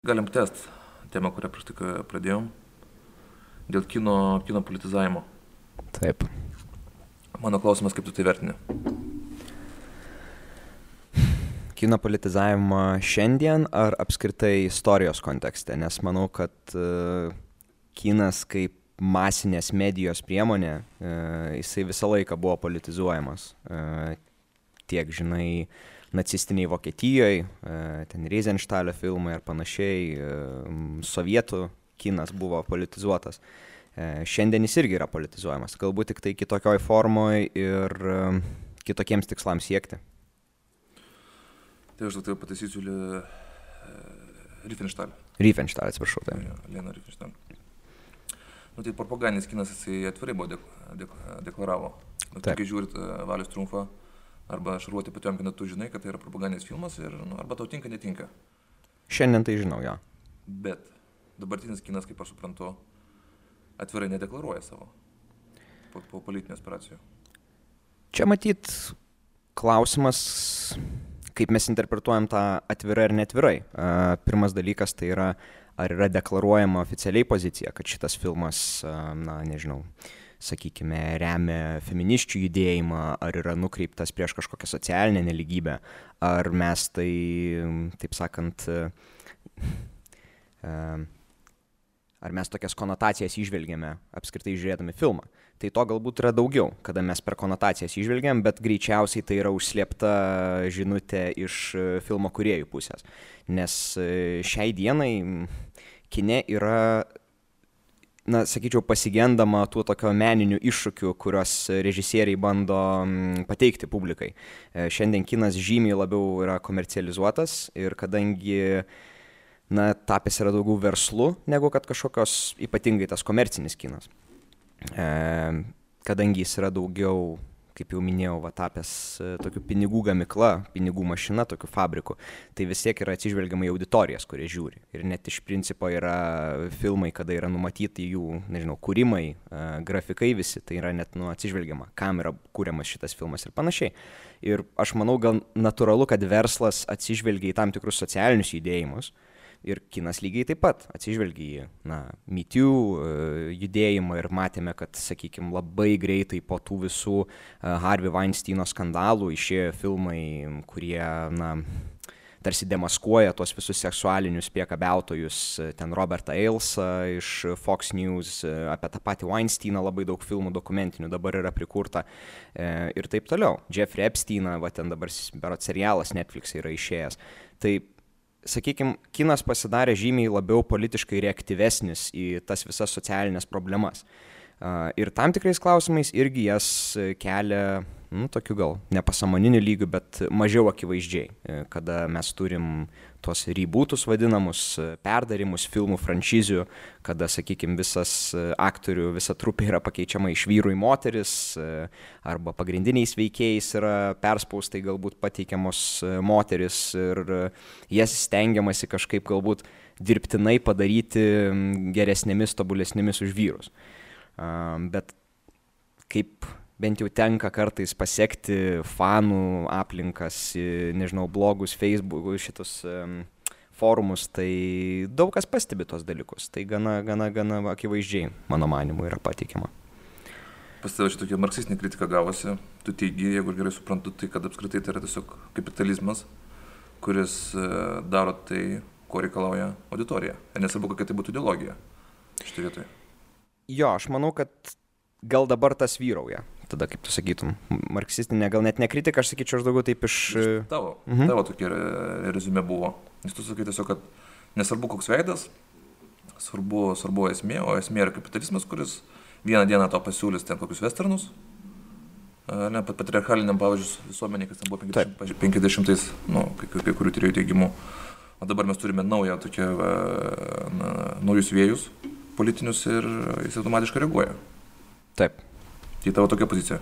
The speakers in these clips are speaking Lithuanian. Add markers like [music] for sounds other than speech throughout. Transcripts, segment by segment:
Galim tęst temą, kurią prieš tik pradėjom. Dėl kino, kino politizavimo. Taip. Mano klausimas, kaip tu tai vertini? Kino politizavimą šiandien ar apskritai istorijos kontekste, nes manau, kad uh, kinas kaip masinės medijos priemonė, uh, jisai visą laiką buvo politizuojamas. Uh, tiek, žinai, nacistiniai Vokietijoje, ten Reizenštalio filmai ir panašiai, sovietų kinas buvo politizuotas. Šiandien jis irgi yra politizuojamas, galbūt tik tai kitokioj formoje ir kitokiems tikslams siekti. Tai aš tai pataisysiu Riefenstahl. Riefenstahl, atsiprašau. Tai. Lena Riefenstahl. Nu, tai propagandinis kinas jisai atvirai buvo dek, dek, deklaravo. Nu, tai kai žiūrit Valius triumfą, arba šarvuoti Patiomkiną, tu žinai, kad tai yra propagandinis filmas ir nu, arba tau tinka, netinka. Šiandien tai žinau, jo. Bet dabartinis kinas, kaip aš suprantu, atvirai nedeklaruoja savo po, po politinių aspiracijų. Čia matyt klausimas, kaip mes interpretuojam tą atvirai ar netvirai. Pirmas dalykas tai yra, ar yra deklaruojama oficialiai pozicija, kad šitas filmas, na, nežinau, sakykime, remia feministių judėjimą, ar yra nukreiptas prieš kažkokią socialinę neligybę, ar mes tai, taip sakant, ar mes tokias konotacijas išvelgiame apskritai žiūrėdami filmą. Tai to galbūt yra daugiau, kada mes per konotacijas išvelgiam, bet greičiausiai tai yra užslėpta žinutė iš filmo kuriejų pusės. Nes šiai dienai kine yra na sakyčiau pasigendama tų tokio meninių iššūkių kuriuos režisieriai bando pateikti publikai. Šiandien kinas žymiai labiau yra komercializuotas ir kadangi na tapęs yra daugiau verslu negu kad kažkokios ypatingai tas komercinis kinas. Kadangi jis yra daugiau kaip jau minėjau va tapęs tokiu pinigų gamykla pinigų mašina tokiu fabriku tai vis tiek yra atsižvelgiama į auditorijas kurias žiūri. Ir net iš principo yra filmai kada yra numatyti jų nežinau kūrimai grafikai visi tai yra net nu atsižvelgiama kam yra kuriamas šitas filmas ir panašiai. Ir aš manau gal natūralu kad verslas atsižvelgia į tam tikrus socialinius judėjimus ir kinas lygiai taip pat atsižvelgia į na me too judėjimą ir matėme kad sakykim labai greitai po tų visų harvey vainsteino skandalų išėjo filmai kurie na tarsi demaskuoja tuos visus seksualinius priekabiautojus ten robertą eilsą iš fox news apie tą patį vainsteiną labai daug filmų dokumentinių dabar yra prikurta ir taip toliau. Džefrį epsteiną va ten dabar berods serialas netflikse yra išėjęs. Tai sakykim kinas pasidarė žymiai labiau politiškai reaktyvesnis į tas visas socialines problemas. Ir tam tikrais klausimais irgi jas kelia nu tokiu gal nepasąmoniniu lygiu bet mažiau akivaizdžiai kada mes turim tuos rybūtus vadinamus perdarymus filmų franšizių kada sakykim visas aktorių visa trupė yra pakeičiama iš vyrų į moteris arba pagrindiniais veikėjais yra perspaustai galbūt pateikiamos moterys ir jas stengiamasi kažkaip galbūt dirbtinai padaryti geresnėmis tobulesnėmis už vyrus. Bet kaip bent jau tenka kartais pasekti fanų aplinkas, nežinau, blogus Facebook, šitus um, forumus, tai daug kas pastebi tos dalykus. Tai gana, gana, gana akivaizdžiai, mano manimu, yra pateikiama. Pas tavę šitokia marksistinė kritika gavosi. Tu teigi, jeigu gerai suprantu, tai kad apskritai tai yra tiesiog kapitalizmas, kuris daro tai, ko reikalauja auditorija. Nesvarbu, kokia tai būtų ideologija šitoje vietoje. Jo, aš manau, kad gal dabar tas vyrauja tada kaip tu sakytum marksistinė gal net ne kritika aš sakyčiau aš daugiau taip iš tavo mhm. tavo tokia rezumė buvo. Nes tu sakai tiesiog kad nesvarbu koks veidas svarbu svarbu esmė o esmė yra kapitalizmas kuris vieną dieną tau pasiūlys ten kokius vesternus ne patriarchaliniam pavyzdžiui visuomeniai kas ten buvo 50, 50 nu kai, kai kurių tyrėjų teigimu. O dabar mes turime naują tokią na, naujus vėjus politinius ir jis automatiškai reaguoja. Taip Tai tavo tokia pozicija?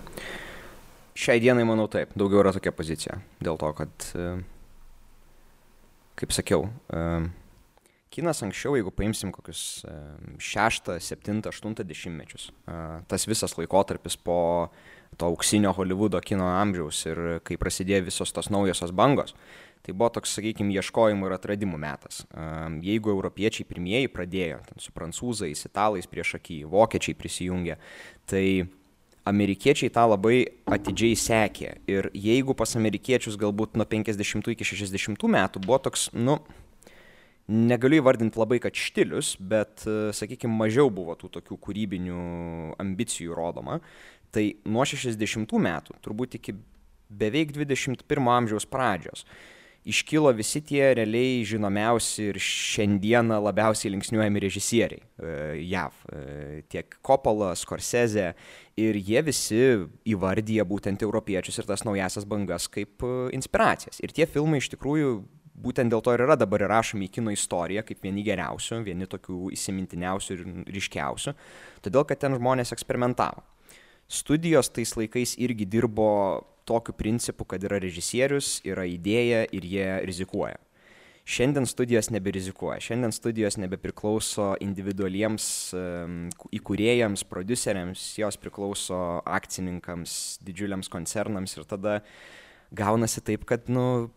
Šiai dienai manau taip, daugiau yra tokia pozicija. Dėl to, kad, kaip sakiau, kinas anksčiau, jeigu paimsim kokius šeštą, septintą, aštuntą dešimtmečius, tas visas laikotarpis po to auksinio Hollywoodo kino amžiaus ir kai prasidėjo visos tos naujosios bangos, tai buvo toks, sakykime, ieškojimų ir atradimų metas. Jeigu europiečiai pirmieji pradėjo, su prancūzais, italais prieš akį, vokiečiai prisijungė, tai amerikiečiai tą labai atidžiai sekė. Ir jeigu pas amerikiečius galbūt nuo 50 iki 60 metų buvo toks, nu, negaliu įvardinti labai, kad štilius, bet, sakykime, mažiau buvo tų tokių kūrybinių ambicijų rodoma, tai nuo 60 metų, turbūt iki beveik 21 amžiaus pradžios, iškilo visi tie realiai žinomiausi ir šiandieną labiausiai linksniuojami režisieriai e, JAV. E, tiek Coppola, Scorsese ir jie visi įvardyja būtent europiečius ir tas naujasias bangas kaip e, inspiracijas. Ir tie filmai iš tikrųjų būtent dėl to ir yra dabar įrašomi į kino istoriją kaip vieni geriausių, vieni tokių įsimintiniausių ir ryškiausių, todėl kad ten žmonės eksperimentavo. Studijos tais laikais irgi dirbo tokiu principu, kad yra režisierius, yra idėja ir jie rizikuoja. Šiandien studijos neberizikuoja, šiandien studijos nebepriklauso individualiems įkūrėjams, produceriams, jos priklauso akcininkams, didžiuliams koncernams ir tada gaunasi taip, kad nu,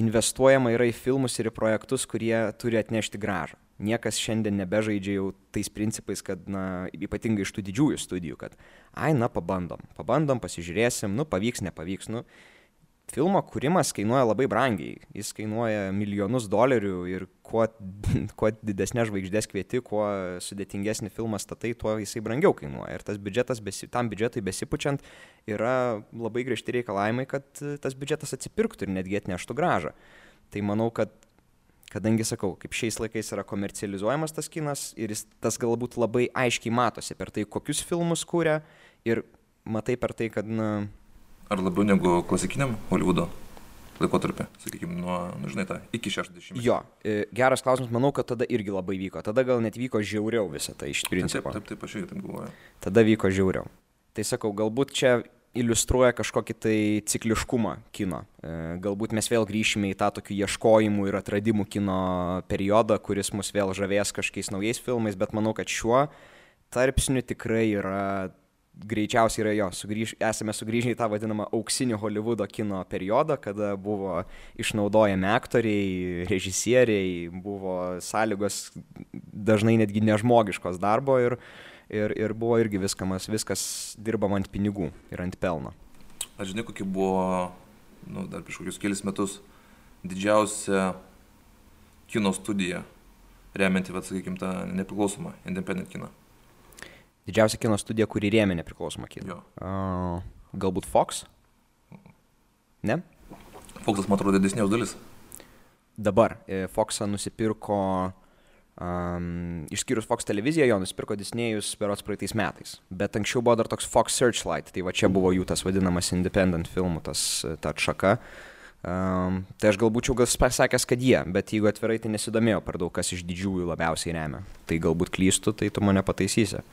investuojama yra į filmus ir į projektus, kurie turi atnešti gražą niekas šiandien nebežaidžia jau tais principais, kad, na, ypatingai iš tų didžiųjų studijų, kad, ai, na, pabandom, pabandom, pasižiūrėsim, nu, pavyks, nepavyks, nu, filmo kūrimas kainuoja labai brangiai, jis kainuoja milijonus dolerių ir kuo, [laughs] kuo didesnė žvaigždės kvieti, kuo sudėtingesnį filmą statai, tuo jisai brangiau kainuoja. Ir tas biudžetas, besi, tam biudžetui besipučiant, yra labai griežti reikalavimai, kad tas biudžetas atsipirktų ir netgi atneštų gražą. Tai manau, kad kadangi sakau, kaip šiais laikais yra komercializuojamas tas kinas ir jis tas galbūt labai aiškiai matosi per tai, kokius filmus kūrė ir matai per tai, kad, na... Ar labiau negu klasikiniam Hollywoodo laikotarpį, sakykime, nuo, nu, žinai, tą iki 60. Jo, e, geras klausimas, manau, kad tada irgi labai vyko. Tada gal net vyko žiauriau visą tai iš principo. Taip, taip, taip, aš irgi taip galvoju. Tada vyko žiauriau. Tai sakau, galbūt čia iliustruoja kažkokį tai cikliškumą kino. E, galbūt mes vėl grįšime į tą tokį ieškojimų ir atradimų kino periodą, kuris mus vėl žavės kažkokiais naujais filmais, bet manau, kad šiuo tarpsniu tikrai yra greičiausiai yra jo, sugrįž, esame sugrįžę į tą vadinamą auksinį Hollywoodo kino periodą, kada buvo išnaudojami aktoriai, režisieriai, buvo sąlygos dažnai netgi nežmogiškos darbo ir uh, ir, ir buvo irgi viskamas, viskas dirbama ant pinigų ir ant pelno. Aš žinai, kokia buvo, nu, dar prieš kokius kelius metus, didžiausia kino studija, remianti, vad sakykime, tą nepriklausomą independent kiną. Didžiausia kino studija, kuri rėmė nepriklausomą kiną. Uh, galbūt Fox? Ne? Foxas, man atrodo, didesnės dalis. Dabar e, Foxą nusipirko Um, išskyrus Fox televiziją, jo nusipirko Disney'us berots praeitais metais. Bet anksčiau buvo dar toks Fox Searchlight, tai va čia buvo jų tas vadinamas independent filmų, tas ta atšaka. Um, tai aš galbūt jau gal pasakęs, kad jie, bet jeigu atvirai, tai nesidomėjau per daug, kas iš didžiųjų labiausiai remia. Tai galbūt klystu, tai tu mane pataisysi.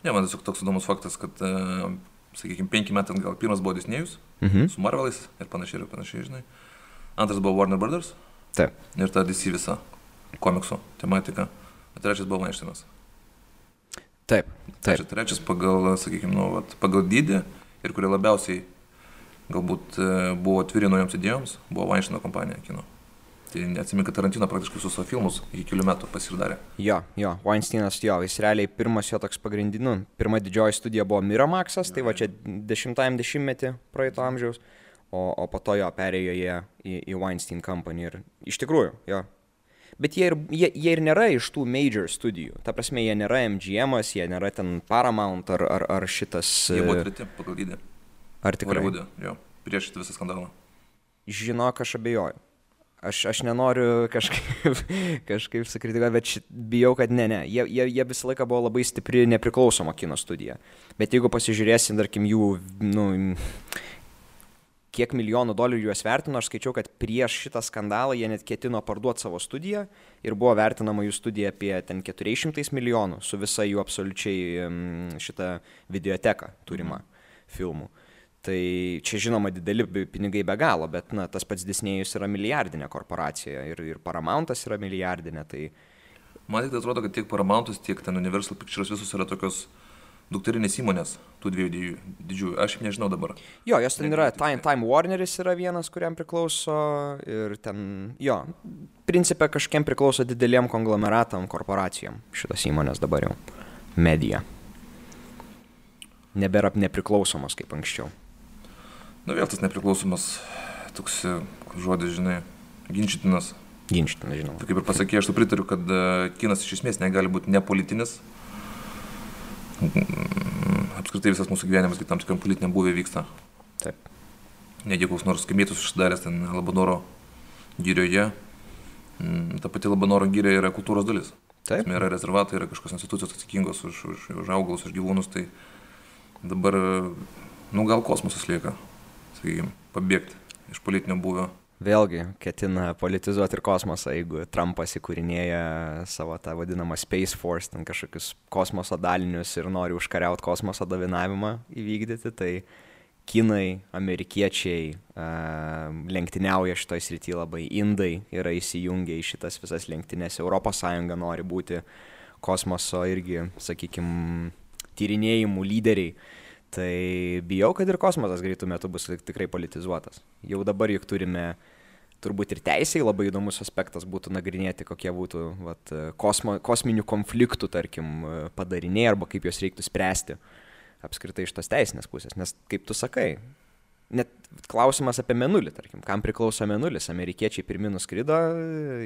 Ne, man tiesiog toks įdomus faktas, kad, uh, sakykime, penki metai gal pirmas buvo Disney'us, mhm. su Marvelais ir panašiai ir panašiai, žinai. Antras buvo Warner Brothers. Taip. Ir ta DC visa komiksų tematika, trečias buvo Vainšteinas. Taip. taip. Trečias, trečias pagal, sakykime, nu, vat, pagal dydį ir kurie labiausiai galbūt e, buvo atviri naujoms idėjoms, buvo Vainšteino kompanija kino. Tai neatsimink, kad Tarantino praktiškai visus savo filmus iki kelių metų pasidarė. Jo, jo, Weinsteinas, jo, jis realiai pirmas jo toks pagrindinių, pirma didžioji studija buvo Miramaxas, tai va čia dešimtajam dešimtmetį praeito amžiaus, o, o po to jo perėjo jie į, į Weinstein Company ir iš tikrųjų, jo, bet jie ir, jie, jie ir nėra iš tų major studijų. Ta prasme, jie nėra MGM, jie nėra ten Paramount ar, ar, ar šitas. Jie buvo e, treti pagal dydį. Ar tikrai? Hollywood'e, jo, prieš šitą visą skandalą. Žinok, aš abejoju. Aš, aš nenoriu kažkaip, [laughs] kažkaip sukritikuoti, bet šit, bijau, kad ne, ne. Jie, jie, jie visą laiką buvo labai stipri nepriklausoma kino studija. Bet jeigu pasižiūrėsim, tarkim, jų, nu, kiek milijonų dolerių juos vertino, aš skaičiau, kad prieš šitą skandalą jie net ketino parduoti savo studiją ir buvo vertinama jų studija apie ten 400 milijonų su visa jų absoliučiai šitą videoteką turimą filmų. Tai čia žinoma dideli pinigai be galo, bet na, tas pats Disnėjus yra milijardinė korporacija ir, ir Paramountas yra milijardinė. Tai... Man tik tai atrodo, kad tiek Paramountas, tiek ten Universal Pictures visus yra tokios dukterinės įmonės, tų dviejų didžiųjų, aš nežinau dabar. Jo, jos ten yra, Time, Time Warneris yra vienas, kuriam priklauso ir ten, jo, principė kažkiem priklauso dideliem konglomeratam, korporacijom šitos įmonės dabar jau. Medija. Nebėra nepriklausomos kaip anksčiau. Na vėl tas nepriklausomas toks e, žodis, žinai, ginčytinas. Ginčytinas, žinoma. Tai kaip ir pasakė, aš tu pritariu, kad e, kinas iš esmės negali būti nepolitinis. Apskritai visas mūsų gyvenimas, tam tikram politiniam buvė vyksta. Taip. Negi koks nors kamietus užsidaręs ten Labanoro gyrioje. Ta pati Labanoro gyrė yra kultūros dalis. Taip. Yra rezervatai, yra kažkokios institucijos atsakingos už, už, už augalus, už gyvūnus. Tai dabar, nu gal kosmosas lieka, sakykime, pabėgti iš politinio buvio. Vėlgi ketina politizuoti ir kosmosą, jeigu Trumpas įkūrinėja savo tą vadinamą Space Force, ten kažkokius kosmoso dalinius ir nori užkariauti kosmoso dominavimą įvykdyti, tai kinai, amerikiečiai lenktyniauja šitoje srityje labai, indai yra įsijungę į šitas visas lenktynės, ES nori būti kosmoso irgi, sakykime, tyrinėjimų lyderiai. Tai bijau, kad ir kosmosas greitų metų bus tikrai politizuotas. Jau dabar juk turime turbūt ir teisėjai labai įdomus aspektas būtų nagrinėti, kokie būtų vat, kosmo, kosminių konfliktų, tarkim, padariniai arba kaip juos reiktų spręsti apskritai iš tos teisinės pusės. Nes, kaip tu sakai, net klausimas apie menulį, tarkim, kam priklauso menulis. Amerikiečiai pirmi nuskrido,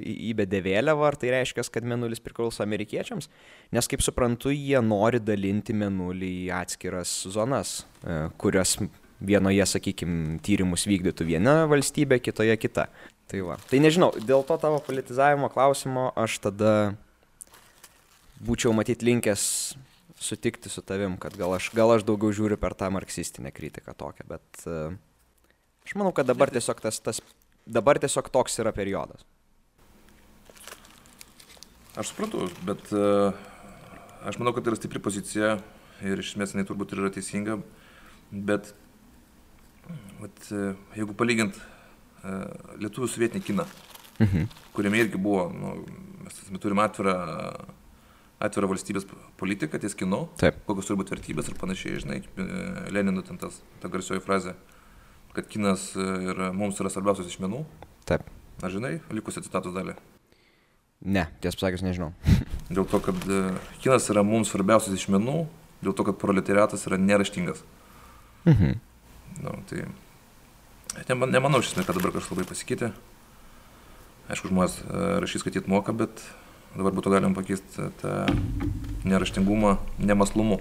įbedė vėliavą, ar tai reiškia, kad menulis priklauso amerikiečiams? Nes, kaip suprantu, jie nori dalinti menulį į atskiras zonas, e, kurios vienoje, sakykime, tyrimus vykdytų viena valstybė, kitoje kita. Tai va. Tai nežinau, dėl to tavo politizavimo klausimo aš tada būčiau matyt linkęs sutikti su tavim, kad gal aš, gal aš daugiau žiūriu per tą marksistinę kritiką tokią, bet uh, aš manau, kad dabar tiesiog, tas, tas, dabar tiesiog toks yra periodas. Aš suprantu, bet uh, aš manau, kad tai yra stipri pozicija ir iš esmės jinai turbūt yra teisinga, bet vat, uh, jeigu palygint lietuvių sovietinį kiną, mhm. kuriame irgi buvo, nu, mes turime atvirą atvirą valstybės politiką ties kinu, Taip. kokios turi būti vertybės ir panašiai, žinai, e, Lenino ten tas, ta garsioji frazė, kad kinas e, yra, mums yra svarbiausias iš menų. Taip. Ar žinai, likusią citatos dalį? Ne, tiesą pasakius nežinau. [laughs] dėl to, kad e, kinas yra mums svarbiausias iš menų, dėl to, kad proletariatas yra neraštingas. Mhm. Nu, tai neman, nemanau, iš esmės, kad dabar kažkas labai pasikeitė. Aišku, žmonės rašys skaityti moka, bet dabar būtų galima pakeisti tą neraštingumą nemaslumu.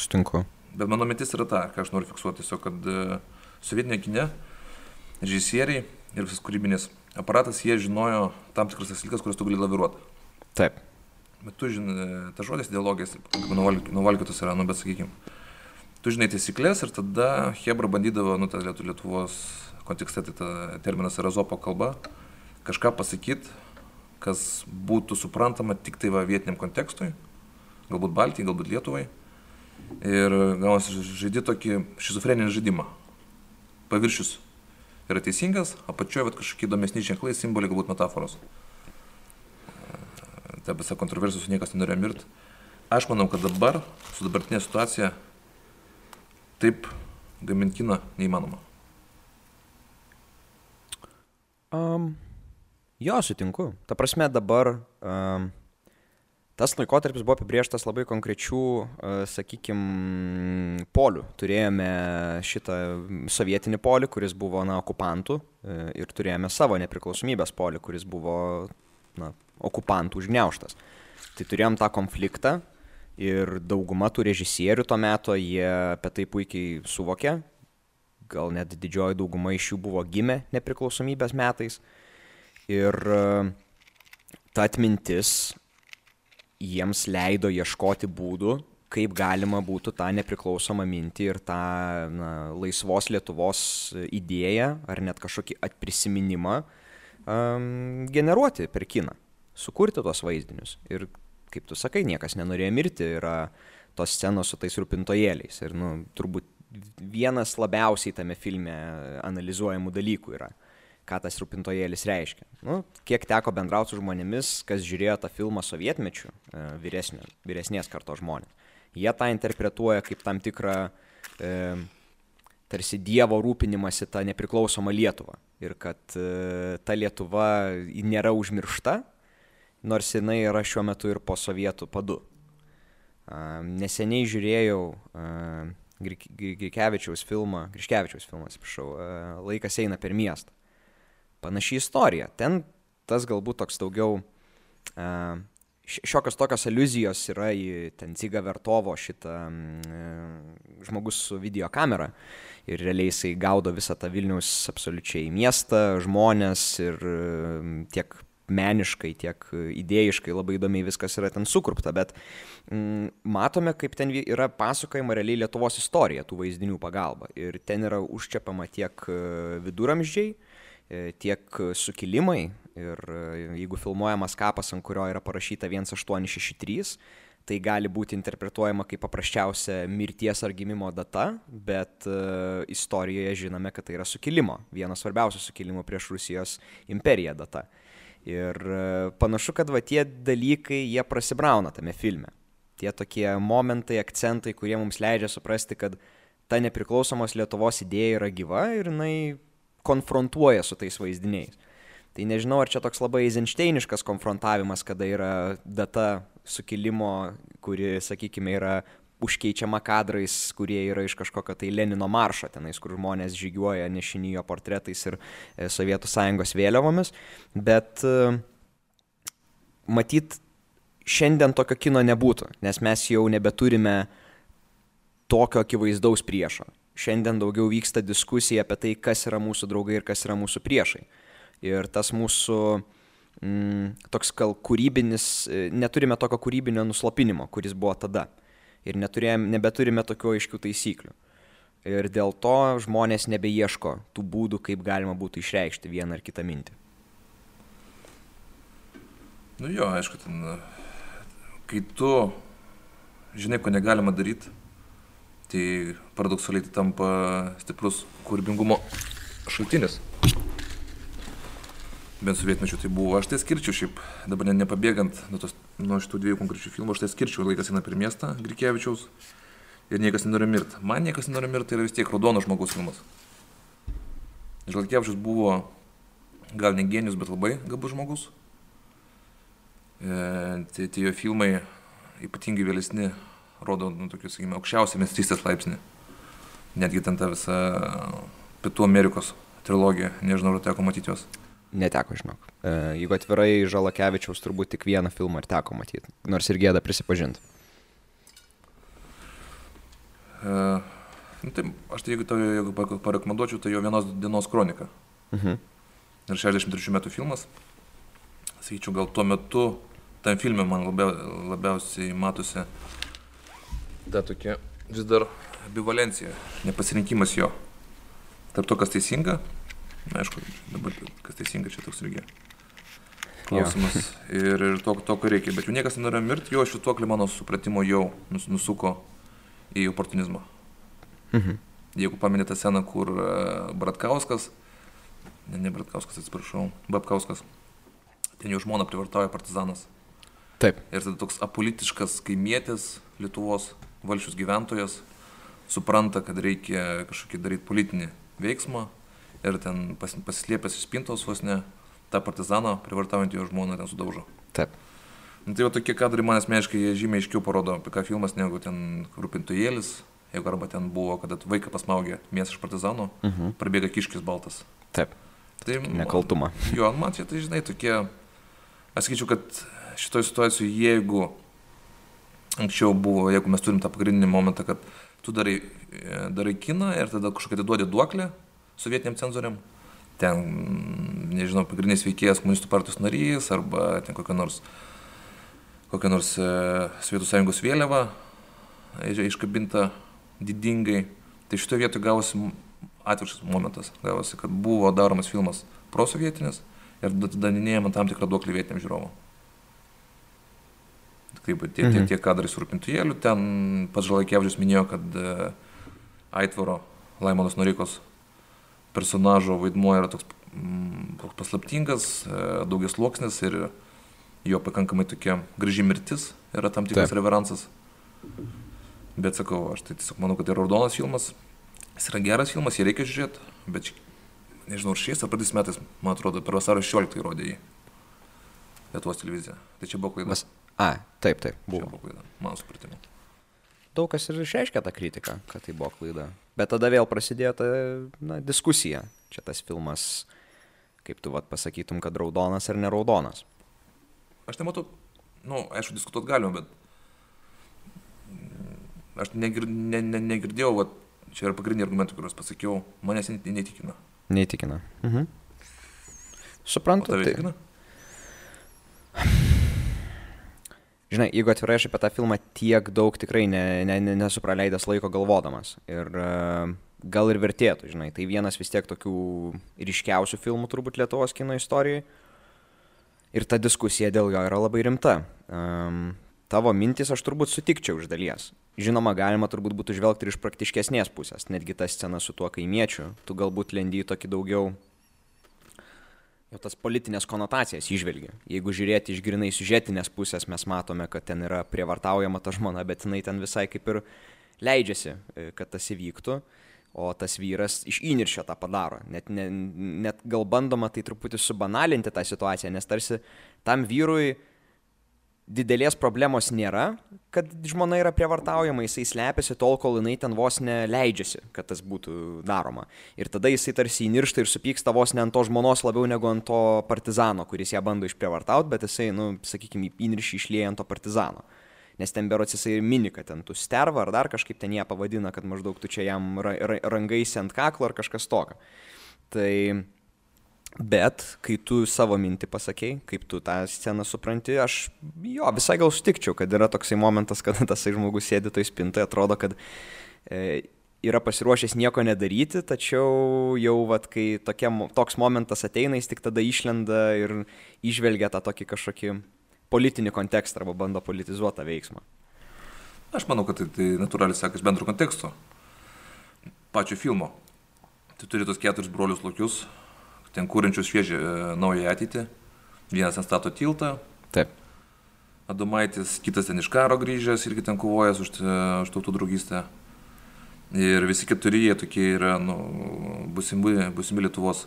Sutinku. Bet mano mintis yra ta, ką aš noriu fiksuoti, tiesiog, kad e, sovietinė kine, režisieriai ir visas kūrybinis aparatas, jie žinojo tam tikras dalykas, kurias tu gali laviruoti. Taip. Bet tu žinai, tas žodis ideologijas, nuvalkytos yra, nu bet sakykime, tu žinai taisyklės ir tada Hebra bandydavo, nu, ta Lietuvos kontekste, tai ta terminas yra zopo kalba, kažką pasakyti, kas būtų suprantama tik tai va vietiniam kontekstui, galbūt Baltijai, galbūt Lietuvai. Ir gaunasi žaidži tokį šizofreninį žaidimą. Paviršius yra teisingas, apačioje kažkokie įdomesni ženklai, simboliai, galbūt metaforos. Ta visa kontroversijos niekas nenorėjo mirti. Aš manau, kad dabar, su dabartinė situacija, taip gaminti kiną neįmanoma. Um, Jo, sutinku. Ta prasme dabar um, tas laikotarpis buvo apibrieštas labai konkrečių, uh, sakykime, polių. Turėjome šitą sovietinį polį, kuris buvo, na, okupantų uh, ir turėjome savo nepriklausomybės polį, kuris buvo, na, okupantų užgneuštas. Tai turėjom tą konfliktą ir dauguma tų režisierių to meto, jie apie tai puikiai suvokė, gal net didžioji dauguma iš jų buvo gimę nepriklausomybės metais. Ir e, ta atmintis jiems leido ieškoti būdų, kaip galima būtų tą nepriklausomą mintį ir tą na, laisvos Lietuvos idėją ar net kažkokį prisiminimą um, generuoti per kiną, sukurti tos vaizdinius. Ir kaip tu sakai, niekas nenorėjo mirti, yra tos scenos su tais rūpintojėliais. Ir nu, turbūt vienas labiausiai tame filme analizuojamų dalykų yra ką tas rūpintojėlis reiškia. Nu, kiek teko bendrauti su žmonėmis, kas žiūrėjo tą filmą sovietmečių, e, vyresnio, vyresnės kartos žmonės. Jie tą interpretuoja kaip tam tikrą e, tarsi Dievo rūpinimąsi tą nepriklausomą Lietuvą. Ir kad e, ta Lietuva nėra užmiršta, nors jinai yra šiuo metu ir po sovietų padu. Neseniai žiūrėjau Grikevičiaus filmą, Griškevičiaus filmą, atsiprašau, Laikas eina per miestą. Panaši istorija. Ten tas galbūt toks daugiau šiokios tokios aluzijos yra į ten Ciga Vertovo šitą mm, žmogus su video kamera. Ir realiai jisai gaudo visą tą Vilnius absoliučiai miestą, žmonės ir tiek meniškai, tiek idėjiškai labai įdomiai viskas yra ten sukurpta, bet mm, matome, kaip ten yra pasakojama realiai Lietuvos istorija tų vaizdinių pagalba. Ir ten yra užčiapama tiek e, viduramžiai, e, tiek sukilimai. Ir e, jeigu filmuojamas kapas, ant kurio yra parašyta 1863, tai gali būti interpretuojama kaip paprasčiausia mirties ar gimimo data, bet uh, istorijoje žinome, kad tai yra sukilimo, vienas svarbiausių sukilimų prieš Rusijos imperiją data. Ir e, panašu, kad va tie dalykai, jie prasibrauna tame filme. Tie tokie momentai, akcentai, kurie mums leidžia suprasti, kad ta nepriklausomos Lietuvos idėja yra gyva ir jinai konfrontuoja su tais vaizdiniais. Tai nežinau, ar čia toks labai Eizensteiniškas konfrontavimas, kada yra data sukilimo, kuri, sakykime, yra užkeičiama kadrais, kurie yra iš kažkokio tai Lenino maršo, tenais, kur žmonės žygiuoja nešinijo portretais ir e, Sovietų sąjungos vėliavomis, bet e, matyt, šiandien tokio kino nebūtų, nes mes jau nebeturime tokio akivaizdaus priešo. Šiandien daugiau vyksta diskusija apie tai, kas yra mūsų draugai ir kas yra mūsų priešai. Ir tas mūsų mm, toks gal kūrybinis, e, neturime tokio kūrybinio nuslopinimo, kuris buvo tada ir neturėjom, nebeturime tokių aiškių taisyklių. Ir dėl to žmonės nebeieško tų būdų, kaip galima būtų išreikšti vieną ar kitą mintį. Nu jo, aišku, ten, kai tu žinai, ko negalima daryti, tai paradoksaliai tai tampa stiprus kūrybingumo šaltinis bent sovietmečiu tai buvo. Aš tai skirčiau šiaip, dabar ne, nepabėgant nuo, tos, nuo šitų dviejų konkrečių filmų, aš tai skirčiau laikas eina per miestą Grikevičiaus ir niekas nenori mirti. Man niekas nenori mirti tai yra vis tiek raudono žmogaus filmas. Žalkevičius buvo gal ne genius, bet labai gabus žmogus. E, tai tie jo filmai, ypatingai vėlesni, rodo, nu, tokius, sakykime, aukščiausią mestrystės laipsnį. Netgi ten ta visa Pietų Amerikos trilogija, nežinau, ar teko matyti jos. Neteko, žinok. E, jeigu atvirai, Žalakevičiaus turbūt tik vieną filmą ir teko matyti, nors ir gėda prisipažinti. Uh, nu, tai aš tai jeigu, tai, jeigu parekomenduočiau, tai jo vienos dienos kronika. Mhm. Ir 63 metų filmas. Sakyčiau, gal tuo metu tam filme man labia, labiausiai matosi ta tokia vis dar ambivalencija, nepasirinkimas jo. Tarp to, kas teisinga Na, aišku, dabar kas teisinga čia toks irgi klausimas. [laughs] Ir ir to, to, ko reikia. Bet jau niekas nenori mirti, jo šituoklį mano supratimo jau nus, nusuko į oportunizmą. Mhm. Jeigu paminėte sceną, kur uh, Bratkauskas, ne, ne Bratkauskas, atsiprašau, Babkauskas, ten jo žmona privartauja partizanas. Taip. Ir tada toks apolitiškas kaimietis Lietuvos valšius gyventojas supranta, kad reikia kažkokį daryti politinį veiksmą, ir ten pas, pasislėpęs iš spintos vos ne tą partizaną, privartaujant jo žmoną ten sudaužo. Taip. Nu, tai va tokie kadrai man asmeniškai žymiai aiškiau parodo, apie ką filmas, negu ten rūpintojėlis, jeigu arba ten buvo, kada vaiką pasmaugė mėsą iš partizano, uh mhm. -huh. prabėga kiškis baltas. Taip. Tai nekaltumą. Jo, man čia tai žinai tokie, aš sakyčiau, kad šitoje situacijoje, jeigu anksčiau buvo, jeigu mes turim tą pagrindinį momentą, kad tu darai, darai kiną ir tada kažkokią atiduodi duoklę, sovietiniam cenzoriam. Ten, nežinau, pagrindinis veikėjas komunistų partijos narys arba ten kokia nors, kokia nors e, Sovietų sąjungos vėliava iškabinta didingai. Tai šitoje vietoje gavosi atvirkščias momentas. Gavosi, kad buvo daromas filmas prosovietinis ir daninėjama tam tikrą duoklį vietiniam žiūrovam. Kaip tie, mhm. tie, tie kadrai su rūpintujėliu, ten pats Žalaikievičius minėjo, kad uh, Aitvaro Laimonas Norikos personažo vaidmuo yra toks mm, paslaptingas, e, daugias sluoksnis ir jo pakankamai tokia graži mirtis yra tam tikras Taip. reveransas. Bet sakau, aš tai tiesiog manau, kad tai raudonas filmas. Jis yra geras filmas, jį reikia žiūrėti, bet nežinau, ar šiais ar pradės metais, man atrodo, per vasario 16 rodė jį. Lietuvos televizija. Tai čia buvo klaida. Mas... A, taip, taip, Čia buvo. buvo klaida, mano supratimu. Daug kas ir išreiškė tą kritiką, kad tai buvo klaida. Bet tada vėl prasidėjo ta na, diskusija. Čia tas filmas, kaip tu vat, pasakytum, kad raudonas ar neraudonas. Aš nematau, nu, aišku, diskutuoti galima, bet aš negir, ne, ne, negirdėjau, va, čia yra pagrindiniai argumentai, kuriuos pasakiau, manęs net neįtikina. Mhm. O Suprantu. tave Tai, įtikina? Žinai, jeigu atvirai aš apie tą filmą tiek daug tikrai ne, ne, ne, nesu praleidęs laiko galvodamas. Ir e, gal ir vertėtų, žinai, tai vienas vis tiek tokių ryškiausių filmų turbūt Lietuvos kino istorijoje. Ir ta diskusija dėl jo yra labai rimta. Um, tavo mintis aš turbūt sutikčiau iš dalies. Žinoma, galima turbūt būtų žvelgti ir iš praktiškesnės pusės, netgi ta scena su tuo kaimiečiu. Tu galbūt lendy tokį daugiau jau tas politinės konotacijas išvelgi. Jeigu žiūrėti iš grinai siužetinės pusės, mes matome, kad ten yra prievartaujama ta žmona, bet jinai ten visai kaip ir leidžiasi, e, kad tas įvyktų, o tas vyras iš įniršio tą padaro. Net, ne, net gal bandoma tai truputį subanalinti tą situaciją, nes tarsi tam vyrui didelės problemos nėra, kad žmona yra prievartaujama, jisai slepiasi tol, kol jinai ten vos neleidžiasi, kad tas būtų daroma. Ir tada jisai tarsi įniršta ir supyksta vos ne ant to žmonos labiau negu ant to partizano, kuris ją bando išprievartauti, bet jisai, nu, sakykime, įniršį išlieja ant to partizano. Nes ten berots jisai ir mini, kad ten tu sterva ar dar kažkaip ten ją pavadina, kad maždaug tu čia jam ra ra rangaisi ant kaklo ar kažkas toka. Tai Bet, kai tu savo mintį pasakei, kaip tu tą sceną supranti, aš jo visai gal sutikčiau, kad yra toksai momentas, [laughs] kada tas žmogus sėdi toj spintoje, atrodo, kad e, yra pasiruošęs nieko nedaryti, tačiau jau, vat, kai tokia, mo- toks momentas ateina, jis tik tada išlenda ir išvelgia tą tokį kažkokį politinį kontekstą arba bando politizuoti tą veiksmą. Aš manau, kad tai, tai natūraliai sekas bendro konteksto. Pačio filmo. Tu turi tos keturis brolius lokius, ten kūrenčius šviežią e, naują ateitį. Vienas ten stato tiltą, Taip. Adomaitis, kitas ten iš karo grįžęs irgi ten kovojęs už, e, už tautų draugystę. Ir visi keturi jie tokie yra, nu, busimi, busimi Lietuvos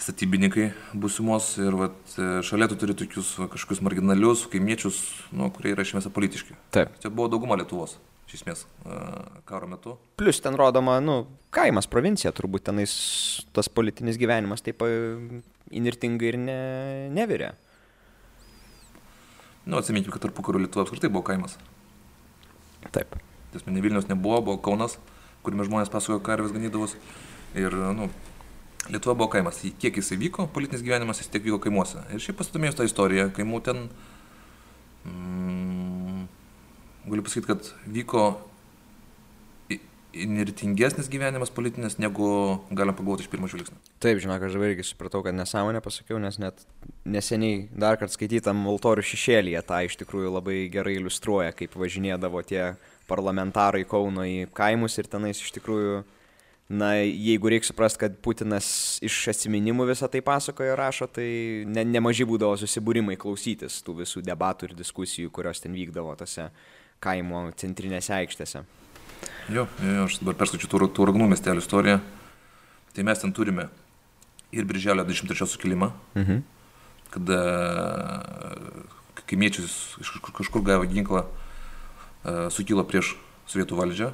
statybininkai busimos ir vat, e, šalia tu turi tokius kažkokius marginalius kaimiečius, nu, kurie yra iš esmės politiški. Taip. Čia buvo dauguma Lietuvos, iš esmės, e, karo metu. Plus ten rodoma, nu, kaimas, provincija, turbūt tenais tas politinis gyvenimas taip e, inirtingai ir ne, nevirė. Nu, atsiminkime, kad tarpu karo Lietuva apskritai buvo kaimas. Taip. Tiesme, ne Vilnius nebuvo, buvo Kaunas, kuriame žmonės pasakojo karvės ganydavus. Ir, nu, Lietuva buvo kaimas. Kiek jisai vyko, politinis gyvenimas jis tiek vyko kaimuose. Ir šiaip pasidomėjus tą istoriją, kaimų ten, mm, galiu pasakyti, kad vyko inirtingesnis gyvenimas politinis, negu galim pagalvoti iš pirmo žvilgsnio. Taip, žinok, aš dabar irgi supratau, kad nesąmonę pasakiau, nes net neseniai dar kartą skaitytam Valtorių šešėlyje tą iš tikrųjų labai gerai iliustruoja, kaip važinėdavo tie parlamentarai Kauno į kaimus ir tenais iš tikrųjų, na, jeigu reikia suprasti, kad Putinas iš atsiminimų visą tai pasakoja ir rašo, tai ne, nemažai būdavo susibūrimai klausytis tų visų debatų ir diskusijų, kurios ten vykdavo tose kaimo centrinėse aikštėse. Jo, jo, aš dabar perskaičiu tų, tų ragnų miestelio istoriją. Tai mes ten turime ir Birželio 23 sukilimą, Mhm. kada kaimiečius iš kažkur, gavo ginklą, e, sukilo prieš sovietų valdžią.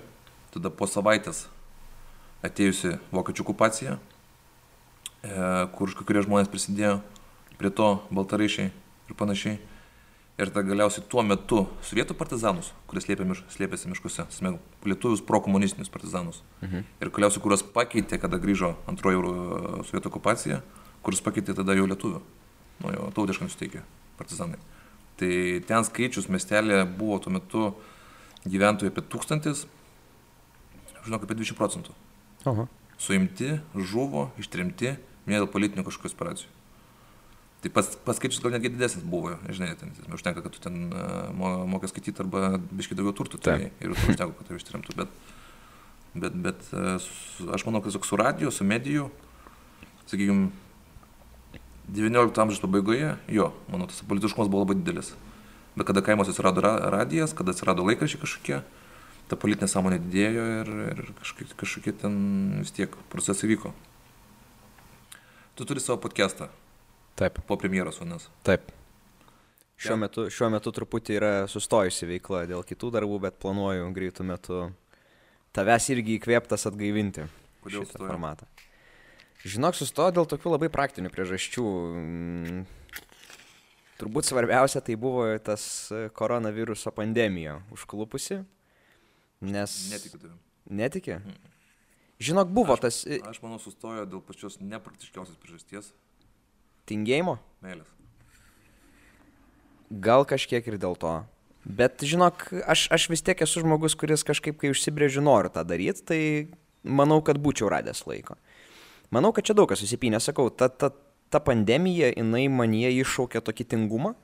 Tada po savaitės atėjusi vokiečių okupacija, e, kur kurie žmonės prisidėjo prie to, baltaraišiai ir panašiai. Ir tada galiausiai tuo metu sovietų partizanus, kurie slėpė miš, slėpėsi miškuose, smeg, lietuvius prokomunistinius partizanus. Mhm. Ir galiausiai, kuriuos pakeitė, kada grįžo antroji sovietų okupacija, kuris pakeitė tada jau lietuvių. Nu, jau tautiškai nusteikė partizanai. Tai ten skaičius miestelė buvo tuo metu gyventojų apie tūkstantis, žinok, apie 20 procentų. Oho. Suimti, žuvo, ištrimti, ne dėl politinių kažkokių operacijų. Tai pas, paskaičius gal netgi didesnis buvo, žinai, ten užtenka, kad tu ten uh, mokė skaityti arba biškai daugiau turtų turėjai ir tu užteko, kad tave ištrimtų. Bet, bet, bet uh, aš manau, kad su radiju, su medijų, sakykime, 19 amžiaus pabaigoje, jo, manau, tas politiškumas buvo labai didelis. Bet kada kaimuose atsirado ra radijas, kada atsirado laikrašiai kažkokie, ta politinė sąmonė didėjo ir, ir kažkokie, kažkokie ten vis tiek procesai vyko. Tu turi savo podcastą Taip, po premjeros vienas. taip. Šiuo metu, šiuo metu truputį yra sustojusi veikla dėl kitų darbų, bet planuoju greitų metų tavęs irgi įkvėptas atgaivinti Kodėl šitą sustojo? formatą. Žinok, sustojo dėl tokių labai praktinių priežasčių. Mm, Turbūt svarbiausia tai buvo tas koronaviruso pandemija užklupusi, nes... Netikiu tavim. Netiki? Žinok, buvo tas e, Aš manau, sustojo dėl pačios nepraktiškiausios priežasties tingėjimo, - meilės. gal kažkiek ir dėl to. Bet žinok, aš, aš vis tiek esu žmogus, kuris kažkaip, kai užsibrėžiu, noriu tą daryti, tai manau, kad būčiau radęs laiko. Manau, kad čia daug kas susipinė, sakau, ta, ta, ta pandemija, jinai manyje iššaukė tokį tingumą.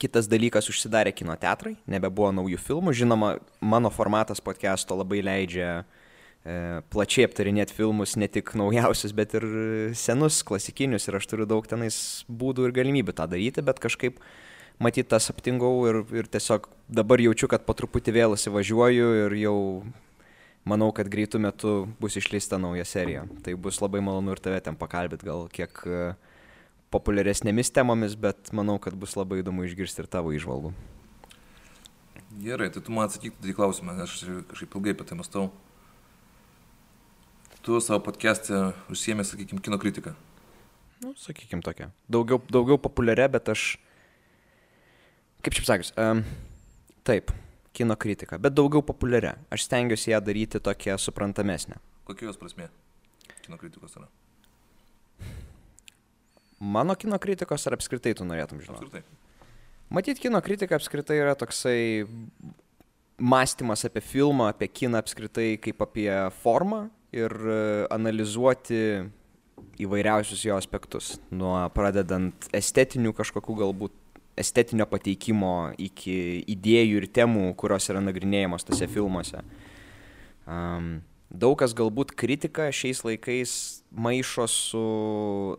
Kitas dalykas užsidarė kino teatrai, nebebuvo naujų filmų. Žinoma, mano formatas podcast'o labai leidžia e, plačiai aptarinėti filmus, ne tik naujausius, bet ir senus, klasikinius. Ir aš turiu daug tenais būdų ir galimybių tą daryti, bet kažkaip matyt tas aptingau ir, ir tiesiog dabar jaučiu, kad po truputį vėl įsivažiuoju ir jau manau, kad greitų metų bus išleista nauja serija. Tai bus labai malonu ir tave ten pakalbėti, gal kiek e, populiaresnėmis temomis, bet manau, kad bus labai įdomu išgirsti ir tavo išvalgų. Gerai, tai tu man atsakyk į klausimą, aš kažkaip ilgai apie tai mastau. Tu savo podcast'e užsiemė, sakykime, kino kritiką. Nu, sakykime tokia. Daugiau, daugiau populiaria, bet aš... Kaip čia sakius, um, taip, kino kritika, bet daugiau populiaria. Aš stengiuosi ją daryti tokią suprantamesnę. Kokia jos prasme? Kino kritikos yra. Mano kino kritikos ar apskritai tu norėtum žinoti? Apskritai. Matyt, kino kritika apskritai yra toksai mąstymas apie filmą, apie kiną apskritai kaip apie formą ir e, analizuoti įvairiausius jo aspektus. Nuo pradedant estetinių kažkokių galbūt estetinio pateikimo iki idėjų ir temų, kurios yra nagrinėjamos tose filmuose. Um, daug kas galbūt kritiką šiais laikais maišo su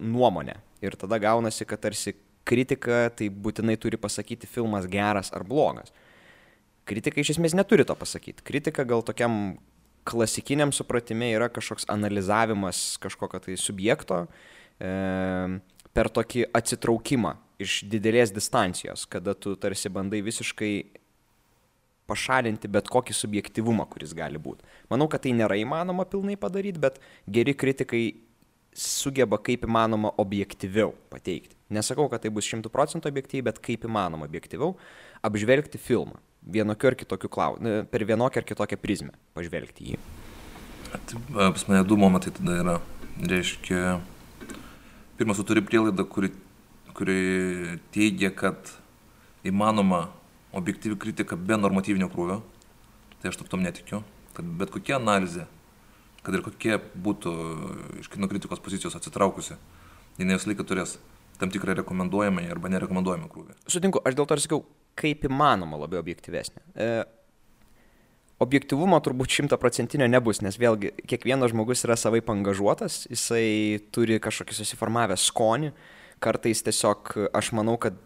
nuomonė. Ir tada gaunasi, kad tarsi kritika tai būtinai turi pasakyti filmas geras ar blogas. Kritika iš esmės neturi to pasakyti. Kritika gal tokiam klasikiniam supratime yra kažkoks analizavimas kažkokio tai subjekto e, per tokį atsitraukimą iš didelės distancijos, kada tu tarsi bandai visiškai pašalinti bet kokį subjektivumą, kuris gali būti. Manau, kad tai nėra įmanoma pilnai padaryti, bet geri kritikai sugeba kaip įmanoma objektyviau pateikti. Nesakau, kad tai bus šimtų procentų objektyviai, bet kaip įmanoma objektyviau apžvelgti filmą. Vienokiu ar kitokiu klausimu, per vienokią ar kitokią prizmę pažvelgti jį. Tai, e, pas mane du momentai tada yra. Reiškia, pirmas, tu turi prielaidą, kuri, kuri teigia, kad įmanoma objektyvi kritika be normatyvinio krūvio. Tai aš tam netikiu. Kad bet kokia analizė, kad ir kokie būtų iš kino kritikos pozicijos atsitraukusi, jinai visą laiką turės tam tikrą rekomenduojamą arba nerekomenduojamą krūvį. Sutinku, aš dėl to ir sakiau, kaip įmanoma labiau objektyvesnė. E, objektivumo turbūt šimtaprocentinio nebus, nes vėlgi kiekvienas žmogus yra savai angažuotas, jisai turi kažkokį susiformavę skonį, kartais tiesiog aš manau, kad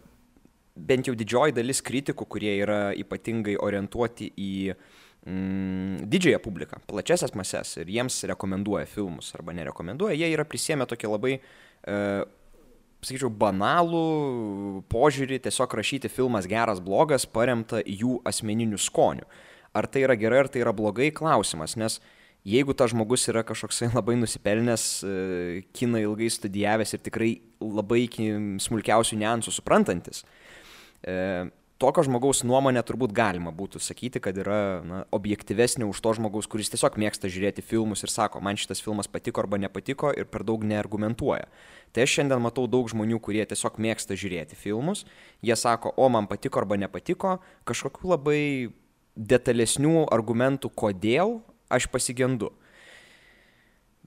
bent jau didžioji dalis kritikų, kurie yra ypatingai orientuoti į mm, didžiąją publiką, plačiasias mases ir jiems rekomenduoja filmus arba nerekomenduoja, jie yra prisėmę tokį labai, e, sakyčiau, banalų požiūrį, tiesiog rašyti filmas geras, blogas, paremta jų asmeniniu skoniu. Ar tai yra gerai, ar tai yra blogai, klausimas, nes jeigu tas žmogus yra kažkoksai [laughs] labai nusipelnęs, e, kiną ilgai studijavęs ir tikrai labai iki smulkiausių niansų suprantantis, e, tokio žmogaus nuomonę turbūt galima būtų sakyti, kad yra na, objektyvesnė už to žmogaus, kuris tiesiog mėgsta žiūrėti filmus ir sako, man šitas filmas patiko arba nepatiko ir per daug neargumentuoja. Tai aš šiandien matau daug žmonių, kurie tiesiog mėgsta žiūrėti filmus, jie sako, o man patiko arba nepatiko, kažkokių labai detalesnių argumentų, kodėl aš pasigendu.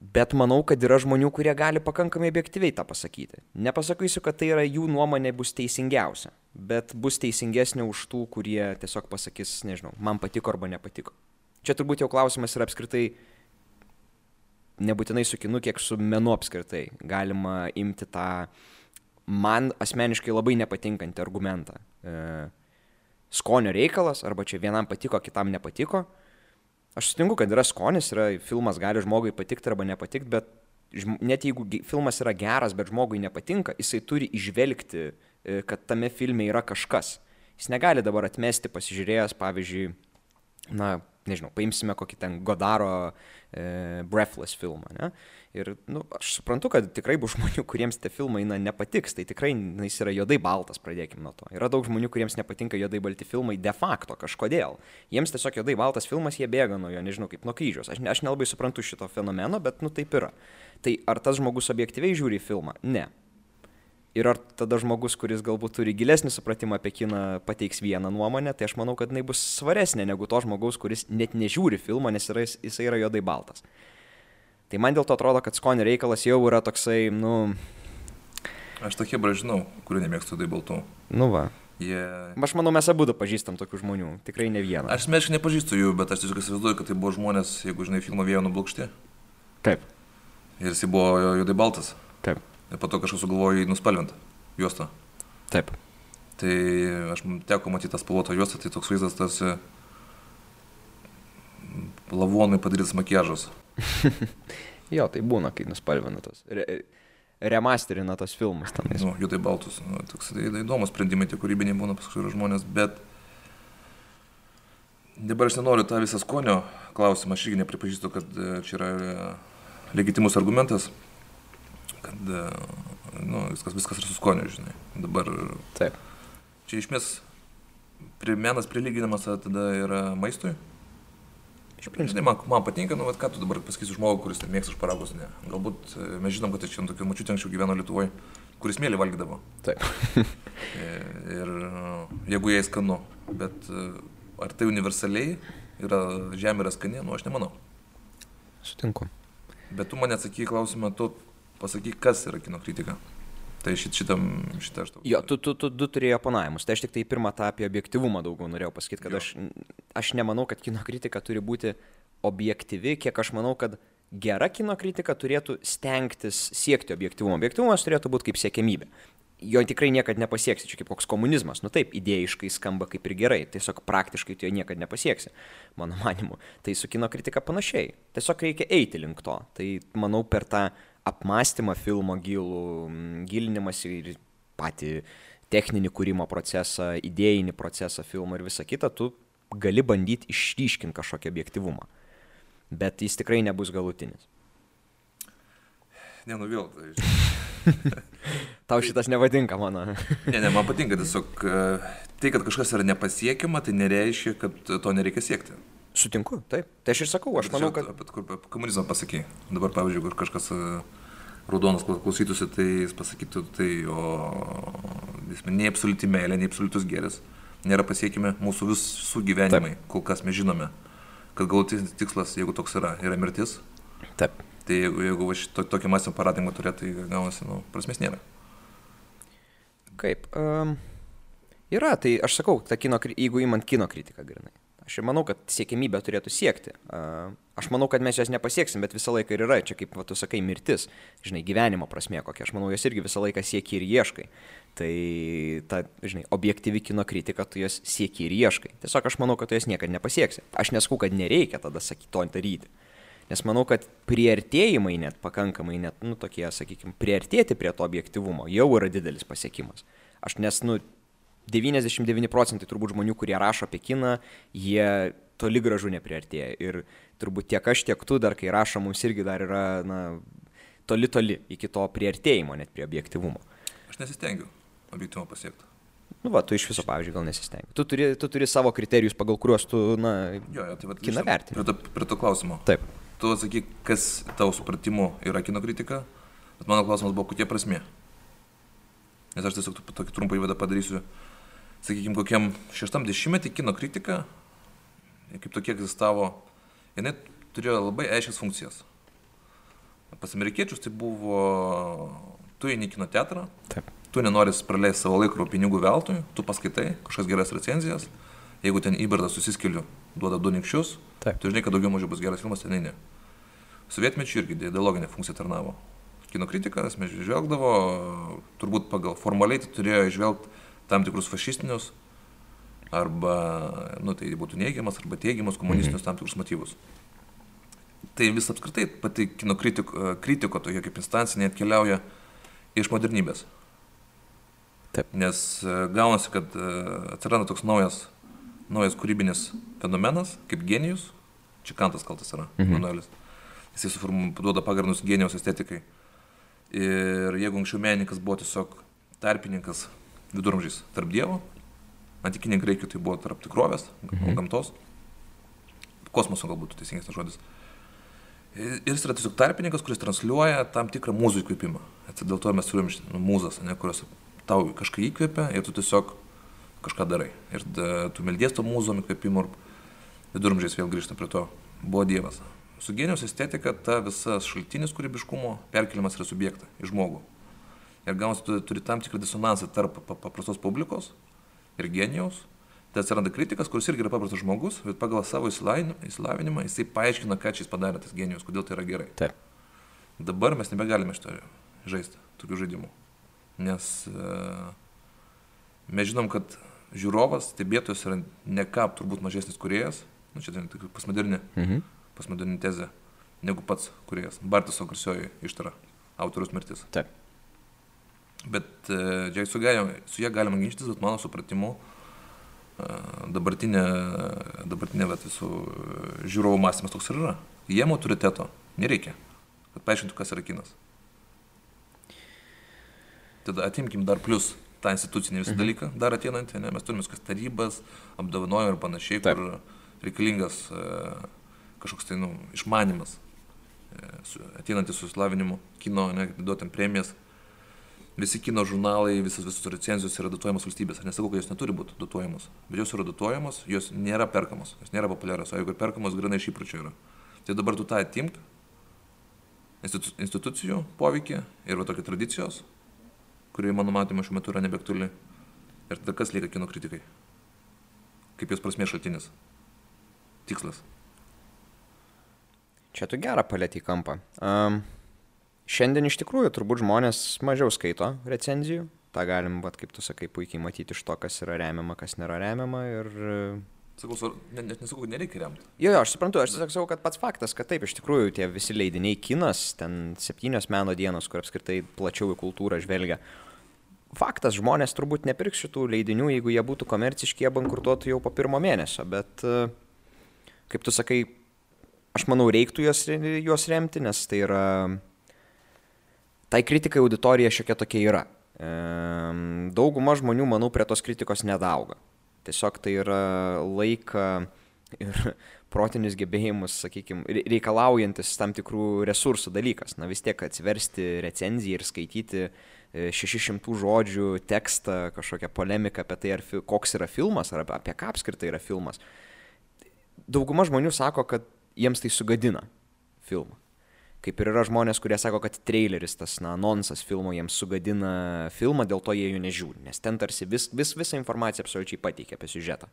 Bet manau, kad yra žmonių, kurie gali pakankamai objektyviai tą pasakyti. Nepasakysiu, kad tai yra jų nuomonė bus teisingiausia, bet bus teisingesnė už tų, kurie tiesiog pasakys, nežinau, man patiko arba nepatiko. Čia turbūt jau klausimas yra apskritai nebūtinai su kinu, kiek su menu apskritai. Galima imti tą man asmeniškai labai nepatinkantį argumentą. E, skonio reikalas, arba čia vienam patiko, kitam nepatiko. Aš sutinku, kad yra skonis, yra filmas gali žmogui patikti arba nepatikti, bet net jeigu filmas yra geras, bet žmogui nepatinka, jisai turi išvelgti, e, kad tame filme yra kažkas. Jis negali dabar atmesti pasižiūrėjęs, pavyzdžiui, na, nežinau, paimsime kokį ten Godaro e, Breathless filmą, ne? Ir, nu, aš suprantu, kad tikrai bus žmonių, kuriems tie filmai, na, nepatiks, tai tikrai na, jis yra juodai baltas, pradėkime nuo to. Yra daug žmonių, kuriems nepatinka juodai balti filmai de facto kažkodėl. Jiems tiesiog juodai baltas filmas, jie bėga nuo jo, nežinau, kaip nuo kryžiaus. Aš, ne, aš nelabai suprantu šito fenomeno, bet, nu, taip yra. Tai ar tas žmogus objektyviai žiūri filmą? Ne. Ir ar tada žmogus, kuris galbūt turi gilesnį supratimą apie kiną, pateiks vieną nuomonę, tai aš manau, kad jinai bus svaresnė negu to žmogaus, kuris net nežiūri filmą, nes yra, jisai yra juodai baltas. Tai man dėl to atrodo, kad skonio reikalas jau yra toksai, nu... Aš tokie bražinau, kurių nemėgstu juodai baltų. Nu va. Yeah. Aš manau, mes abu pažįstam tokių žmonių, tikrai ne vieną. Aš meškai nepažįstu jų, bet aš tiesiog įsivaizduoju, kad tai buvo žmonės, jeigu žinai, filmo vėjo nublokšti. Taip. Ir jis buvo juodai baltas. Taip. Ir po to kažkas sugalvojo jį nuspalvinti juostą. Taip. Tai aš teko matyti tą spalvotą juostą, tai toks vaizdas tarsi lavonui padarytas makiažas. jo, tai būna, kai nuspalvina tos. Re, remasterina tos filmus tam. Nu, jų tai baltus. Nu, toks tai įdomus sprendimai, tie kūrybiniai būna paskui žmonės, bet dabar aš nenoriu tą visą skonio klausimą, aš irgi nepripažįstu, kad čia yra legitimus argumentas kad nu, viskas, viskas yra su skoniu, žinai. Dabar. Taip. Čia iš mes prie, menas prilyginamas tada yra maistui. Žinai, man, man patinka, nu, vat, ką tu dabar pasakysi žmogui, kuris mėgsta šparagus, ne. Galbūt e, mes žinom, kad čia tokių mačių anksčiau gyveno Lietuvoje, kuris mėly valgydavo. Taip. ir, ir jeigu jai skanu, bet e, ar tai universaliai yra žemė yra skani, nu aš nemanau. Sutinku. Bet tu man atsakai klausimą, tu pasakyk, kas yra kino kritika. Tai šit, šitam, šitą aš tau. Jo, tu, tu, tu du turėjai oponavimus. Tai aš tik tai pirmą tą apie objektivumą daugiau norėjau pasakyti, kad jo. aš, aš nemanau, kad kino kritika turi būti objektyvi, kiek aš manau, kad gera kino kritika turėtų stengtis siekti objektivumo. Objektivumas turėtų būti kaip siekėmybė jo tikrai niekada nepasieksi, čia kaip koks komunizmas. Nu taip, idėjiškai skamba kaip ir gerai, tiesiog praktiškai tu jo niekada nepasieksi, mano manimu. Tai su kino kritika panašiai. Tiesiog reikia eiti link to. Tai manau per tą apmąstymą filmo gilų, gilinimąsi ir patį techninį kūrimo procesą, idėjinį procesą filmo ir visą kitą, tu gali bandyti išryškinti kažkokį objektivumą. Bet jis tikrai nebus galutinis. Ne, nu vėl. Tai... [laughs] Tau šitas nepatinka mano. ne, ne, man patinka tiesiog e, tai, kad kažkas yra nepasiekiama, tai nereiškia, kad to nereikia siekti. Sutinku, taip. Tai aš ir sakau, aš manau, kad... Apie, apie, apie komunizmą pasakai. Dabar, pavyzdžiui, kur kažkas e, raudonas klausytųsi, tai jis pasakytų, tai o jis nei absoliuti meilė, nei absoliutus geris nėra pasiekime mūsų visų gyvenimai, taip. kol kas mes žinome, kad galutinis tikslas, jeigu toks yra, yra mirtis. Taip. Tai jeigu, jeigu to, tokį mąstymo paradigmą turėtų, tai gaunasi, nu, prasmės nėra. Kaip? Um, yra, tai aš sakau, ta kino, jeigu įmant kino kritiką grinai. Aš manau, kad siekimybė turėtų siekti. Aš manau, kad mes jos nepasieksim, bet visą laiką ir yra, čia kaip va, tu sakai, mirtis, žinai, gyvenimo prasme kokia. Aš manau, jos irgi visą laiką sieki ir ieškai. Tai ta, žinai, objektyvi kino kritika, tu jos sieki ir ieškai. Tiesiog aš manau, kad tu jos niekada nepasieksi. Aš nesakau, kad nereikia tada sakyti to daryti. Nes manau, kad prieartėjimai net pakankamai, net, nu, tokie, sakykime, prieartėti prie to objektivumo jau yra didelis pasiekimas. Aš nes, nu, 99 procentai turbūt žmonių, kurie rašo apie kiną, jie toli gražu nepriartėja. Ir turbūt tiek aš, tiek tu dar, kai rašo, mums irgi dar yra, na, toli toli iki to priartėjimo net prie objektivumo. Aš nesistengiu objektivumo pasiekti. Nu, va, tu iš viso, pavyzdžiui, gal nesistengi. Tu turi, tu turi savo kriterijus, pagal kuriuos tu, na, jo, jo, tai va, kiną vertini. Prie to, prie to klausimo. Taip tu atsakyk, kas tavo supratimu yra kino kritika, bet mano klausimas buvo, kokia prasme. Nes aš tiesiog tokį trumpą įvadą padarysiu. Sakykime, kokiam šeštam dešimtmetį kino kritika, kaip tokie egzistavo, jinai turėjo labai aiškias funkcijas. Pas amerikiečius tai buvo, tu eini kino teatrą, Taip. tu nenori praleisti savo laiko pinigų veltui, tu paskaitai kažkas geras recenzijas, jeigu ten įbardas susiskeliu, duoda du nikščius, Taip. tu žinai, kad daugiau mažiau bus geras filmas, ten ne. Sovietmečių irgi ideologinė funkcija tarnavo. Kino kritikas mes žvelgdavo, turbūt pagal formaliai tai turėjo išvelgti tam tikrus fašistinius arba, nu, tai būtų neigiamas, arba teigiamas komunistinius tam tikrus motyvus. Tai vis apskritai pati kino kritiko, kritiko tokia kaip instancija neatkeliauja iš modernybės. Taip. Nes e, gaunasi, kad e, atsiranda toks naujas, naujas kūrybinis fenomenas, kaip genijus. Čia kantas kaltas yra, mhm. Manuelis. Jis suformuoja pagrindus genijos estetikai. Ir jeigu anksčiau menininkas buvo tiesiog tarpininkas viduramžiais tarp Dievo, antikiniai graikių tai buvo tarp tikrovės, mhm. gamtos, kosmoso galbūt teisingas tas žodis. Ir jis yra tiesiog tarpininkas, kuris transliuoja tam tikrą mūzų įkvėpimą. Dėl to mes turim nu, mūzas, ne, kurios tau kažką įkvėpia ir tu tiesiog kažką darai. Ir da, tu meldies to mūzom įkvėpimu ir viduramžiais vėl grįžta prie to. Buvo Dievas. Su genijos estetika ta visas šaltinis kūrybiškumo perkeliamas yra subjektą į žmogų. Ir gaunasi, tu turi tam tikrą disonansą tarp paprastos publikos ir genijaus. Tai atsiranda kritikas, kuris irgi yra paprastas žmogus, bet pagal savo įsilavinimą jisai paaiškina, ką čia jis padarė tas genijus, kodėl tai yra gerai. Taip. Dabar mes nebegalime šito žaisti, tokių žaidimų nes e, mes žinom, kad žiūrovas, stebėtojas yra ne ką turbūt mažesnis kuriejas, nu čia tai pasmoderni, mhm. pasmoderni tezė, negu pats kuriejas. Bartiso garsioji ištara, autorius mirtis. Taip. Bet čia su, su ją galima ginčytis, bet mano supratimu, e, dabartinė, dabartinė vat, visų žiūrovų mąstymas toks ir yra. Jiem autoriteto nereikia, kad paaiškintų, kas yra kinas tada atimkim dar plus tą institucinį visą mhm. dalyką, dar ateinantį, ne, mes turime viskas tarybas, apdovanojimą ir panašiai, Taip. kur reikalingas e, kažkoks tai, nu, išmanimas, e, ateinantis su slavinimu, kino, ne, duotam premijas. Visi kino žurnalai, visas visus recenzijos yra dotuojamos valstybės. Aš nesakau, kad jos neturi būti dotuojamos, bet jos yra dotuojamos, jos nėra perkamos, jos nėra populiarios, o jeigu perkamos, grinai iš įpročio yra. Tai dabar tu tą atimk, institucijų poveikį ir va tokia tradicijos, kuri mano matymu šiuo metu yra nebeaktuali. Ir tada kas lieka kino kritikai? Kaip jos prasmės šaltinis? Tikslas. Čia tu gerą palėtį kampą. Um, šiandien iš tikrųjų turbūt žmonės mažiau skaito recenzijų. Ta galim, vat, kaip tu sakai, puikiai matyti iš to, kas yra remiama, kas nėra remiama. Ir Sakau, net ne, nesakau, nereikia remti. Jo, jo, aš suprantu, aš tiesiog sakau, kad pats faktas, kad taip, iš tikrųjų tie visi leidiniai kinas, ten septynios meno dienos, kur apskritai plačiau į kultūrą žvelgia. Faktas, žmonės turbūt nepirks šitų leidinių, jeigu jie būtų komerciški, jie bankrutuotų jau po pirmo mėnesio, bet, kaip tu sakai, aš manau, reiktų juos, juos remti, nes tai yra, tai kritikai auditorija šiokia tokia yra. Dauguma žmonių, manau, prie tos kritikos nedauga. Tiesiog tai yra laiką ir [laughs] protinius gebėjimus, sakykime, reikalaujantis tam tikrų resursų dalykas. Na vis tiek atsiversti recenziją ir skaityti 600 e, žodžių tekstą, kažkokią polemiką apie tai, ar, koks yra filmas, ar apie ką apskritai yra filmas. Dauguma žmonių sako, kad jiems tai sugadina filmą. Kaip ir yra žmonės, kurie sako, kad traileris, tas na, nonsas filmo jiems sugadina filmą, dėl to jie jų nežiūri, nes ten tarsi vis, vis, visą informaciją absoliučiai pateikia apie siužetą.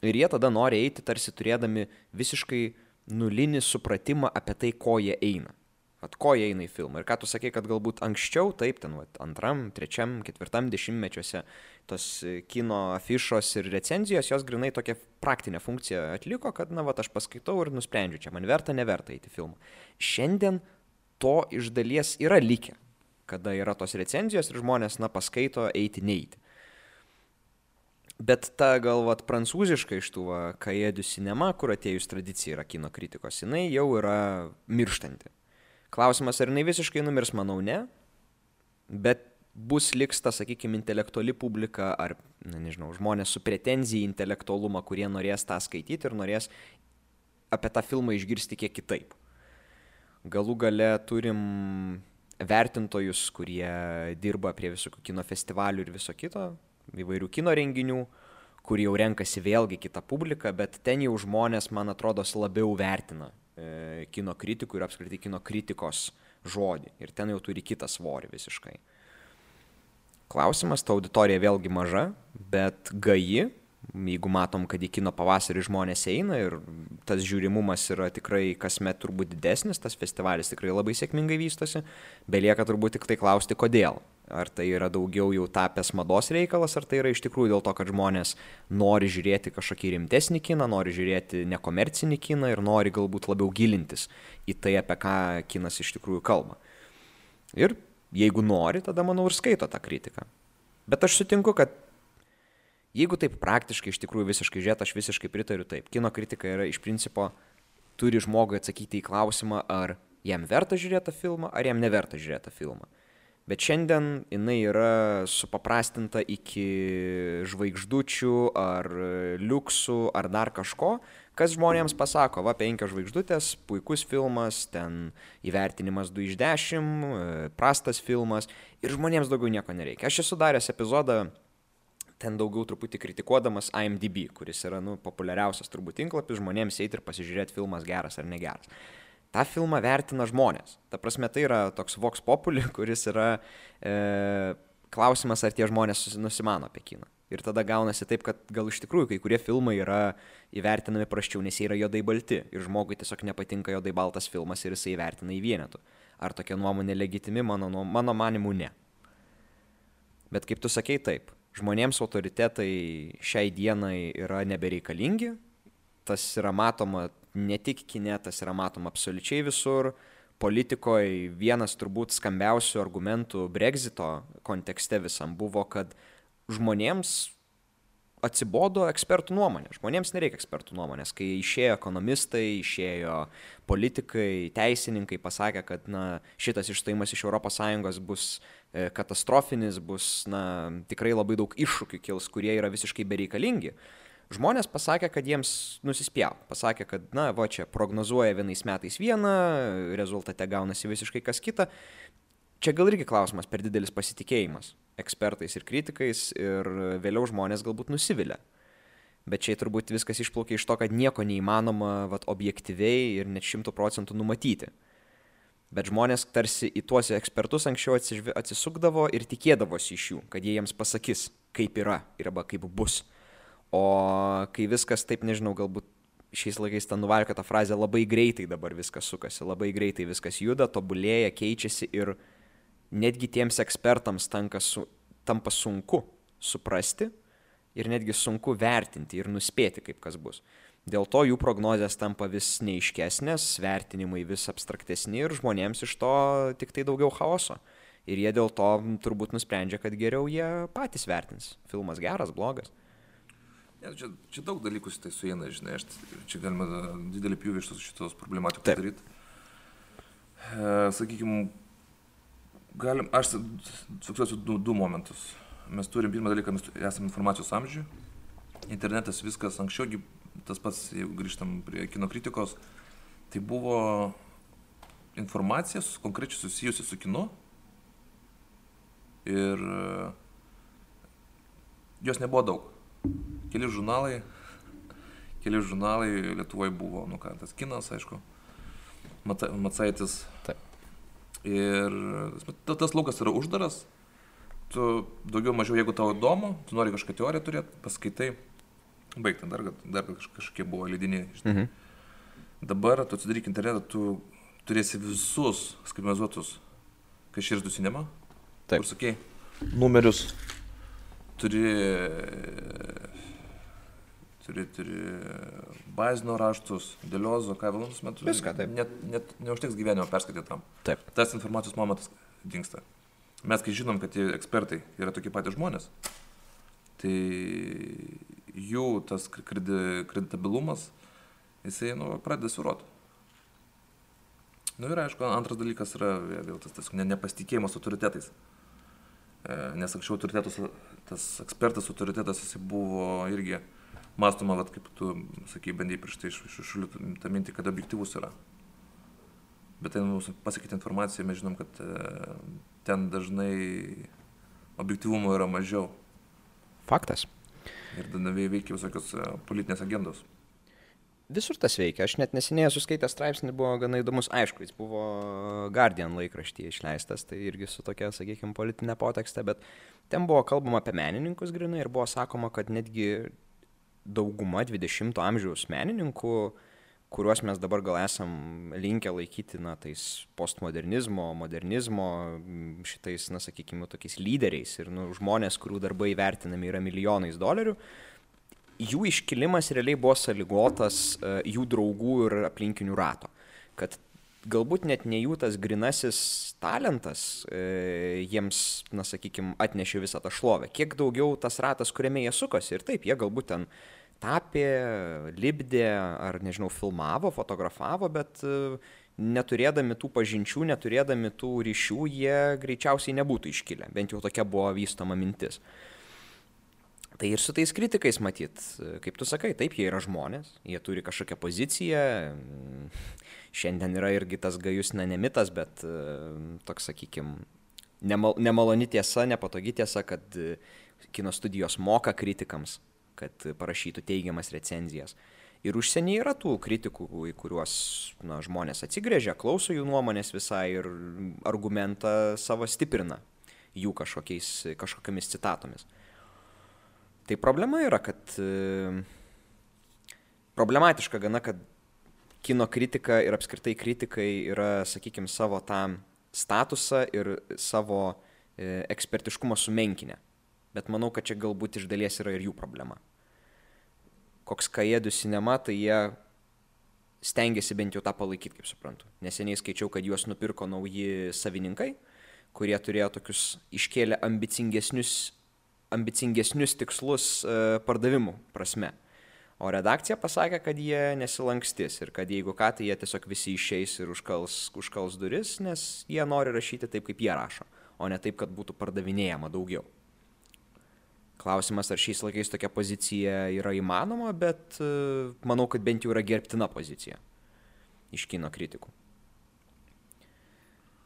Ir jie tada nori eiti tarsi turėdami visiškai nulinį supratimą apie tai, ko jie eina. At ko jie eina į filmą. Ir ką tu sakei, kad galbūt anksčiau, taip, ten vat, antram, trečiam, ketvirtam dešimtmečiuose tos kino afišos ir recenzijos, jos grinai tokią praktinę funkciją atliko, kad, na, va, aš paskaitau ir nusprendžiu, čia man verta, neverta eiti į filmą. Šiandien to iš dalies yra likę, kada yra tos recenzijos ir žmonės, na, paskaito eiti, neiti. Bet ta gal vat prancūziška iš tų kaėdų cinema, kur atėjus tradicija yra kino kritikos, jinai jau yra mirštanti. Klausimas, ar jinai visiškai numirs, manau, ne. Bet bus liks ta, sakykime, intelektuali publika ar, na, nežinau, žmonės su pretenzija į intelektualumą, kurie norės tą skaityti ir norės apie tą filmą išgirsti kiek kitaip. Galų gale turim vertintojus, kurie dirba prie visokių kino festivalių ir viso kito, įvairių kino renginių, kur jau renkasi vėlgi kitą publiką, bet ten jau žmonės, man atrodo, labiau vertina E, kino kritikų ir apskritai kino kritikos žodį. Ir ten jau turi kitą svorį visiškai. Klausimas, ta auditorija vėlgi maža, bet gaji, jeigu matom, kad į kino pavasarį žmonės eina ir tas žiūrimumas yra tikrai kasmet turbūt didesnis, tas festivalis tikrai labai sėkmingai vystosi, belieka turbūt tik tai klausti, kodėl. Ar tai yra daugiau jau tapęs mados reikalas, ar tai yra iš tikrųjų dėl to, kad žmonės nori žiūrėti kažkokį rimtesnį kiną, nori žiūrėti nekomercinį kiną ir nori galbūt labiau gilintis į tai, apie ką kinas iš tikrųjų kalba. Ir jeigu nori, tada manau ir skaito tą kritiką. Bet aš sutinku, kad jeigu taip praktiškai iš tikrųjų visiškai žiūrėt, aš visiškai pritariu taip. Kino kritika yra iš principo turi žmogui atsakyti į klausimą, ar jam verta žiūrėti tą filmą, ar jam neverta žiūrėti tą filmą. Bet šiandien jinai yra supaprastinta iki žvaigždučių ar liuksų ar dar kažko, kas žmonėms pasako, va, penkios žvaigždutės, puikus filmas, ten įvertinimas 2 iš 10, prastas filmas ir žmonėms daugiau nieko nereikia. Aš esu daręs epizodą ten daugiau truputį kritikuodamas IMDb, kuris yra nu, populiariausias turbūt tinklapis žmonėms eiti ir pasižiūrėti filmas geras ar negeras tą filmą vertina žmonės. Ta prasme, tai yra toks voks populi, [laughs] kuris yra e, klausimas, ar tie žmonės nusimano apie kiną. Ir tada gaunasi taip, kad gal iš tikrųjų kai kurie filmai yra įvertinami praščiau, nes jie yra jodai balti ir žmogui tiesiog nepatinka jodai baltas filmas ir jisai įvertina į vienetų. Ar tokia nuomonė legitimi, mano, mano manimu, ne. Bet kaip tu sakei, taip, žmonėms autoritetai šiai dienai yra nebereikalingi, tas yra matoma ne tik kine, tas yra matoma absoliučiai visur. Politikoje vienas turbūt skambiausių argumentų Brexito kontekste visam buvo, kad žmonėms atsibodo ekspertų nuomonė. Žmonėms nereikia ekspertų nuomonės. Kai išėjo ekonomistai, išėjo politikai, teisininkai, pasakė, kad na, šitas išstojimas iš ES bus e, katastrofinis, bus na, tikrai labai daug iššūkių kils, kurie yra visiškai bereikalingi žmonės pasakė, kad jiems nusispjau. Pasakė, kad, na, va čia prognozuoja vienais metais vieną, rezultate gaunasi visiškai kas kita. Čia gal irgi klausimas per didelis pasitikėjimas ekspertais ir kritikais ir vėliau žmonės galbūt nusivilia. Bet čia turbūt viskas išplaukia iš to, kad nieko neįmanoma vat, objektyviai ir net šimtų procentų numatyti. Bet žmonės tarsi į tuos ekspertus anksčiau atsisukdavo ir tikėdavosi iš jų, kad jie jiems pasakys, kaip yra ir arba kaip bus. O kai viskas taip, nežinau, galbūt šiais laikais ta nuvalkata frazė labai greitai dabar viskas sukasi, labai greitai viskas juda, tobulėja, keičiasi ir netgi tiems ekspertams su, tampa sunku suprasti ir netgi sunku vertinti ir nuspėti, kaip kas bus. Dėl to jų prognozijas tampa vis neiškesnės, vertinimai vis abstraktesni ir žmonėms iš to tik tai daugiau chaoso. Ir jie dėl to turbūt nusprendžia, kad geriau jie patys vertins. Filmas geras, blogas. Ne, čia, čia daug dalykų tai suėna, žinai, aš, čia galima didelį pjūvį iš šitos problematikos padaryti. E, Sakykime, galim, aš fiksuosiu du, du momentus. Mes turim pirmą dalyką, mes esame informacijos amžiuje. Internetas viskas anksčiau, tas pats, jeigu grįžtam prie kino kritikos, tai buvo informacija konkrečiai susijusi su kinu. Ir e, jos nebuvo daug keli žurnalai, keli žurnalai Lietuvoje buvo, nu ką, tas kinas, aišku, Macaitis. Taip. Ir tas laukas yra uždaras, tu daugiau mažiau, jeigu tau įdomu, tu nori kažkokią teoriją turėti, paskaitai, baigta, dar, dar kažkokie buvo lydiniai. Mhm. Dabar tu atsidaryk internetą, tu turėsi visus skaitmenizuotus, kai širdų cinema. Taip. Kur sakei? Numerius. Turi turi, turi bazinio raštus, dėliozo, ką valandos metu. Viską, taip. Net, net neužteks gyvenimo perskaityti tam. Taip. Tas informacijos momentas dinksta. Mes, kai žinom, kad tie ekspertai yra tokie patys žmonės, tai jų tas kredi, kreditabilumas, jisai, nu, pradeda suruoti. Na nu, ir aišku, antras dalykas yra vėl tas, tas ne, nepasitikėjimas autoritetais. E, nes anksčiau autoritetas, tas ekspertas autoritetas jisai buvo irgi mąstoma, vat, kaip tu, sakai, bandai prieš tai iššuliuoti tą mintį, kad objektivus yra. Bet ten mūsų pasakyti informaciją, mes žinom, kad e, ten dažnai objektivumo yra mažiau. Faktas. Ir tada veikia visokios e, politinės agendos. Visur tas veikia. Aš net neseniai esu skaitęs straipsnį, buvo gana įdomus. Aišku, jis buvo Guardian laikraštyje išleistas, tai irgi su tokia, sakykime, politinė potekste, bet ten buvo kalbama apie menininkus grinai ir buvo sakoma, kad netgi dauguma 20-ojo amžiaus menininkų kuriuos mes dabar gal esam linkę laikyti, na, tais postmodernizmo, modernizmo, šitais, na, sakykime, tokiais lyderiais ir, nu, žmonės, kurių darbai vertinami yra milijonais dolerių, jų iškilimas realiai buvo sąlygotas uh, jų draugų ir aplinkinių rato. Kad galbūt net ne jų tas grinasis talentas e, jiems, na sakykime, atnešė visą tą šlovę. Kiek daugiau tas ratas, kuriame jie sukosi. Ir taip, jie galbūt ten tapė, libdė ar, nežinau, filmavo, fotografavo, bet e, neturėdami tų pažinčių, neturėdami tų ryšių, jie greičiausiai nebūtų iškilę. Bent jau tokia buvo vystoma mintis. Tai ir su tais kritikais matyt, kaip tu sakai, taip, jie yra žmonės, jie turi kažkokią poziciją, šiandien yra irgi tas gajus, na, nemitas, bet e, toks, sakykime, nemal, nemaloni tiesa, nepatogi tiesa, kad e, kino studijos moka kritikams kad parašytų teigiamas recenzijas. Ir užsienyje yra tų kritikų, į kuriuos na, žmonės atsigrėžia, klauso jų nuomonės visai ir argumentą savo stiprina jų kažkokiamis citatomis. Tai problema yra, kad e, problematiška gana, kad kino kritika ir apskritai kritikai yra, sakykime, savo tą statusą ir savo e, ekspertiškumą sumenkinę. Bet manau, kad čia galbūt iš dalies yra ir jų problema koks Kajedų sinema, tai jie stengiasi bent jau tą palaikyti, kaip suprantu. Neseniai skaičiau, kad juos nupirko nauji savininkai, kurie turėjo tokius iškėlę ambicingesnius, ambicingesnius tikslus e, pardavimų prasme. O redakcija pasakė, kad jie nesilankstys ir kad jeigu ką, tai jie tiesiog visi išeis ir užkals, užkals duris, nes jie nori rašyti taip, kaip jie rašo, o ne taip, kad būtų pardavinėjama daugiau. Klausimas, ar šiais laikais tokia pozicija yra įmanoma, bet e, manau, kad bent jau yra gerbtina pozicija iš kino kritikų.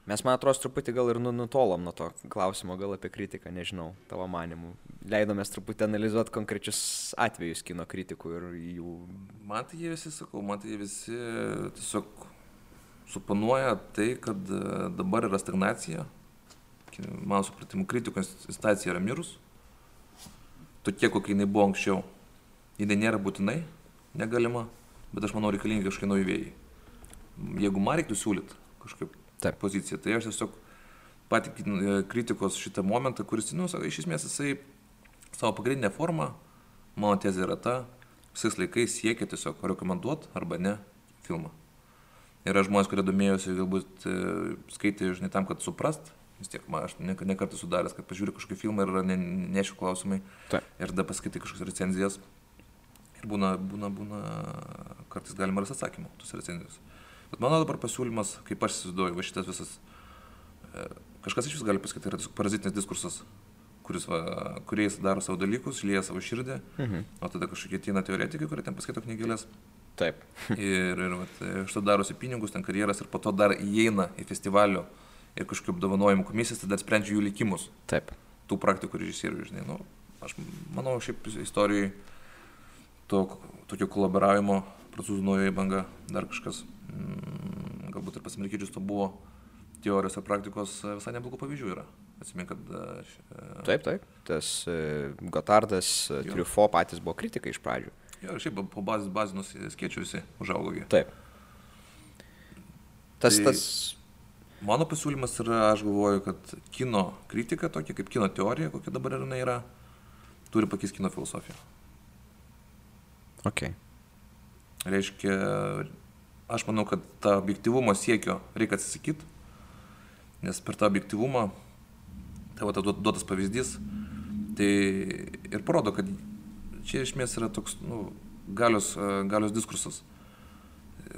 Mes, man atrodo, truputį gal ir nu, nutolom nuo to klausimo, gal apie kritiką, nežinau, tavo manimų. Leidomės truputį analizuoti konkrečius atvejus kino kritikų ir jų... Man tai jie visi, sakau, man tai jie visi tiesiog suponuoja tai, kad e, dabar yra stagnacija. Mano supratimu, kritikos instacija yra mirus tokia, kokia jinai buvo anksčiau. Jinai nėra būtinai negalima, bet aš manau reikalingi kažkokie nauji vėjai. Jeigu man reiktų siūlyti kažkaip Taip. poziciją, tai aš tiesiog patį e, kritikos šitą momentą, kuris, nu, iš esmės jisai savo pagrindinę formą, mano tezė yra ta, visais laikais siekia tiesiog rekomenduoti arba ne filmą. Yra žmonės, kurie domėjosi, galbūt e, skaitė, žinai, tam, kad suprast, vis tiek, man, aš ne, ne kartą sudaręs, kad pažiūriu kažkokį filmą ir yra ne, nešių klausimai. Taip. Ir tada paskaitai kažkokias recenzijas. Ir būna, būna, būna, kartais galima rasti atsakymų, tos recenzijos. Bet mano dabar pasiūlymas, kaip aš įsivaizduoju, va šitas visas, e, kažkas iš vis gali pasakyti, yra tiesiog parazitinis diskursas, kuris, va, kuriais daro savo dalykus, lieja savo širdį, mhm. o tada kažkokie tina teoretikai, kurie ten paskaito knygelės. Taip. [laughs] ir ir vat, iš to darosi pinigus, ten karjeras ir po to dar įeina į festivalio ir kažkokių apdovanojimų komisijas, tada sprendžia jų likimus. Taip. Tų praktikų režisierių, žinai, nu, aš manau, šiaip istorijai to tokio kolaboravimo prancūzų naujoji banga, dar kažkas, galbūt ir pas amerikiečius to buvo teorijos ir praktikos visai neblogų pavyzdžių yra. Atsimink, kad... E, taip, taip. Tas e, Gotardas, e, Triufo patys buvo kritikai iš pradžių. Jo, šiaip po bazės bazinus skiečių visi užaugo. Taip. Tas, tai, tas Mano pasiūlymas yra, aš galvoju, kad kino kritika tokia, kaip kino teorija, kokia dabar jinai yra, turi pakeisti kino filosofiją. Ok. Reiškia, aš manau, kad tą objektivumo siekio reikia atsisakyti, nes per tą objektivumą, tavo tai duotas pavyzdys, tai ir parodo, kad čia iš esmės yra toks nu, galios, galios diskursas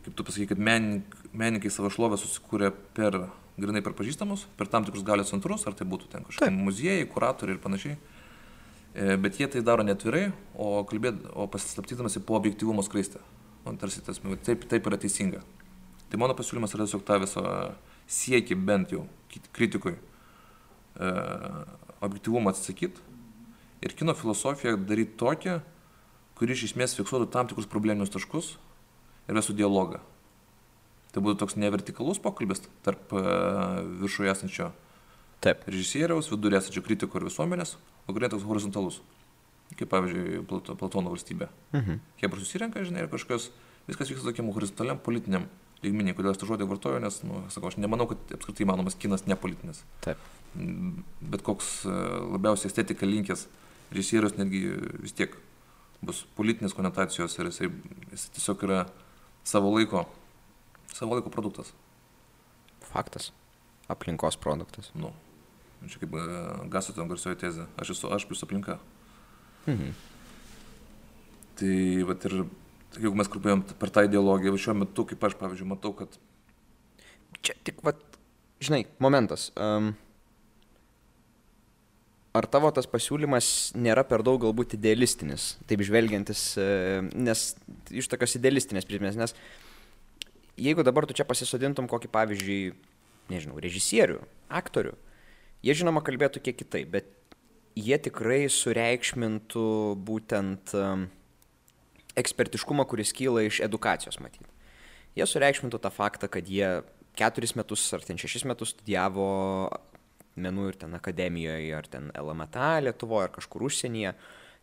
kaip tu pasakai, kad menininkai savo šlovę susikūrė per, grinai per pažįstamus, per tam tikrus galios centrus, ar tai būtų ten kažkokie muziejai, kuratoriai ir panašiai. E, bet jie tai daro netvirai, o, kalbėt, o pasislaptydamasi po objektivumo skraistę. Nu, tarsi tas, taip, taip yra teisinga. Tai mano pasiūlymas yra tiesiog tą visą siekį bent jau kritikui e, objektivumą atsisakyti ir kino filosofiją daryti tokią, kuri iš esmės fiksuotų tam tikrus probleminius taškus ir vestų dialogą. Tai būtų toks nevertikalus pokalbis tarp uh, viršuje esančio Taip. režisieriaus, vidurė esančio kritiko ir visuomenės, o kurie toks horizontalus. Kaip pavyzdžiui, Plato, Platono valstybė. Mhm. Hebra susirenka, žinai, ir kažkokios viskas vyksta tokiam horizontaliam politiniam lygmenį, kodėl aš tą žodį vartoju, nes, nu, sakau, aš nemanau, kad apskritai įmanomas kinas nepolitinis. Taip. Bet koks e, labiausiai estetika linkęs režisierius netgi vis tiek bus politinės konotacijos ir jisai, jisai tiesiog yra savo laiko, savo laiko produktas. Faktas. Aplinkos produktas. Nu, čia kaip e, Gaso ten garsioji tezė. Aš esu aš plus aplinka. Mhm. Tai vat ir jeigu mes kalbėjom per tą ideologiją, šiuo metu, kaip aš, pavyzdžiui, matau, kad... Čia tik, vat, žinai, momentas. Um, ar tavo tas pasiūlymas nėra per daug galbūt idealistinis, taip žvelgiantis, uh, nes iš tokios idealistinės prizmės, nes jeigu dabar tu čia pasisodintum kokį, pavyzdžiui, nežinau, režisierių, aktorių, jie žinoma kalbėtų kiek kitaip, bet jie tikrai sureikšmintų būtent um, ekspertiškumą, kuris kyla iš edukacijos matyti. Jie sureikšmintų tą faktą, kad jie keturis metus ar ten šešis metus studijavo menų ir ten akademijoje, ar ten LMTA Lietuvoje, ar kažkur užsienyje.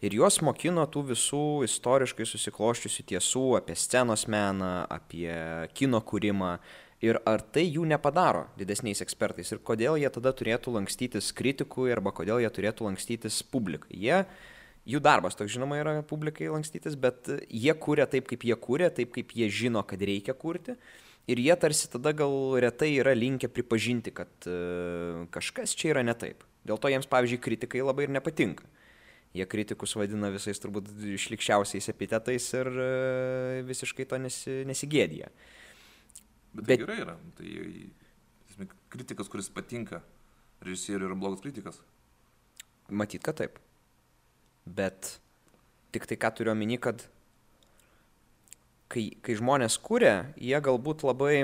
Ir juos mokino tų visų istoriškai susikloščiusių tiesų apie scenos meną, apie kino kūrimą. Ir ar tai jų nepadaro didesniais ekspertais ir kodėl jie tada turėtų lankstytis kritikui arba kodėl jie turėtų lankstytis publikai. Jie jų darbas toks žinoma yra publikai lankstytis, bet jie kūrė taip, kaip jie kūrė, taip, kaip jie žino, kad reikia kurti. Ir jie tarsi tada gal retai yra linkę pripažinti, kad uh, kažkas čia yra ne taip. Dėl to jiems, pavyzdžiui, kritikai labai ir nepatinka. Jie kritikus vadina visais turbūt išlikščiausiais epitetais ir uh, visiškai to nesi, nesigėdija. Bet, bet tai gerai yra. Tai kritikas, kuris patinka režisieriui, yra blogas kritikas. Matyt, kad taip. Bet tik tai ką turiu omeny, kad kai, kai žmonės kūrė, jie galbūt labai...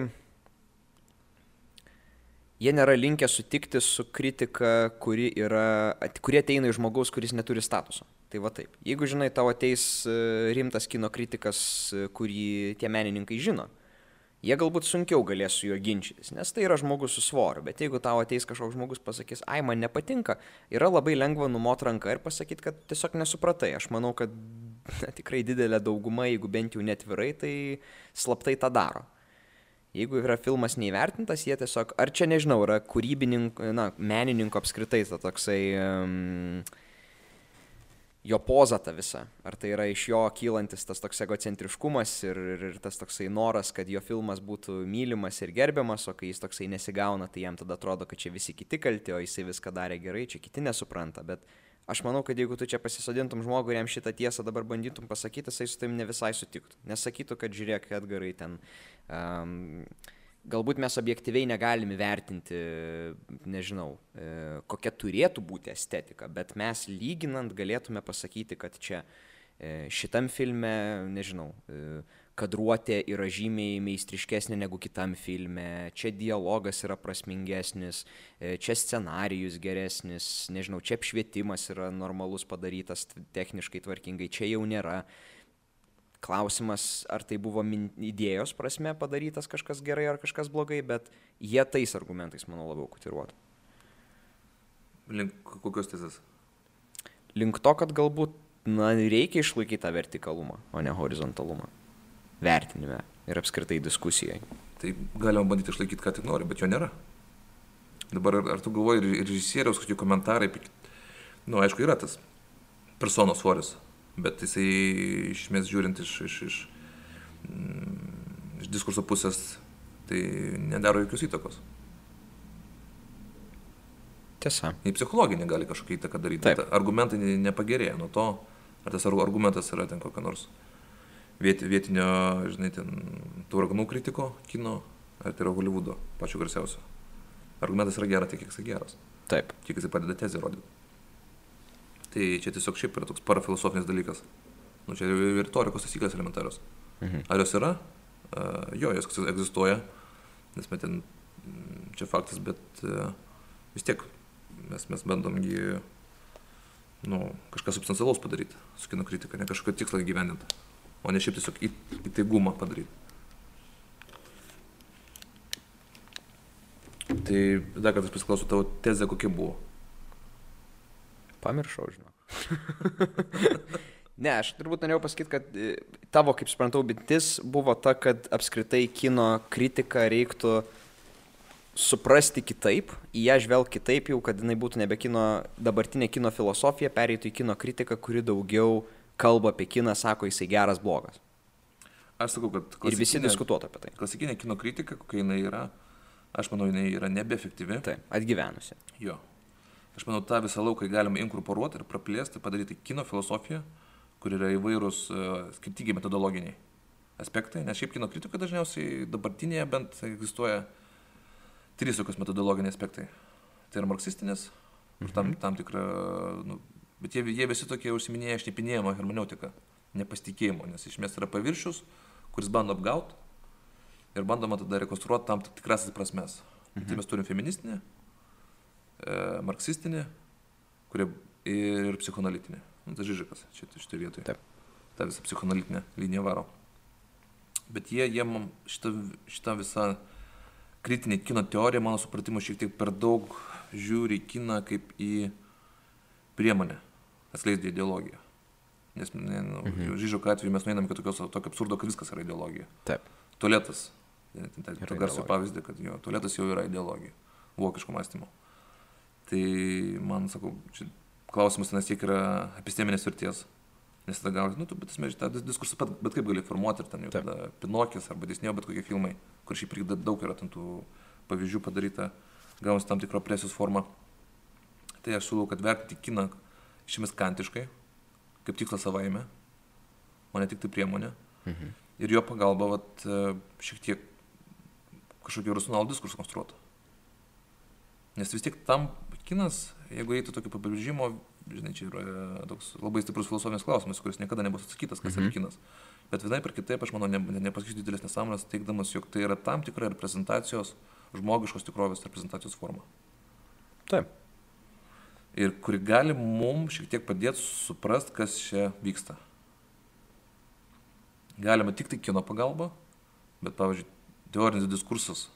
Jie nėra linkę sutikti su kritika, kuri, yra, kuri ateina iš žmogaus, kuris neturi statuso. Tai va taip. Jeigu žinai, tavo ateis e, rimtas kino kritikas, e, kurį tie menininkai žino, jie galbūt sunkiau galės su juo ginčytis, nes tai yra žmogus su svoriu, bet jeigu tau ateis kažkoks žmogus pasakys, ai man nepatinka, yra labai lengva numot ranką ir pasakyti, kad tiesiog nesupratai. Aš manau, kad [laughs] na, tikrai didelė dauguma, jeigu bent jau netvirai, tai slaptai tą daro. Jeigu yra filmas neįvertintas, jie tiesiog, ar čia nežinau, yra kūrybininko, na, menininko apskritai ta toksai... Um, jo poza ta visa. Ar tai yra iš jo kylantis tas toks egocentriškumas ir, ir, ir tas toksai noras, kad jo filmas būtų mylimas ir gerbiamas, o kai jis toksai nesigauna, tai jam tada atrodo, kad čia visi kiti kalti, o jisai viską darė gerai, čia kiti nesupranta. Bet aš manau, kad jeigu tu čia pasisodintum žmogų ir jam šitą tiesą dabar bandytum pasakyti, jisai su tavim ne visai sutiktų. Nesakytų, kad žiūrėk, Edgarai ten... Um, galbūt mes objektyviai negalim įvertinti, nežinau, e, kokia turėtų būti estetika, bet mes lyginant galėtume pasakyti, kad čia e, šitam filme, nežinau, e, kadruotė yra žymiai meistriškesnė negu kitam filme, čia dialogas yra prasmingesnis, čia scenarijus geresnis, nežinau, čia apšvietimas yra normalus padarytas techniškai tvarkingai, čia jau nėra klausimas, ar tai buvo idėjos prasme padarytas kažkas gerai ar kažkas blogai, bet jie tais argumentais, manau, labiau kotiruotų. Link kokios tezės? Link to, kad galbūt na, reikia išlaikyti tą vertikalumą, o ne horizontalumą. Vertinime ir apskritai diskusijai. Tai galima bandyti išlaikyti, ką tik nori, bet jo nėra. Dabar ar, ar tu galvoji ir režisieriaus kokie komentarai, na, nu, aišku, yra tas personos svoris, bet jisai iš esmės žiūrint iš, iš, iš, mm, iš diskurso pusės, tai nedaro jokios įtakos. Tiesa. Į psichologinį gali kažkokią įtaką daryti. Taip. Argumentai nepagerėja nuo to, ar tas argumentas yra ten kokia nors viet, vietinio, žinai, ten turganų kritiko kino, ar tai yra Hollywoodo, pačiu garsiausio. Argumentas yra geras, tik kiek jisai geras. Taip. Tik jisai padeda tezį rodyti. Tai čia tiesiog šiaip yra toks parafilosofinis dalykas. Nu, čia ir retorikos taisyklės elementarios. Mhm. Ar jos yra? Uh, jo, jos egzistuoja, nes mes ten, mm, čia faktas, bet uh, vis tiek mes, mes bandom jį, nu, kažką substancialaus padaryti su kino kritika, ne kažkokio tikslo gyveninti, o ne šiaip tiesiog į, įtaigumą padaryti. Tai dar kartą pasiklausiu tavo tezę, kokia buvo. Pamiršau, žinau. Ne, aš turbūt norėjau pasakyti, kad e, tavo, kaip supratau, mintis buvo ta, kad apskritai kino kritiką reiktų suprasti kitaip, į ją žvelgti kitaip jau, kad jinai būtų nebe kino, dabartinė kino filosofija, pereitų į kino kritiką, kuri daugiau kalba apie kiną, sako jisai geras, blogas. Aš sakau, kad Ir visi diskutuotų apie tai. klasikinė kino kritika, kokia jinai yra, aš manau, jinai yra nebeefektyvi. Taip, atgyvenusi. Jo. Aš manau, tą visą lauką galima inkorporuoti ir praplėsti, padaryti kino filosofiją, kur yra įvairūs uh, skirtingi metodologiniai aspektai, nes šiaip kino kritika dažniausiai dabartinėje bent egzistuoja trys tokios metodologiniai aspektai. Tai yra marksistinis, mhm. tam, tam tikra, nu, bet jie, jie visi tokie užsiminėja šnipinėjimo hermeneutika, nepasitikėjimo, nes iš esmės yra paviršius, kuris bando apgauti ir bandoma tada rekonstruoti tam tikrasis prasmes. Mhm. Tai mes turim feministinį, e, marksistinį kurie, ir psichoanalitinį. Nu, tai Žižikas čia šitoje vietoje. Taip. Ta visa psichoanalitinė linija varo. Bet jie, jie man šitą, šitą visą kritinę kino teoriją, mano supratimu, šiek tiek per daug žiūri į kiną kaip į priemonę atskleisti ideologiją. Nes ne, nu, mhm. Žižoko atveju mes nueinam iki tokio absurdo, kad viskas yra ideologija. Taip. Tualetas. Tai garsiai pavyzdį, kad jo, tualetas jau yra ideologija. Vokiško mąstymo. Tai man, sakau, čia klausimas tenais kiek yra episteminės vertės. Nes tada gausi, nu, tu, bet esmė, tą diskursą pat, bet kaip gali formuoti ir ten jau tada Pinokis arba Disnėjo, bet kokie filmai, kur šiaip irgi daug yra tų pavyzdžių padaryta, gausi tam tikrą presijos formą. Tai aš siūlau, kad vertinti kiną išimės kantiškai, kaip tikslą savaime, o ne tik tai priemonė. Mhm. Ir jo pagalba, vat, šiek tiek kažkokį racionalų diskursą konstruoti. Nes vis tiek tam kinas jeigu eitų tokio pabrėžimo, žinai, čia yra toks labai stiprus filosofinis klausimas, kuris niekada nebus atsakytas, kas -hmm. yra mhm. kinas. Bet vienai per kitaip, aš manau, ne, ne, nepasakysiu didelės nesąmonės, teikdamas, jog tai yra tam tikra reprezentacijos, žmogiškos tikrovės reprezentacijos forma. Taip. Ir kuri gali mums šiek tiek padėti suprasti, kas čia vyksta. Galima tik tai kino pagalba, bet, pavyzdžiui, teorinis diskursas,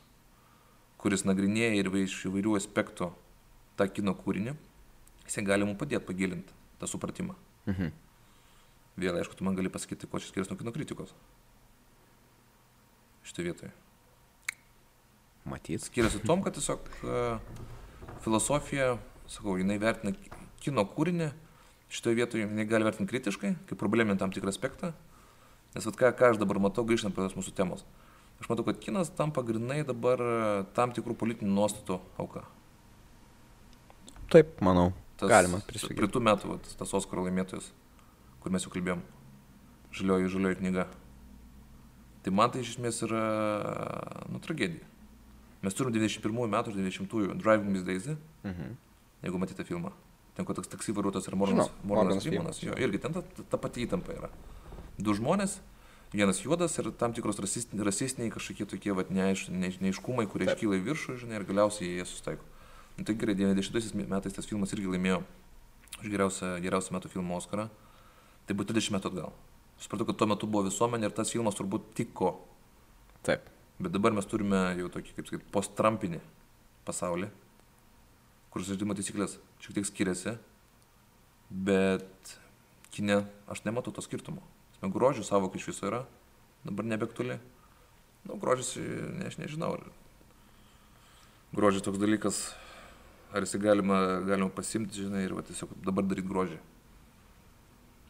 kuris nagrinėja ir iš įvairių aspektų tą kino kūrinį, jisai gali mums padėti pagilinti tą supratimą. Mhm. Vėl, aišku, tu man gali pasakyti, ko čia skiriasi nuo kino kritikos. Šitą vietoje. Matyt. Skiriasi tom, kad tiesiog uh, filosofija, sakau, jinai vertina kino kūrinį, šitoje vietoje jinai gali vertinti kritiškai, kaip probleminį tam tikrą aspektą. Nes vat, ką, ką aš dabar matau, grįžtant prie tos mūsų temos. Aš matau, kad kinas tampa grinai dabar tam tikrų politinių nuostatų auka. Taip, manau. Tas, Galima prisikėti. Prie tų metų, vat, tas Oskaro laimėtojas, kur mes jau kalbėjom. Žalioji, žalioji knyga. Tai man tai iš esmės yra, nu, tragedija. Mes turim 21 metų ir 20-ųjų Driving Miss Daisy, mhm. jeigu matėte filmą. Ten, kur toks taksi vairuotojas yra Morganas, Morganas Freemanas. Jo, irgi ten ta, ta, pati įtampa yra. Du žmonės, vienas juodas ir tam tikros rasistiniai, rasistiniai kažkokie tokie vat, neaiš, neaiškumai, kurie iškyla į viršų, žinai, ir galiausiai jie sustaiko. Nu, tai gerai, 90 metais tas filmas irgi laimėjo už geriausią, geriausią metų filmą Oscarą. Tai buvo 30 metų atgal. Supratau, kad tuo metu buvo visuomenė ir tas filmas turbūt tiko. Taip. Bet dabar mes turime jau tokį, kaip sakyti, post-trumpinį pasaulį, kur žaidimo taisyklės šiek tiek skiriasi, bet kine aš nematau to skirtumo. Grožio savokai iš viso yra, dabar nebektuli. Nu, grožis, ne, aš nežinau. Grožis toks dalykas, ar jisai galima, galima pasimti, žinai, ir va, tiesiog dabar daryti grožį.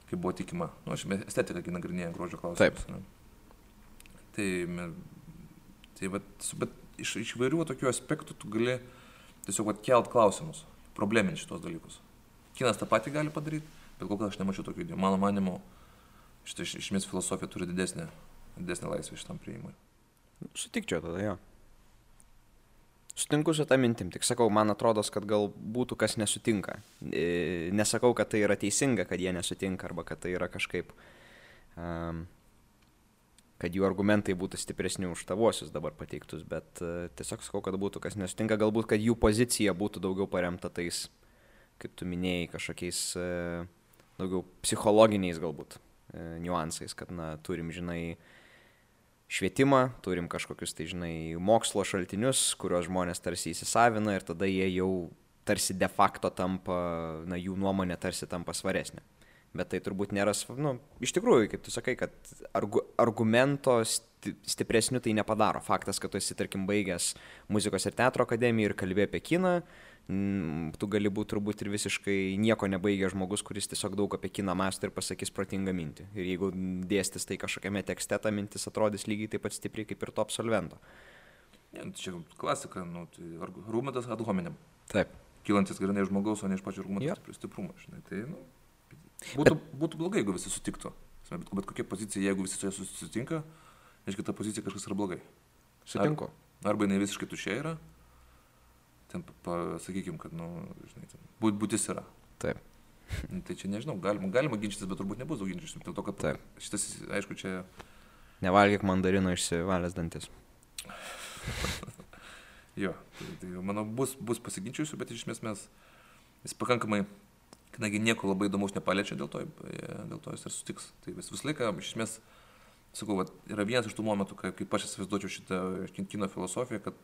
Kaip buvo tikima. Nu, aš estetiką nagrinėju grožio klausimus. Taip. Ne? Tai, tai va, bet iš, iš įvairių tokių aspektų tu gali tiesiog kelt klausimus, probleminti šitos dalykus. Kinas tą patį gali padaryti, bet kol kas aš nemačiau tokių idėjų. Mano manimo, šitą iš esmės filosofija turi didesnę, didesnę laisvę šitam prieimui. Sutikčiau tada, jo. Sutinku su tą mintim, tik sakau, man atrodo, kad gal būtų kas nesutinka. E, nesakau, kad tai yra teisinga, kad jie nesutinka arba kad tai yra kažkaip, um, kad jų argumentai būtų stipresni už tavosius dabar pateiktus, bet uh, tiesiog sakau, kad būtų kas nesutinka, galbūt, kad jų pozicija būtų daugiau paremta tais, kaip tu minėjai, kažkokiais uh, daugiau psichologiniais galbūt uh, niuansais, kad, na, turim, žinai, uh, švietimą, turim kažkokius, tai žinai, mokslo šaltinius, kuriuos žmonės tarsi įsisavina ir tada jie jau tarsi de facto tampa, na, jų nuomonė tarsi tampa svaresnė. Bet tai turbūt nėra, nu, iš tikrųjų, kaip tu sakai, kad argu, argumento sti stipresniu tai nepadaro. Faktas, kad tu esi, tarkim, baigęs muzikos ir teatro akademiją ir kalbėjai apie kiną, mm, tu gali būti turbūt ir visiškai nieko nebaigęs žmogus, kuris tiesiog daug apie kiną mąsto ir pasakys protingą mintį. Ir jeigu dėstis tai kažkokiame tekste, ta mintis atrodys lygiai taip pat stipriai kaip ir to absolvento. Ne, nu, čia klasika, nu, tai argumentas ad hominem. Taip. Kylantis grinai žmogaus, o ne iš pačio argumento stipri- stiprumo, žinai. Tai, nu, būtų, bet... būtų blogai, jeigu visi sutiktų. Bet, bet kokia pozicija, jeigu visi su ja susitinka, reiškia, ta pozicija kažkas yra blogai. Sutinku. Arba jinai visiškai tuščia yra, ten, pasakykim, kad, nu, žinai, ten, būt, būtis yra. Taip. Nu, Tai čia nežinau, galima, galima ginčytis, bet turbūt nebus daug ginčytis. Dėl to, kad Taip. šitas, aišku, čia Nevalgyk mandarino išsivalęs dantis. [laughs] Jo, tai, tai manau, bus, bus pasiginčiusių, bet iš esmės mes, jis pakankamai, kadangi nieko labai įdomaus nepaliečia, dėl to, e, dėl to jis ir sutiks. Tai vis, visą laiką, iš esmės, sakau, vat, yra vienas iš tų momentų, kai, kaip aš įsivaizduočiau šitą kin- kino filosofiją, kad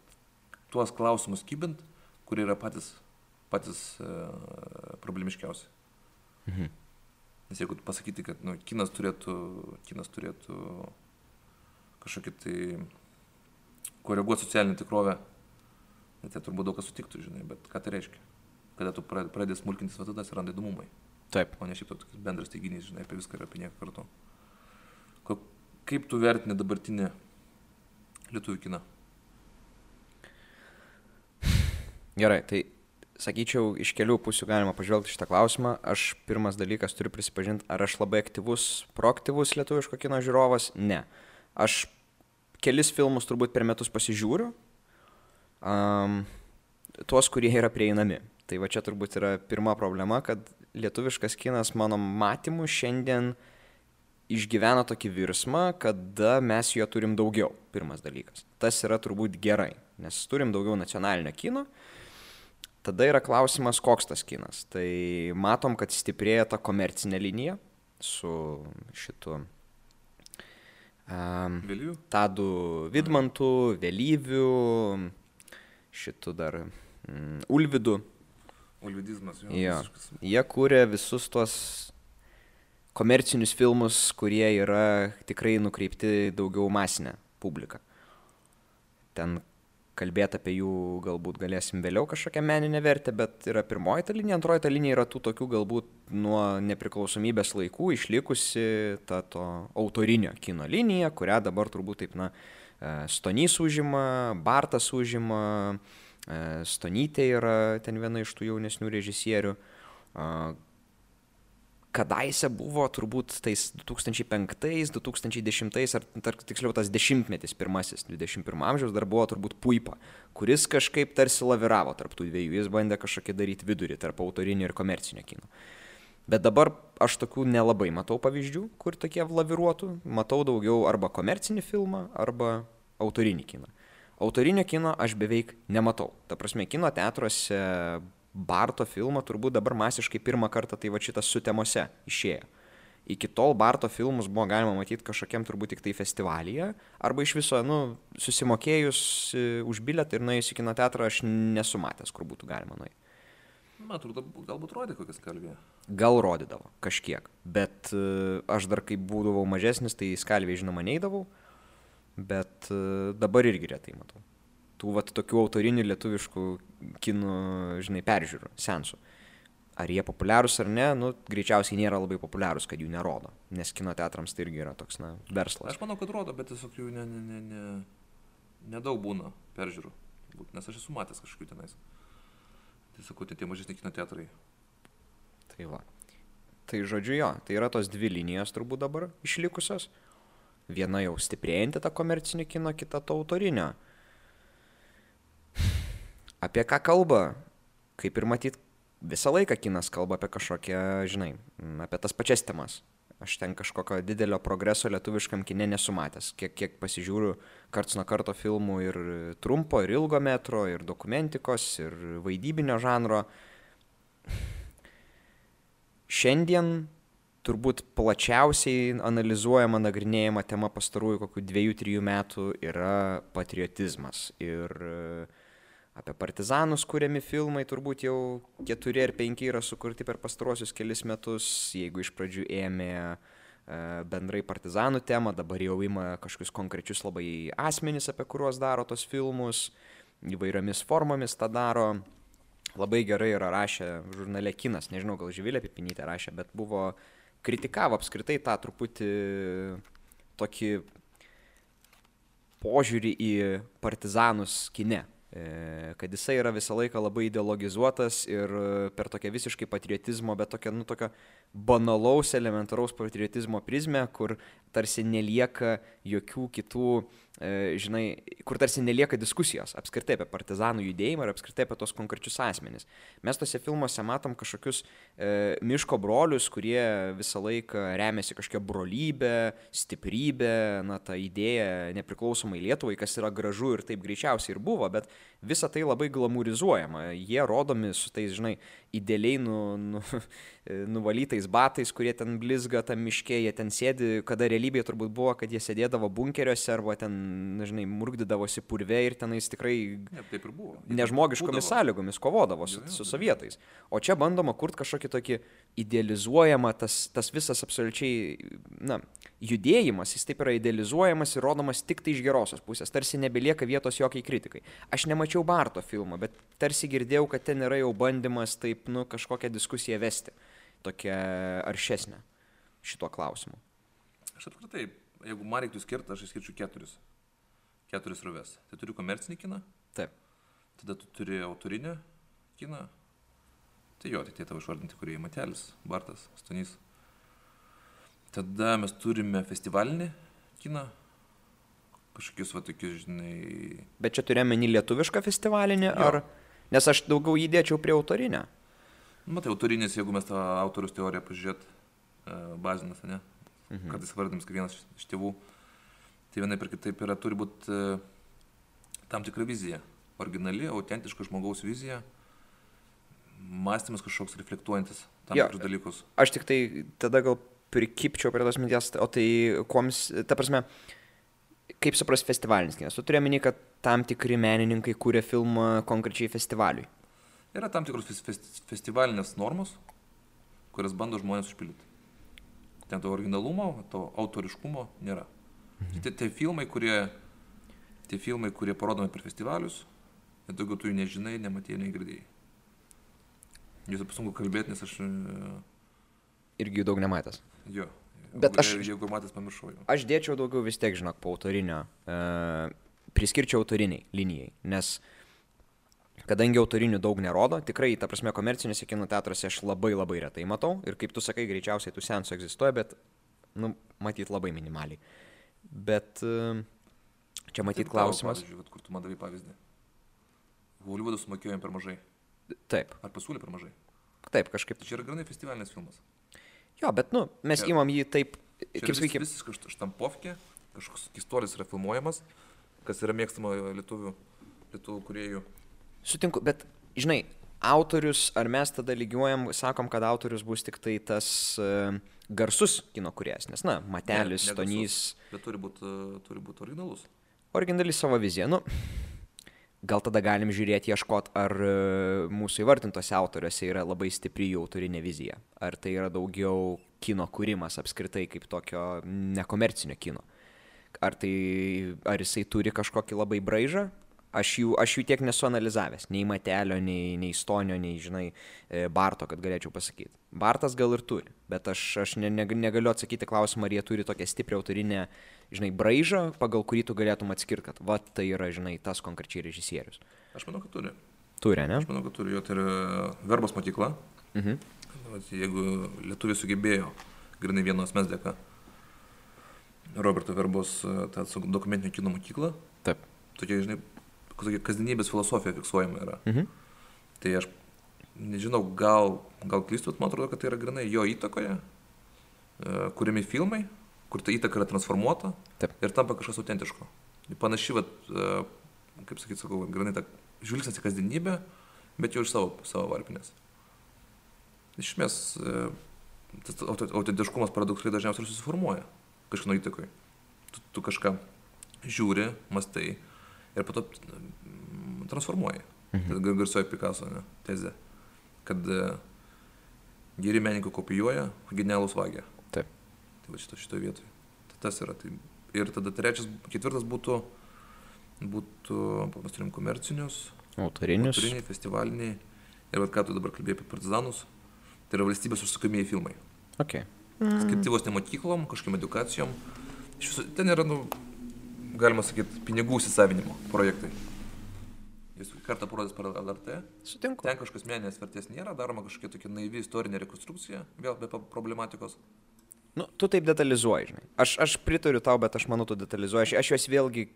tuos klausimus kybint, kurie yra patys, patys e, problemiškiausi. Mhm. Nes jeigu pasakyti, kad nu, kinas, turėtų, kinas turėtų kažkokį tai koreguoti socialinę tikrovę, tai tai turbūt daug kas sutiktų, žinai, bet ką tai reiškia? Kada tu pra- pradedi smulkintis, va tada atsiranda įdomumai, Taip. o ne šiaip toks bendras teiginys, žinai, apie viską ir apie nieką kartu. Kaip tu vertini dabartinį lietuvių kiną? Gerai, tai sakyčiau, iš kelių pusių galima pažvelgti šitą klausimą. Aš pirmas dalykas turiu prisipažinti, ar aš labai aktyvus, proaktyvus lietuviško kino žiūrovas? Ne. Aš kelis filmus turbūt per metus pasižiūriu, um, tuos, kurie yra prieinami. Tai va čia turbūt yra pirma problema, kad lietuviškas kinas mano matymu šiandien išgyvena tokį virsmą, kada mes jo turim daugiau, pirmas dalykas. Tas yra turbūt gerai, nes turim daugiau nacionalinio kino. Tada yra klausimas, koks tas kinas. Tai matom, kad stiprėja ta komercinė linija su šitu um, Vėlyvių? Tadu Vidmantu, Vėlyviu, šitu dar mm, Ulvidu. Olvidizmas, jo. Jo. Jie kūrė visus tuos komercinius filmus, kurie yra tikrai nukreipti daugiau masinę publiką. Ten kalbėti apie jų galbūt galėsim vėliau kažkokią meninę vertę, bet yra pirmoji ta linija, antroji ta linija yra tų tokių galbūt nuo nepriklausomybės laikų išlikusi ta to autorinio kino linija, kurią dabar turbūt taip, na, e, Stonys užima, Bartas užima, e, Stonytė yra ten viena iš tų jaunesnių režisierių. Kadaise buvo turbūt tais 2005, 2010, ar tar, tiksliau tas dešimtmetis pirmasis, 21 amžiaus dar buvo turbūt puipa, kuris kažkaip tarsi laviravo tarp tų dviejų, jis bandė kažkokį daryti vidurį tarp autorinio ir komercinio kino. Bet dabar aš tokių nelabai matau pavyzdžių, kur tokie laviruotų. Matau daugiau arba komercinį filmą, arba autorinį kiną. Autorinio kino aš beveik nematau. Ta prasme, kino teatruose Barto filmą turbūt dabar masiškai pirmą kartą tai va šitas sutemose išėjo. Iki tol Barto filmus buvo galima matyti kažkokiam turbūt tik tai festivalyje, arba iš viso, nu, susimokėjus e, už bilietą ir nuėjus į kino teatrą aš nesu matęs, kur būtų galima nueiti. Man atrodo, galbūt rodė kokias kalbė. Gal rodydavo kažkiek, bet e, aš dar kai būdavau mažesnis, tai skalviai žinoma neįdavau, bet e, dabar irgi retai matau. Tų vat tokių autorinių lietuviškų kinų, žinai, peržiūrų, sensų. Ar jie populiarūs ar ne, nu, greičiausiai nėra labai populiarūs, kad jų nerodo, nes kino teatrams tai irgi yra toks, na, verslas. Aš manau, kad rodo, bet tiesiog jų ne, ne, ne, ne, nedaug būna peržiūrų. Nes aš esu matęs kažkokių tenais. Tiesiog tie, tie mažesni kino teatrai. Tai va. Tai žodžiu jo, tai yra tos dvi linijos turbūt dabar išlikusios. Viena jau stiprėjanti tą komercinį kino, kita to autorinio. Apie ką kalba? Kaip ir matyt, visą laiką kinas kalba apie kažkokią, žinai, m, apie tas pačias temas. Aš ten kažkokio didelio progreso lietuviškam kine nesu matęs. Kiek, kiek pasižiūriu karts nuo karto filmų ir trumpo, ir ilgo metro, ir dokumentikos, ir vaidybinio žanro. Šiandien turbūt plačiausiai analizuojama, nagrinėjama tema pastarųjų kokių dviejų, trijų metų yra patriotizmas. Ir e, apie partizanus kuriami filmai, turbūt jau keturi ar penki yra sukurti per pastaruosius kelis metus, jeigu iš pradžių ėmė e, bendrai partizanų temą, dabar jau ima kažkokius konkrečius labai asmenys, apie kuriuos daro tos filmus, įvairiomis formomis tą daro. Labai gerai yra rašę žurnale Kinas, nežinau, gal Živilė Pipinytė rašė, bet buvo kritikavo apskritai tą truputį tokį požiūrį į partizanus kine. E, kad jisai yra visą laiką labai ideologizuotas ir per tokią visiškai patriotizmo, bet tokią, nu, tokią banalaus, elementaraus patriotizmo prizmę, kur tarsi nelieka jokių kitų E, žinai, kur tarsi nelieka diskusijos apskritai apie partizanų judėjimą ir apskritai apie tos konkrečius asmenis. Mes tose filmuose matom kažkokius e, miško brolius, kurie visą laiką remiasi kažkokia brolybė, stiprybė, na, ta idėja nepriklausomai Lietuvai, kas yra gražu ir taip greičiausiai ir buvo, bet visa tai labai glamūrizuojama. Jie rodomi su tais, žinai, idealiai nu, nu, nuvalytais batais, kurie ten blizga tam miške, jie ten sėdi, kada realybėje turbūt buvo, kad jie sėdėdavo bunkeriuose arba ten žinai, murgdydavosi purve ir tenais tikrai ne, taip ir buvo. nežmogiškomis būdavo. sąlygomis kovodavo su, su sovietais. O čia bandoma kurti kažkokį tokį idealizuojamą, tas, tas visas absoliučiai, na, judėjimas, jis taip yra idealizuojamas ir rodomas tik tai iš gerosios pusės, tarsi nebelieka vietos jokiai kritikai. Aš nemačiau Barto filmo, bet tarsi girdėjau, kad ten yra jau bandymas taip, nu, kažkokią diskusiją vesti, tokią aršesnę šituo klausimu. Aš apskritai, jeigu man reiktų skirti, aš išskirčiau keturis keturis ruves. Tai turi komercinį kiną. Taip. Tada tu turi autorinį kiną. Tai jo, tai tie tavo išvardinti, kurie Matelis, Bartas, Stonys. Tada mes turime festivalinį kiną. Kažkokius va tokius, žinai. Bet čia turėjome į lietuvišką festivalinį, jo. ar... Nes aš daugiau įdėčiau prie autorinio. Nu, matai, autorinis, jeigu mes tą autorius teoriją pažiūrėt, e, bazinas, ne? Mhm. Kartais vardinam, kaip vienas iš tėvų. Tai vienai per kitaip yra, turi būti e, tam tikra vizija. Originali, autentiška žmogaus vizija, mąstymas kažkoks reflektuojantis tam jo, tikrus dalykus. Aš tik tai tada gal prikipčiau prie tos minties, o tai koms, ta prasme, kaip supras festivalinis kinas? Tu turi minį, kad tam tikri menininkai kūrė filmą konkrečiai festivaliui. Yra tam tikros festivalinės normos, kurias bando žmonės užpildyti. Ten to originalumo, to autoriškumo nėra. Mhm. Tai, tai filmai, kurie, tie filmai, kurie parodomi per festivalius, daugiau tu jų nežinai, nematėjai, negirdėjai. Jūs apie sunku kalbėti, nes aš... E, Irgi jų daug nematęs. Jo. Bet aš... Jeigu matęs, pamiršau jau. Aš dėčiau daugiau vis tiek, žinok, po autorinio. Uh, priskirčiau autoriniai linijai, nes kadangi autorinių daug nerodo, tikrai, ta prasme, komercinėse kino teatruose aš labai labai retai matau ir kaip tu sakai, greičiausiai tų sensų egzistuoja, bet, nu, matyt labai minimaliai. Bet e, čia matyt klausimas. Pavyzdžiui, kur tu man davai pavyzdį. Hollywoodas sumokėjom per mažai. Taip. Ar pasiūlė per mažai? Taip, kažkaip. Tai čia yra granai festivalinis filmas. Jo, bet, nu, mes čia, įmam jį taip, kaip sakykime. Vis, visiškai štampovkė, kažkoks istorijos yra filmuojamas, kas yra mėgstama lietuvių, lietuvių kuriejų. Sutinku, bet, žinai, autorius, ar mes tada lygiuojam, sakom, kad autorius bus tik tai tas uh, garsus kino kuriejas, nes, na, Matelis, ne, Tonys. Bet turi būti uh, turi būt originalus. Originali savo viziją, nu. Gal tada galim žiūrėti, ieškot, ar uh, mūsų įvardintose autoriuose yra labai stipri jų autorinė vizija. Ar tai yra daugiau kino kūrimas apskritai kaip tokio nekomercinio kino. Ar, tai, ar jisai turi kažkokį labai braižą, aš jų, aš jų tiek nesu analizavęs, nei Matelio, nei, nei Stonio, nei, žinai, e, Barto, kad galėčiau pasakyti. Bartas gal ir turi, bet aš, aš ne, ne, negaliu atsakyti klausimą, ar jie turi tokią stiprią autorinę, žinai, braižą, pagal kurį tu galėtum atskirti, kad va tai yra, žinai, tas konkrečiai režisierius. Aš manau, kad turi. Turi, ne? Aš manau, kad turi, jo tai yra verbos mokykla. Mhm. Jeigu lietuviai sugebėjo, grinai vienos mes dėka, Roberto Verbos e, tą dokumentinio kino mokyklą. Taip. Tokia, žinai, kasdienybės filosofija fiksuojama yra. Mhm. Tai aš nežinau, gal, gal klystu, man atrodo, kad tai yra grinai jo įtakoje, e, kuriami filmai, kur ta įtaka yra transformuota Taip. ir tampa kažkas autentiško. Panaši, vat, e, kaip sakyti, sakau, grinai ta žvilgsnis į kasdienybę, bet jau iš savo, savo varpinės. Iš esmės, e, tas autentiškumas paradoksaliai dažniausiai susiformuoja kažkino įtakoje. Tu, tu kažką žiūri, mastai, ir po to transformuoji. Mhm. Garsuoja Picasso, ne, tezė. Kad e, geri menininkai kopijuoja, genialus vagia. Taip. Tai va šito, šito vietoje. Tai tas yra. Tai. Ir tada trečias, ketvirtas būtų, būtų, mes turim komercinius, Autorinius. autoriniai, festivaliniai. Ir vad ką tu dabar kalbėjai apie partizanus, tai yra valstybės užsakomieji filmai. Okay. Skirti vos ne mokyklom, kažkokiam edukacijom. Viso, ten yra, nu, galima sakyti, pinigų įsisavinimo projektai. Jis kartą parodys per LRT. Sutinku. Ten kažkokios meninės vertės nėra, daroma kažkokia tokia naivi istorinė rekonstrukcija, vėl be problematikos. Nu, tu taip detalizuoji, žinai. Aš, aš pritariu tau, bet aš manau, tu detalizuoji. Aš, aš juos vėlgi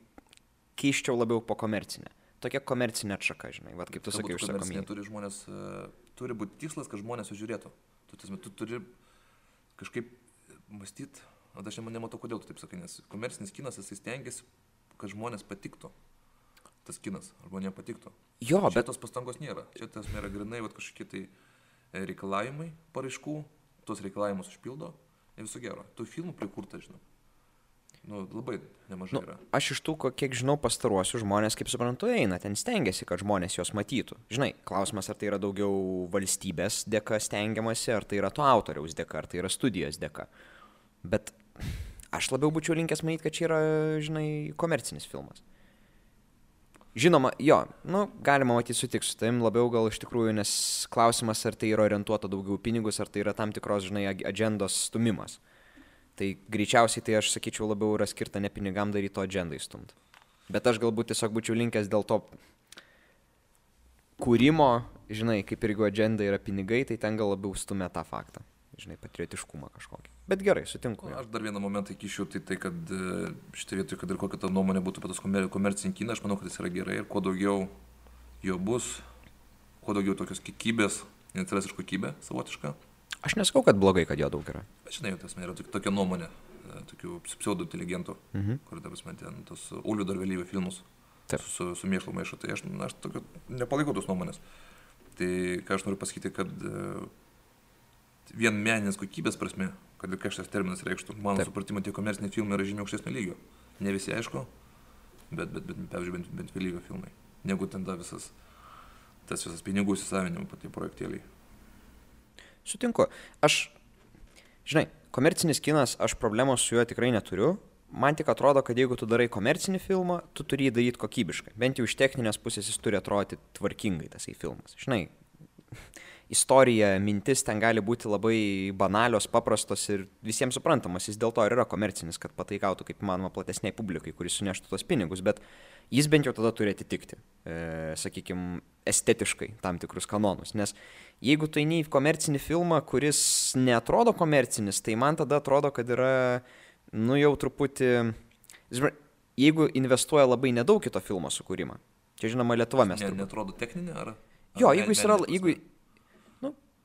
keiščiau labiau po komercinę. Tokia komercinė atšaka, žinai. Vat kaip tu sakai, užsakomieji. Turi žmonės, e, turi būti tikslas, kad žmonės sužiūrėtų. Tu, tasme, tu turi kažkaip mąstyti, o aš nema- nematau, kodėl tu taip sakai, nes komercinis kinas, jisai stengiasi, kad žmonės patiktų. Tas kinas, žmonėms patiktų. Jo, Čia bet tos pastangos nėra. Čia tas nėra grinai vat, kažkokie tai e, reikalavimai paraiškų, tuos reikalavimus užpildo ir viso gero. Tų filmų prikurta, žinau. Nu, labai nemažai nu, yra. aš iš tų, kiek žinau, pastaruosius žmonės, kaip suprantu, eina, ten stengiasi, kad žmonės juos matytų. Žinai, klausimas, ar tai yra daugiau valstybės dėka stengiamasi, ar tai yra to autoriaus dėka, ar tai yra studijos dėka. Bet aš labiau būčiau linkęs manyti, kad čia yra, žinai, komercinis filmas. Žinoma, jo, nu, galima matyti sutikti su tavim labiau gal iš tikrųjų, nes klausimas, ar tai yra orientuota daugiau pinigus, ar tai yra tam tikros, žinai, ag- agendos stumimas. Tai greičiausiai tai aš sakyčiau labiau yra skirta ne pinigam daryti, o agendai stumt. Bet aš galbūt tiesiog būčiau linkęs dėl to kūrimo, žinai, kaip ir jeigu agenda yra pinigai, tai ten gal labiau stumia tą faktą. Žinai, patriotiškumą kažkokį. Bet gerai, sutinku. Aš dar vieną momentą įkišiu, tai tai, kad e, šitą vietoj, kad ir kokia ta nuomonė būtų apie komer komercinį kiną, aš manau, kad jis yra gerai ir kuo daugiau jo bus, kuo daugiau tokios kiekybės, atsiras ir kokybė savotiška. Aš nesakau, kad blogai, kad jo daug yra. Bet žinai, tas yra tokia, nuomonė, e, tokių pseudo inteligentų, Mhm. kur, ta prasme, ten tos Ulių dar vėlyvio filmus Taip. su, su mėšlu maišo, tai aš, aš tokio, nepalaikau tos nuomonės. Tai ką aš noriu pasakyti, kad e, vien meninės kokybės prasme, kad ir ką šitas terminas reikštų, mano Taip. supratimu, tie komerciniai filmai yra žymiai aukštesnio lygio. Ne visi aišku, bet, bet, bet pavyzdžiui, bent, bent vėlyvio filmai. Negu ten ta visas, tas visas pinigų įsisavinimo patie projektėliai. Sutinku. Aš, žinai, komercinis kinas, aš problemos su juo tikrai neturiu. Man tik atrodo, kad jeigu tu darai komercinį filmą, tu turi jį daryti kokybiškai. Bent jau iš techninės pusės jis turi atrodyti tvarkingai tasai filmas. Žinai, istorija, mintis ten gali būti labai banalios, paprastos ir visiems suprantamas. Jis dėl to ir yra komercinis, kad pataikautų kaip manoma platesniai publikai, kuris suneštų tos pinigus, bet jis bent jau tada turi atitikti, e, sakykime, estetiškai tam tikrus kanonus. Nes jeigu tu eini į komercinį filmą, kuris netrodo komercinis, tai man tada atrodo, kad yra, nu jau truputį, jeigu investuoja labai nedaug kito filmo sukūrimą. Čia žinoma, Lietuva mes. Ne, netrodo techninė ar... Jo, ar jeigu men- jis yra, jeigu,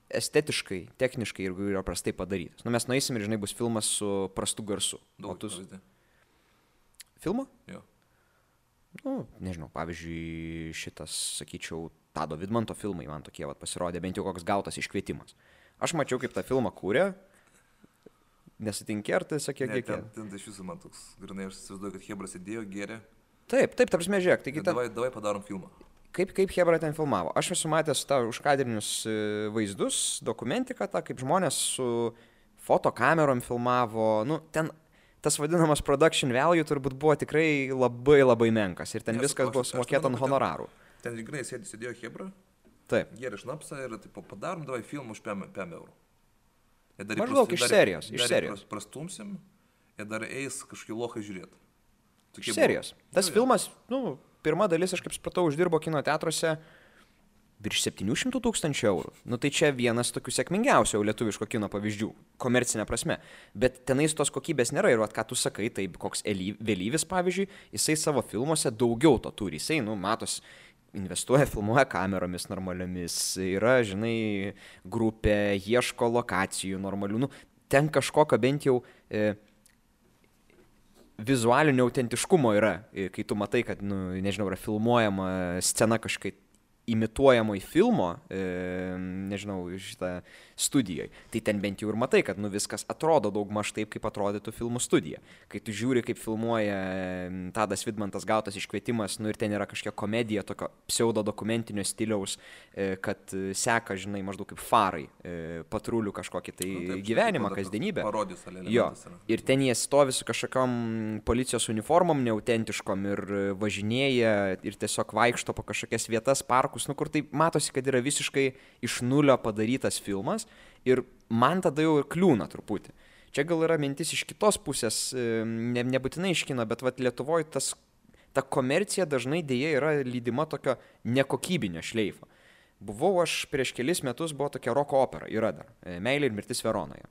estetiškai, techniškai, jeigu yra prastai padarytas. Nu, mes nueisim ir, žinai, bus filmas su prastu garsu. Daug tu... Filmą? Jo. Nu, nežinau, pavyzdžiui, šitas, sakyčiau, Tado Vidmanto filmai man tokie vat, pasirodė, bent jau koks gautas iškvietimas. Aš mačiau, kaip tą filmą kūrė, nesutinkė, ar tai sakė, kiek... ten, ten iš viso man toks, grinai, aš įsivaizduoju, kad Hebra sėdėjo, gėrė. Taip, taip, tarp smė, žiūrėk, taigi Tai ten... davai, davai padarom filmą. Kaip, kaip Hebra ten filmavo? Aš esu matęs tą užkadrinius e, vaizdus, dokumentiką, tą, kaip žmonės su fotokamerom filmavo. Nu, ten tas vadinamas production value turbūt buvo tikrai labai labai menkas ir ten Ne, viskas buvo aš- aš sumokėta ant kad ten- honorarų. Ten grinai sėdė, sėdėjo Hebra, Taip. gėrė šnapsą ir taip padarom, davai filmą už 5 eurų. Ir Maždaug iš serijos, iš serijos. pras- Prastumsim ir dar eis kažkokį lochą žiūrėti. Iš serijos. Tas filmas, nu, pirma dalis, aš kaip supratau, uždirbo kino teatruose virš 700 tūkstančių eurų. Nu tai čia vienas tokių sėkmingiausių lietuviško kino pavyzdžių, komercinė prasme. Bet tenais tos kokybės nėra ir, vat, ką tu sakai, tai koks Ely- Vėlyvis, pavyzdžiui, jisai savo filmuose daugiau to turi. Jisai, nu, matos, investuoja, filmuoja kameromis normaliomis, yra, žinai, grupė, ieško lokacijų normalių. Nu, ten kažkokio bent jau... E, vizualinio autentiškumo yra, kai tu matai, kad, nu, nežinau, yra filmuojama scena kažkaip imituojamoj filmo, e, nežinau, šitą studijoje, tai ten bent jau ir matai, kad nu, viskas atrodo daug maž taip, kaip atrodytų filmų studija. Kai tu žiūri, kaip filmuoja Tadas Vidmantas gautas iškvietimas, nu ir ten yra kažkokia komedija, tokio pseudo dokumentinio stiliaus, e, kad seka, žinai, maždaug kaip farai, e, patrulių kažkokį tai nu, taip, gyvenimą, kasdienybę. Parodys, jo. Ir ten jie stovi su kažkokiam policijos uniformom neautentiškom ir važinėja ir tiesiog vaikšto po kažkokias vietas, parkus, nu kur tai matosi, kad yra visiškai iš nulio padarytas filmas ir man tada jau ir kliūna truputį. Čia gal yra mintis iš kitos pusės, ne, nebūtinai iš kino, bet vat, Lietuvoje tas, ta komercija dažnai dėja yra lydima tokio nekokybinio šleifo. Buvau aš prieš kelis metus, buvo tokia roko opera, yra dar, e, Meilė ir mirtis Veronoje.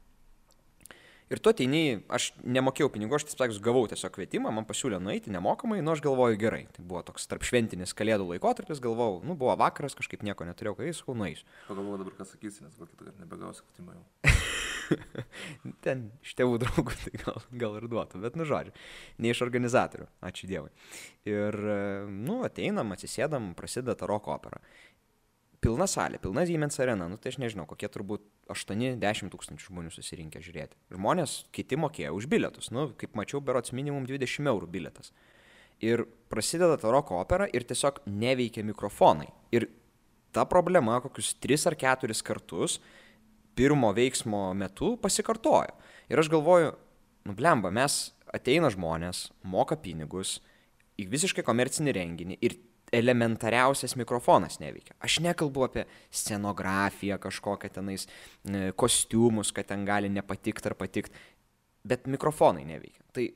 Ir tu ateini, aš nemokėjau pinigų, aš tiesiog gavau tiesiog kvietimą, man pasiūlė nueiti nemokamai, nu aš galvoju gerai. Tai buvo toks tarp šventinis kalėdų laikotarpis, galvojau, nu buvo vakaras, kažkaip nieko neturėjau, kai sakau, nueisiu. Pagalvoju dabar, ką sakysi, nes gal kitą nebegausiu kvietimą jau. [laughs] Ten iš tėvų draugų tai gal, gal ir duotų, bet nu žodžiu, ne iš organizatorių, ačiū Dievui. Ir, nu, ateinam, atsisėdam, prasideda ta roko opera pilna salė, pilna Siemens arena, nu tai aš nežinau, kokie turbūt 8-10 tūkstančių žmonių susirinkę žiūrėti. Žmonės kiti mokėjo už bilietus, nu, kaip mačiau, berots minimum 20 eurų bilietas. Ir prasideda ta roko opera ir tiesiog neveikia mikrofonai. Ir ta problema kokius 3 ar 4 kartus pirmo veiksmo metu pasikartojo. Ir aš galvoju, nublemba, mes ateina žmonės, moka pinigus į visiškai komercinį renginį ir elementariausias mikrofonas neveikia. Aš nekalbu apie scenografiją kažkokią tenais, e, kostiumus, kad ten gali nepatikti ar patikti, bet mikrofonai neveikia. Tai,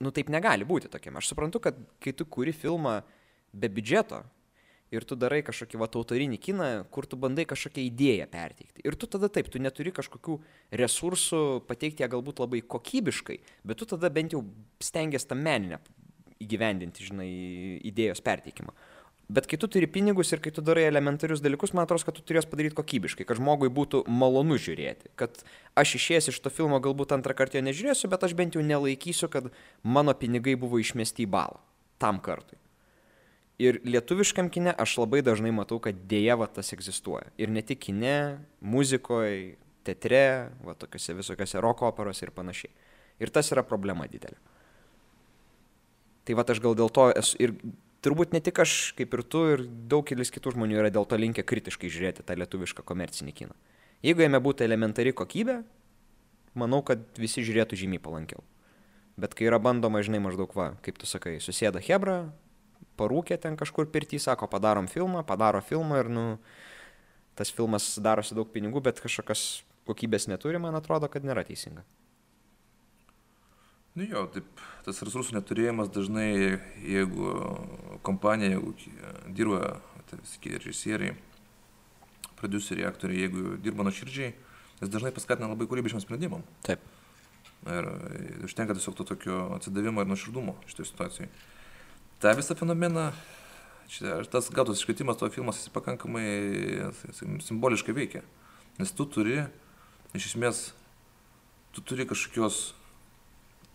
nu taip negali būti tokiam. Aš suprantu, kad kai tu kuri filmą be biudžeto ir tu darai kažkokį va autorinį kiną, kur tu bandai kažkokią idėją perteikti. Ir tu tada taip, tu neturi kažkokių resursų pateikti ją galbūt labai kokybiškai, bet tu tada bent jau stengiasi tą meninę įgyvendinti, žinai, idėjos perteikimą. Bet kai tu turi pinigus ir kai tu darai elementarius dalykus, man atrodo, kad tu turės padaryti kokybiškai, kad žmogui būtų malonu žiūrėti. Kad aš išėjęs iš to filmo galbūt antrą kartą jo nežiūrėsiu, bet aš bent jau nelaikysiu, kad mano pinigai buvo išmesti į balą. Tam kartui. Ir lietuviškam kine aš labai dažnai matau, kad dėja va tas egzistuoja. Ir ne tik kine, muzikoje, teatre, va tokiuose visokiuose roko operos ir panašiai. Ir tas yra problema didelė. Tai va aš gal dėl to esu ir turbūt ne tik aš, kaip ir tu, ir daugelis kitų žmonių yra dėl to linkę kritiškai žiūrėti tą lietuvišką komercinį kiną. Jeigu jame būtų elementari kokybė, manau, kad visi žiūrėtų žymiai palankiau. Bet kai yra bandoma, žinai, maždaug va, kaip tu sakai, susėda Hebra, parūkė ten kažkur pirtį, sako, padarom filmą, padaro filmą ir, nu, tas filmas darosi daug pinigų, bet kažkokios kokybės neturi, man atrodo, kad nėra teisinga. Nu jo, taip, tas resursų neturėjimas dažnai, jeigu kompanija, jeigu dirba, tai visi režisieriai, produceriai, aktoriai, jeigu dirba nuoširdžiai, jis dažnai paskatina labai kūrybiškam sprendimam. Taip. Ir užtenka tiesiog to tokio atsidavimo ir nuoširdumo šitoje situacijoje. Ta visą fenomeną, čia, tas gautas iškvietimas to filmas, jis pakankamai simboliškai veikia. Nes tu turi, iš esmės, tu turi kažkokios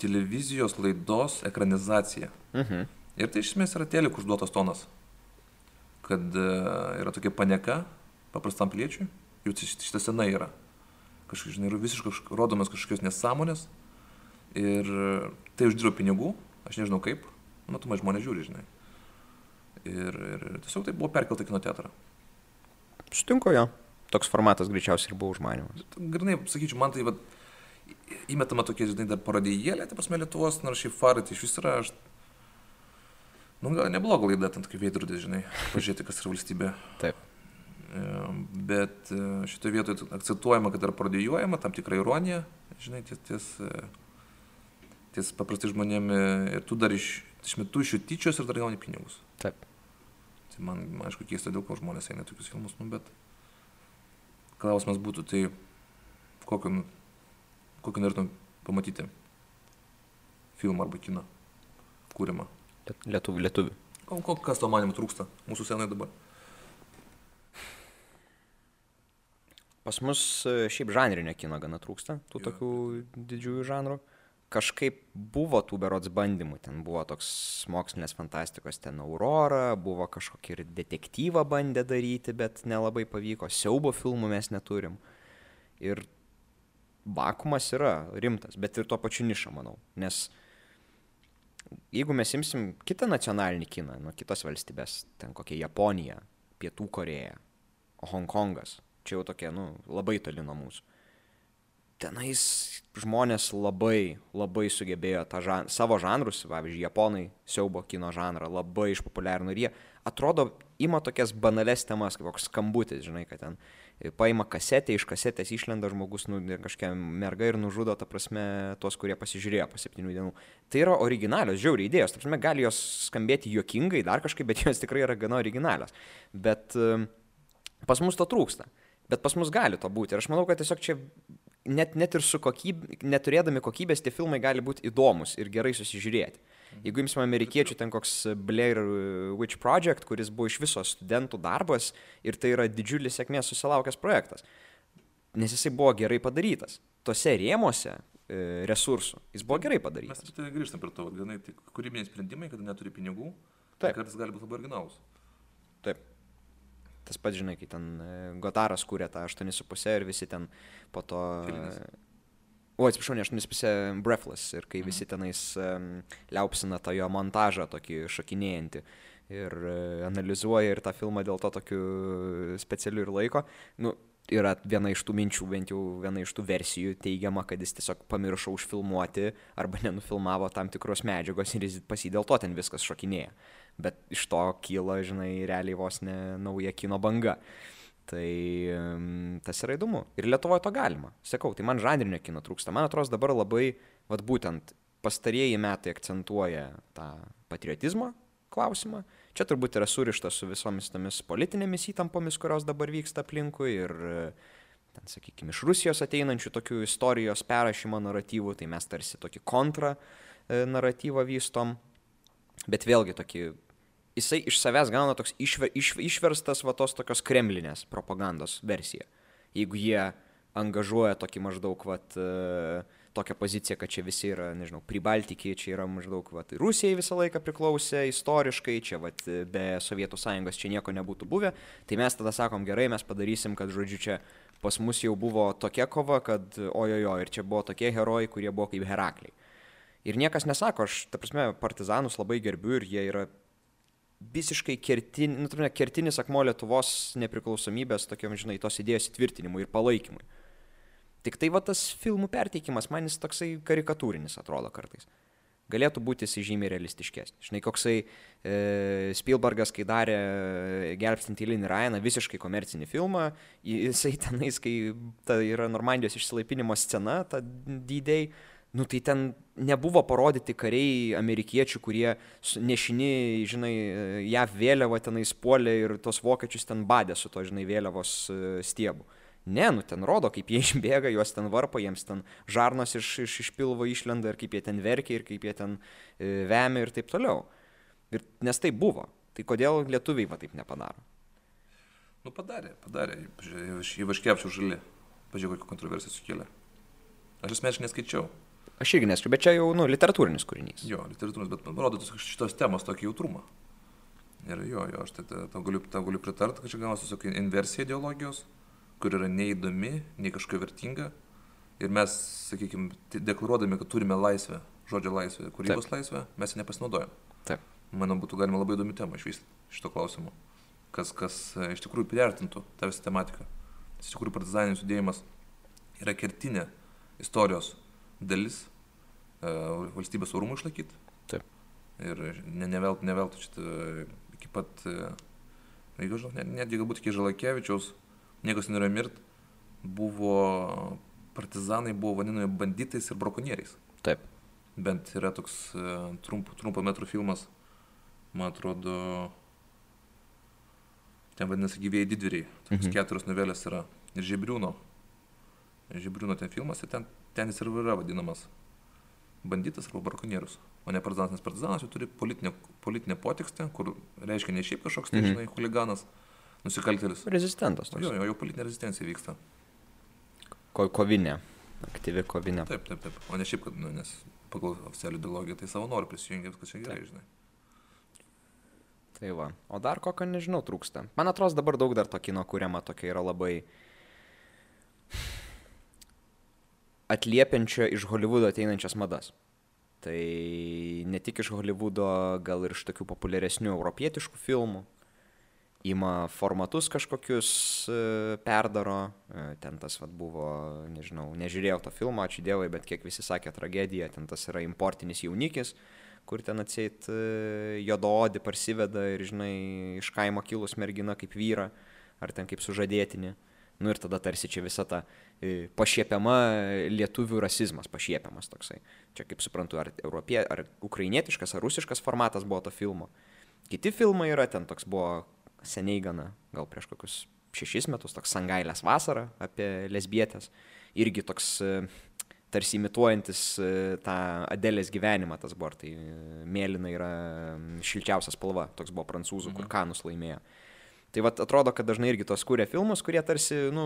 televizijos laidos ekranizacija. Mhm. Ir tai iš esmės yra telikų užduotas tonas. Kad uh, yra tokia panieka paprastam piliečiui, jau šitą senai yra. Kažkaip, žinai, yra visiškai rodomas kažkokios nesąmonės. Ir tai uždirba pinigų, aš nežinau kaip, matomai žmonės žiūri, žinai. Ir, ir tiesiog tai buvo perkelta kino teatrą. Sutinku jo. Toks formatas greičiausiai ir buvo užmanimas. Grinai, sakyčiau, man tai, vat, įmetama tokia, žinai, dar parodijėlė, tai prasme Lietuvos, nors šiaip farai, tai iš vis yra, aš, nu, gal nebloga laida, ten tokia veidrodė, žinai, pažiūrėti, kas yra valstybė. Taip. Bet e, šitoje vietoje akcentuojama, kad yra parodijuojama tam tikra ironija, žinai, ties, ties, e, ties paprastai žmonėmi ir tu dar iš, iš metų iš jų tyčios ir dar gauni pinigus. Taip. Tai man, man aišku, keista, dėl ko žmonės eina tokius filmus, nu, bet klausimas būtų, tai kokio, nu, kokį norėtum pamatyti filmą arba kiną kūrimą? Lietuvių, lietuvių. O kas to manimo trūksta mūsų senai dabar? Pas mus e, šiaip žanrinio kino gana trūksta, tų jo. tokių didžiųjų žanrų. kažkaip buvo tų berods bandymų, ten buvo toks mokslinės fantastikos, ten Aurora, buvo kažkokį ir detektyvą bandę daryti, bet nelabai pavyko, siaubo filmų mes neturim. Ir vakumas yra rimtas, bet ir tuo pačiu niša, manau. Nes jeigu mes imsim kitą nacionalinį kiną, nuo kitos valstybės, ten kokia Japonija, Pietų Koreja, Hongkongas, čia jau tokie, nu, labai toli nuo mūsų tenais žmonės labai, labai sugebėjo tą žan, savo žanrus, pavyzdžiui, japonai siaubo kino žanrą labai išpopuliarino ir jie atrodo ima tokias banales temas, kaip koks skambutis, žinai, kad ten paima kasetę, iš kasetės išlenda žmogus, nu, kažkokia merga ir nužudo, ta prasme, tuos, kurie pasižiūrėjo po septynių dienų. Tai yra originalios, žiauriai idėjos, ta prasme, gali jos skambėti juokingai, dar kažkaip, bet jos tikrai yra gana originalios. Bet pas mus to trūksta. Bet pas mus gali to būti. Ir aš manau, kad tiesiog čia net, net ir su kokybė, neturėdami kokybės tie filmai gali būti įdomus ir gerai susižiūrėti. Jeigu imsime amerikiečių, ten koks Blair Witch Project, kuris buvo iš viso studentų darbas ir tai yra didžiulis sėkmės susilaukęs projektas, nes jisai buvo gerai padarytas. Tose rėmose e, resursų jis buvo gerai padarytas. Mes tai grįžtam prie to, ganai, tai kūrybiniai sprendimai, kada neturi pinigų, tai Taip. kartais gali būti labai originalus. Taip. Tas pats, žinai, kai ten e, Gotaras kūrė tą 8,5 ir visi ten po to... Filinis. O, atsiprašau, ne 8,5 Breathless ir kai visi tenais um, liaupsina tą jo montažą tokį šokinėjantį ir uh, analizuoja ir tą filmą dėl to tokiu specialiu ir laiko. Nu, yra viena iš tų minčių, bent jau viena iš tų versijų teigiama, kad jis tiesiog pamiršo užfilmuoti arba nenufilmavo tam tikros medžiagos ir jis pas jį dėl to ten viskas šokinėja. Bet iš to kyla, žinai, realiai vos ne nauja kino banga. Tai tas yra įdomu. Ir Lietuvoje to galima. Sakau, tai man žanrinio kino trūksta. Man atrodo dabar labai, vad būtent, pastarieji metai akcentuoja tą patriotizmo klausimą. Čia turbūt yra surišta su visomis tomis politinėmis įtampomis, kurios dabar vyksta aplinkui ir, ten, sakykime, iš Rusijos ateinančių tokių istorijos perrašymo naratyvų, tai mes tarsi tokį kontra e, naratyvą vystom, bet vėlgi tokį, jisai iš savęs gauna toks išver, iš, išverstas va tos tokios kremlinės propagandos versija. Jeigu jie angažuoja tokį maždaug, vat, e, tokią poziciją, kad čia visi yra, nežinau, pribaltikiai, čia yra maždaug, vat, Rusijai visą laiką priklausė istoriškai, čia, vat, be Sovietų sąjungos čia nieko nebūtų buvę, tai mes tada sakom, gerai, mes padarysim, kad, žodžiu, čia pas mus jau buvo tokia kova, kad ojojo, ir čia buvo tokie herojai, kurie buvo kaip Herakliai. Ir niekas nesako, aš, ta prasme, partizanus labai gerbiu ir jie yra visiškai kertin, nu, tarp, kertinis akmuo Lietuvos nepriklausomybės, tokiam, žinai, tos idėjos įtvirtinimui ir palaikymui. Tik tai va tas filmų perteikimas man jis toksai karikatūrinis atrodo kartais. Galėtų būti jis žymiai realistiškesnis. Žinai, koksai e, Spielbergas, kai darė Gelbstinti Linį Ryaną, visiškai komercinį filmą, jisai tenais, kai ta yra Normandijos išsilaipinimo scena, ta dydėjai, nu tai ten nebuvo parodyti kariai amerikiečių, kurie nešini, žinai, JAV vėliavą tenais puolė ir tos vokiečius ten badė su to, žinai, vėliavos e, stiebu. Ne, nu ten rodo, kaip jie [laughs] išbėga, juos ten varpo, jiems ten žarnos iš, iš, iš pilvo išlenda ir kaip jie ten verkia ir kaip jie ten e, vemia ir taip toliau. Ir, nes tai buvo. Tai kodėl lietuviai va taip nepadaro? Nu, padarė, padarė. Ivaškėpčių žali. Pažiūrėjau, kokią kontroversiją sukėlė. Aš asmeniškai neskaičiau. Aš irgi neskaičiu, bet čia jau, nu, literatūrinis kūrinys. Jo, literatūros, bet man rodo šitos temos tokį jautrumą. Ir jo, jo, aš tai ta- tau galiu, tau galiu pritarti, kad čia gaunasi tiesiog inversija ideologijos, kur yra neįdomi, nei kažkokia vertinga. Ir mes, sakykime, deklaruodami, kad turime laisvę, žodžio laisvę, kūrybos laisvę, mes ją nepasinaudojam. Taip. Manau, būtų galima labai įdomi tema išvystyti šito klausimu. Kas, kas e, iš tikrųjų priartintų tą visą tematiką. Nes iš tikrųjų partizaninis judėjimas yra kertinė istorijos dalis e, valstybės orumų išlaikyti. Taip. Ir ne, neveltui, neveltui šitą iki pat, e, jeigu žinau, net, netgi galbūt iki Žalakevičiaus, niekas nenorėjo mirt, buvo partizanai buvo vadinami banditais ir brakonieriais. Taip. Bent yra toks e, trump, trumpo metrų filmas, man atrodo, ten vadinasi gyvėjai didvyriai. Tokios Mhm. keturios novelės yra. Ir Žebriūno. Žebriūno ten filmas ir ten, ten jis ir yra vadinamas banditas arba brakonierius. O ne partizanas, nes partizanas jau turi politinę, politinę potekstę, kur reiškia ne šiaip kažkoks, tai, Mhm. žinai, huliganas, nusikaltėlis. Rezistentas. Toks. jo, jo, jau politinė rezistencija vyksta. Ko, kovinė. Aktyvi kovinė. Taip, taip, taip. O ne šiaip, kad, nu, nes pagal oficialią ideologiją, tai savanorių prisijungia, viskas čia gerai, žinai. Tai va. O dar kokio nežinau trūksta. Man atrodo, dabar daug dar to kino kuriama, tokia yra labai atliepiančio iš Hollywoodo ateinančias madas. Tai ne tik iš Hollywoodo, gal ir iš tokių populiaresnių europietiškų filmų. Ima formatus kažkokius e, perdaro. E, ten tas vat, buvo, nežinau, nežiūrėjau to filmo, ačiū Dievui, bet kiek visi sakė tragedija, ten tas yra importinis jaunikis, kur ten atseit e, jododį parsiveda ir, žinai, iš kaimo kilus mergina kaip vyra, ar ten kaip sužadėtinė. Nu ir tada tarsi čia visa ta pašiepiama lietuvių rasizmas, pašiepiamas toksai. Čia kaip suprantu, ar, europie, ar ukrainietiškas, ar rusiškas formatas buvo to filmo. Kiti filmai yra, ten toks buvo seniai gana, gal prieš kokius šešis metus, toks Sangailės vasara apie lesbietės. Irgi toks tarsi imituojantis tą Adelės gyvenimą, tas buvo, tai mėlyna yra šilčiausia spalva, toks buvo prancūzų, mhm. kur Kanus laimėjo. Tai vat atrodo, kad dažnai irgi tos kūrė filmus, kurie tarsi, nu,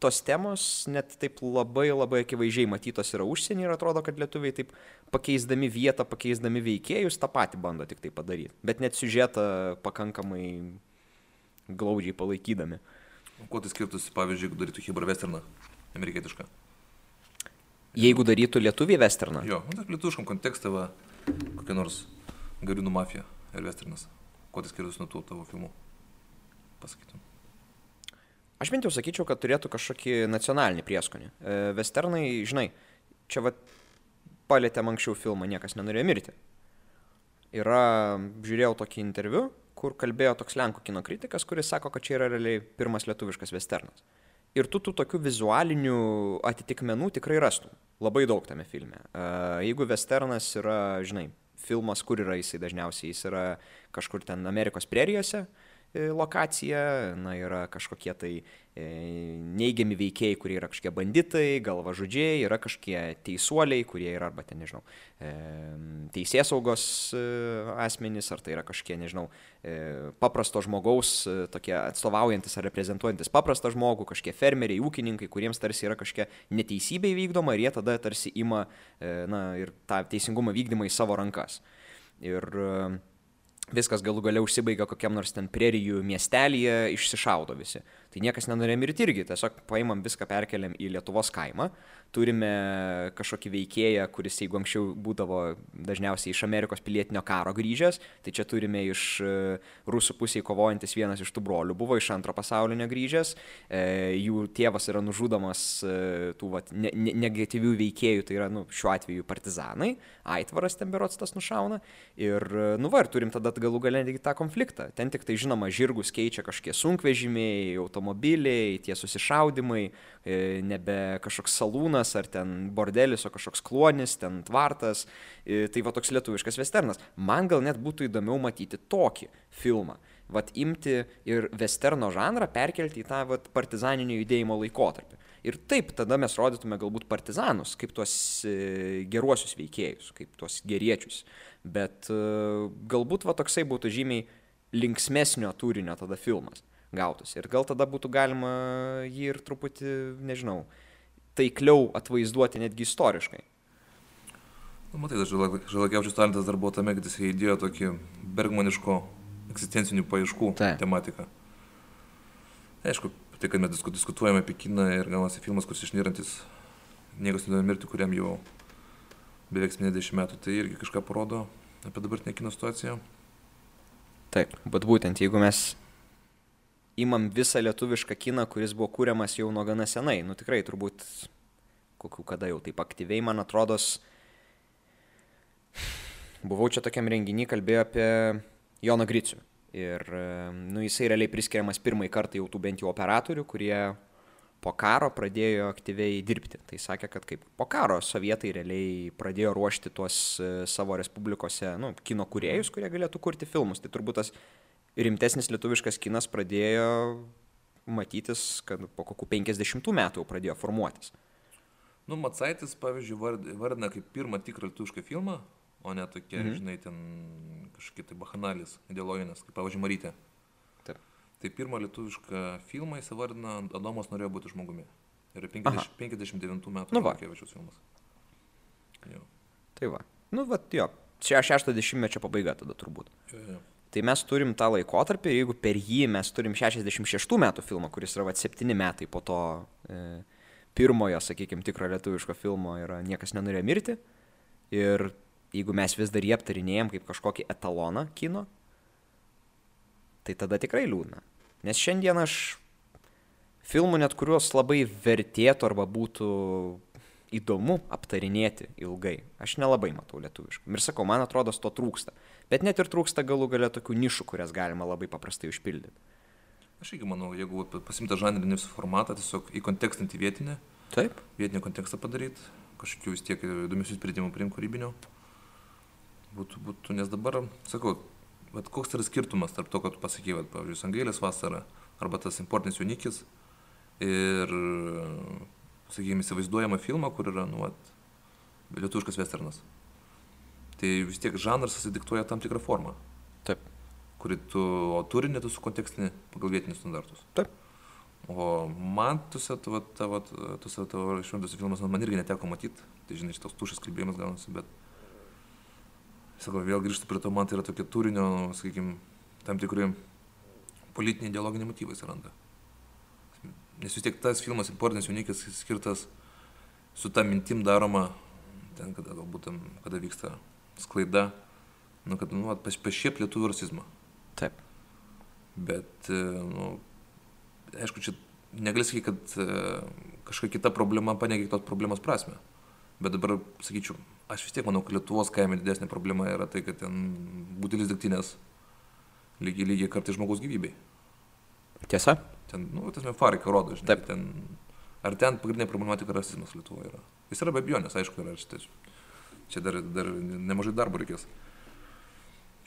tos temos net taip labai labai akivaizdžiai matytos yra užsienį ir atrodo, kad lietuviai taip pakeisdami vietą, pakeisdami veikėjus tą patį bando tik tai padaryti. Bet net siužetą pakankamai glaudžiai palaikydami. Kuo tai skirtųsi, pavyzdžiui, jeigu darytų Hebra Westerną, amerikietišką? Jeigu darytų lietuviai Westerną? Jo, nu, tai lietuviškam kontekste, va, kokia nors Garinų mafija ir Westernas. Kuo tai skirtųsi nuo tų tavo filmų? Pasakytum? Aš bent jau sakyčiau, kad turėtų kažkokį nacionalinį prieskonį. E, westernai, žinai, čia va palėtėm anksčiau filmą Niekas nenorėjo mirti. Yra, žiūrėjau tokį interviu, kur kalbėjo toks Lenkų kino kritikas, kuris sako, kad čia yra realiai pirmas lietuviškas westernas. Ir tu tų tokių vizualinių atitikmenų tikrai rastum. Labai daug tame filme. E, jeigu westernas yra, žinai, filmas, kur yra jisai dažniausiai, jis yra kažkur ten Amerikos prerijose, uh, E, lokacija, na, yra kažkokie tai e, neigiami veikėjai, kurie yra kažkokie banditai, galvažudžiai, yra kažkokie teisuoliai, kurie yra arba ten, nežinau, e, teisės saugos asmenys, ar tai yra kažkokie, nežinau, paprasto žmogaus, tokie atstovaujantis ar reprezentuojantis paprastą žmogų, kažkokie fermeriai, ūkininkai, kuriems tarsi yra kažkokia neteisybė įvykdoma ir jie tada tarsi ima, na, ir tą teisingumą vykdymą į savo rankas. Ir viskas galų gale užsibaigia kokiam nors ten prerijų miestelėje, išsišaudo visi. Tai niekas nenorėjo mirti irgi, tiesiog paimam viską perkeliam į Lietuvos kaimą, turime kažkokį veikėją, kuris jeigu anksčiau būdavo dažniausiai iš Amerikos pilietinio karo grįžęs, tai čia turime iš e, rusų pusėje kovojantis vienas iš tų brolių, buvo iš antro pasaulinio grįžęs, e, jų tėvas yra nužudomas e, tų vat, ne, ne, negatyvių veikėjų, tai yra nu, šiuo atveju partizanai, aitvaras ten berots tas nušauna ir, nu va, ir turim tada galų galę tą konfliktą. Ten tik tai žinoma, žirgus keičia kažkokie sunkvežimiai, automobiliai, tie susišaudimai, nebe kažkoks salūnas, kalnas, ar ten bordelis, o kažkoks klonis, ten tvartas. Tai va toks lietuviškas westernas. Man gal net būtų įdomiau matyti tokį filmą. Vat imti ir westerno žanrą perkelti į tą vat, partizaninio judėjimo laikotarpį. Ir taip tada mes rodytume galbūt partizanus, kaip tuos e, geruosius veikėjus, kaip tuos geriečius. Bet e, galbūt va toksai būtų žymiai linksmesnio turinio tada filmas gautųsi. Ir gal tada būtų galima jį ir truputį, nežinau, taikliau atvaizduoti netgi istoriškai. Nu, matai, Žalakiaučius talentas dar buvo tame, kad jis įdėjo tokį bergmaniško egzistencinių paieškų Ta. tematiką. Aišku, tai, kad mes disku, diskutuojame apie kiną ir gaunasi filmas, kuris išnyrantis niekas nenori mirti, kuriam jau beveik 70 metų, tai irgi kažką parodo apie dabartinę kino situaciją. Taip, bet būtent jeigu mes imam visą lietuvišką kiną, kuris buvo kūriamas jau nuo gana senai. Nu tikrai turbūt kokiu kada jau taip aktyviai, man atrodos, buvau čia tokiam renginį, kalbėjau apie Joną Gricių. Ir nu, jisai realiai priskiriamas pirmąjį kartą jau tų bent jau operatorių, kurie po karo pradėjo aktyviai dirbti. Tai sakė, kad kaip po karo sovietai realiai pradėjo ruošti tuos e, savo respublikose nu, kino kuriejus, kurie galėtų kurti filmus. Tai turbūt tas rimtesnis lietuviškas kinas pradėjo matytis, kad po kokių 50 metų jau pradėjo formuotis. Nu, Matsaitis, pavyzdžiui, vardina kaip pirmą tikrą lietuvišką filmą, o ne tokie, mhm. žinai, ten kažkokie tai bahanalis, ideologinės, kaip, pavyzdžiui, Marytė. Taip. Tai pirmą lietuvišką filmą jis vardina Adomas norėjo būti žmogumi. Ir 50, 59 metų nu, Kevičiaus filmas. Jo. Tai va. Nu, va, jo. Čia 60-mečio pabaiga tada turbūt. Jo, jo. Tai mes turim tą laikotarpį ir jeigu per jį mes turim 66 metų filmą, kuris yra va 7 metai po to e, pirmojo, sakykime, tikro lietuviško filmo yra Niekas nenorėjo mirti. Ir jeigu mes vis dar jį aptarinėjom kaip kažkokį etaloną kino, tai tada tikrai liūdna. Nes šiandien aš filmų net kuriuos labai vertėtų arba būtų įdomu aptarinėti ilgai. Aš nelabai matau lietuviškų. Ir sakau, man atrodo, to trūksta. Bet net ir trūksta galų galia tokių nišų, kurias galima labai paprastai užpildyti. Aš irgi manau, jeigu pasimta žanrinį formatą, tiesiog įkontekstinti vietinę, Taip. vietinį kontekstą padaryti, kažkokių vis tiek įdomesnių sprendimų priimti kūrybinio. Būtų, būtų, nes dabar, sakau, vat, koks yra skirtumas tarp to, kad tu pasakai, vat, pavyzdžiui, Sangailės vasara arba tas importinis jaunikis ir, sakykime, įsivaizduojama filmą, kur yra, nu, vat, lietuviškas westernas. Tai vis tiek žanras susidiktuoja tam tikrą formą, Taip. kuri tu, o turinį tu sukontekstinį pagal vietinius standartus. Taip. O man tuose tavo, tavo, tuose tavo šventuose filmuose man irgi neteko matyti, tai žinai, šitas tušas kalbėjimas gaunasi, bet, sakau, vėl grįžtu prie to, man tai yra tokie turinio, sakykime, tam tikri politiniai ideologiniai motyvai atsiranda. Nes vis tiek tas filmas importinis jaunikis skirtas su ta mintim daroma, ten, kada galbūt ten, kada vyksta sklaida, nu, kad, nu, pašiep lietuvių rasizmą. Taip. Bet, e, nu, aišku, čia negali sakyti, kad e, kažkokia kita problema paneigia tos problemos prasme. Bet dabar, sakyčiau, aš vis tiek manau, kad Lietuvos kaime didesnė problema yra tai, kad ten būtilis degtinės lygiai, lygiai kartai žmogaus gyvybei. Tiesa? Ten, nu, tas mefarika rodo, žinai, Taip. ten, ar ten pagrindinė problematika rasizmas Lietuvoje yra. Jis yra be abejonės, aišku, yra šitas. Čia dar, dar nemažai darbo reikės.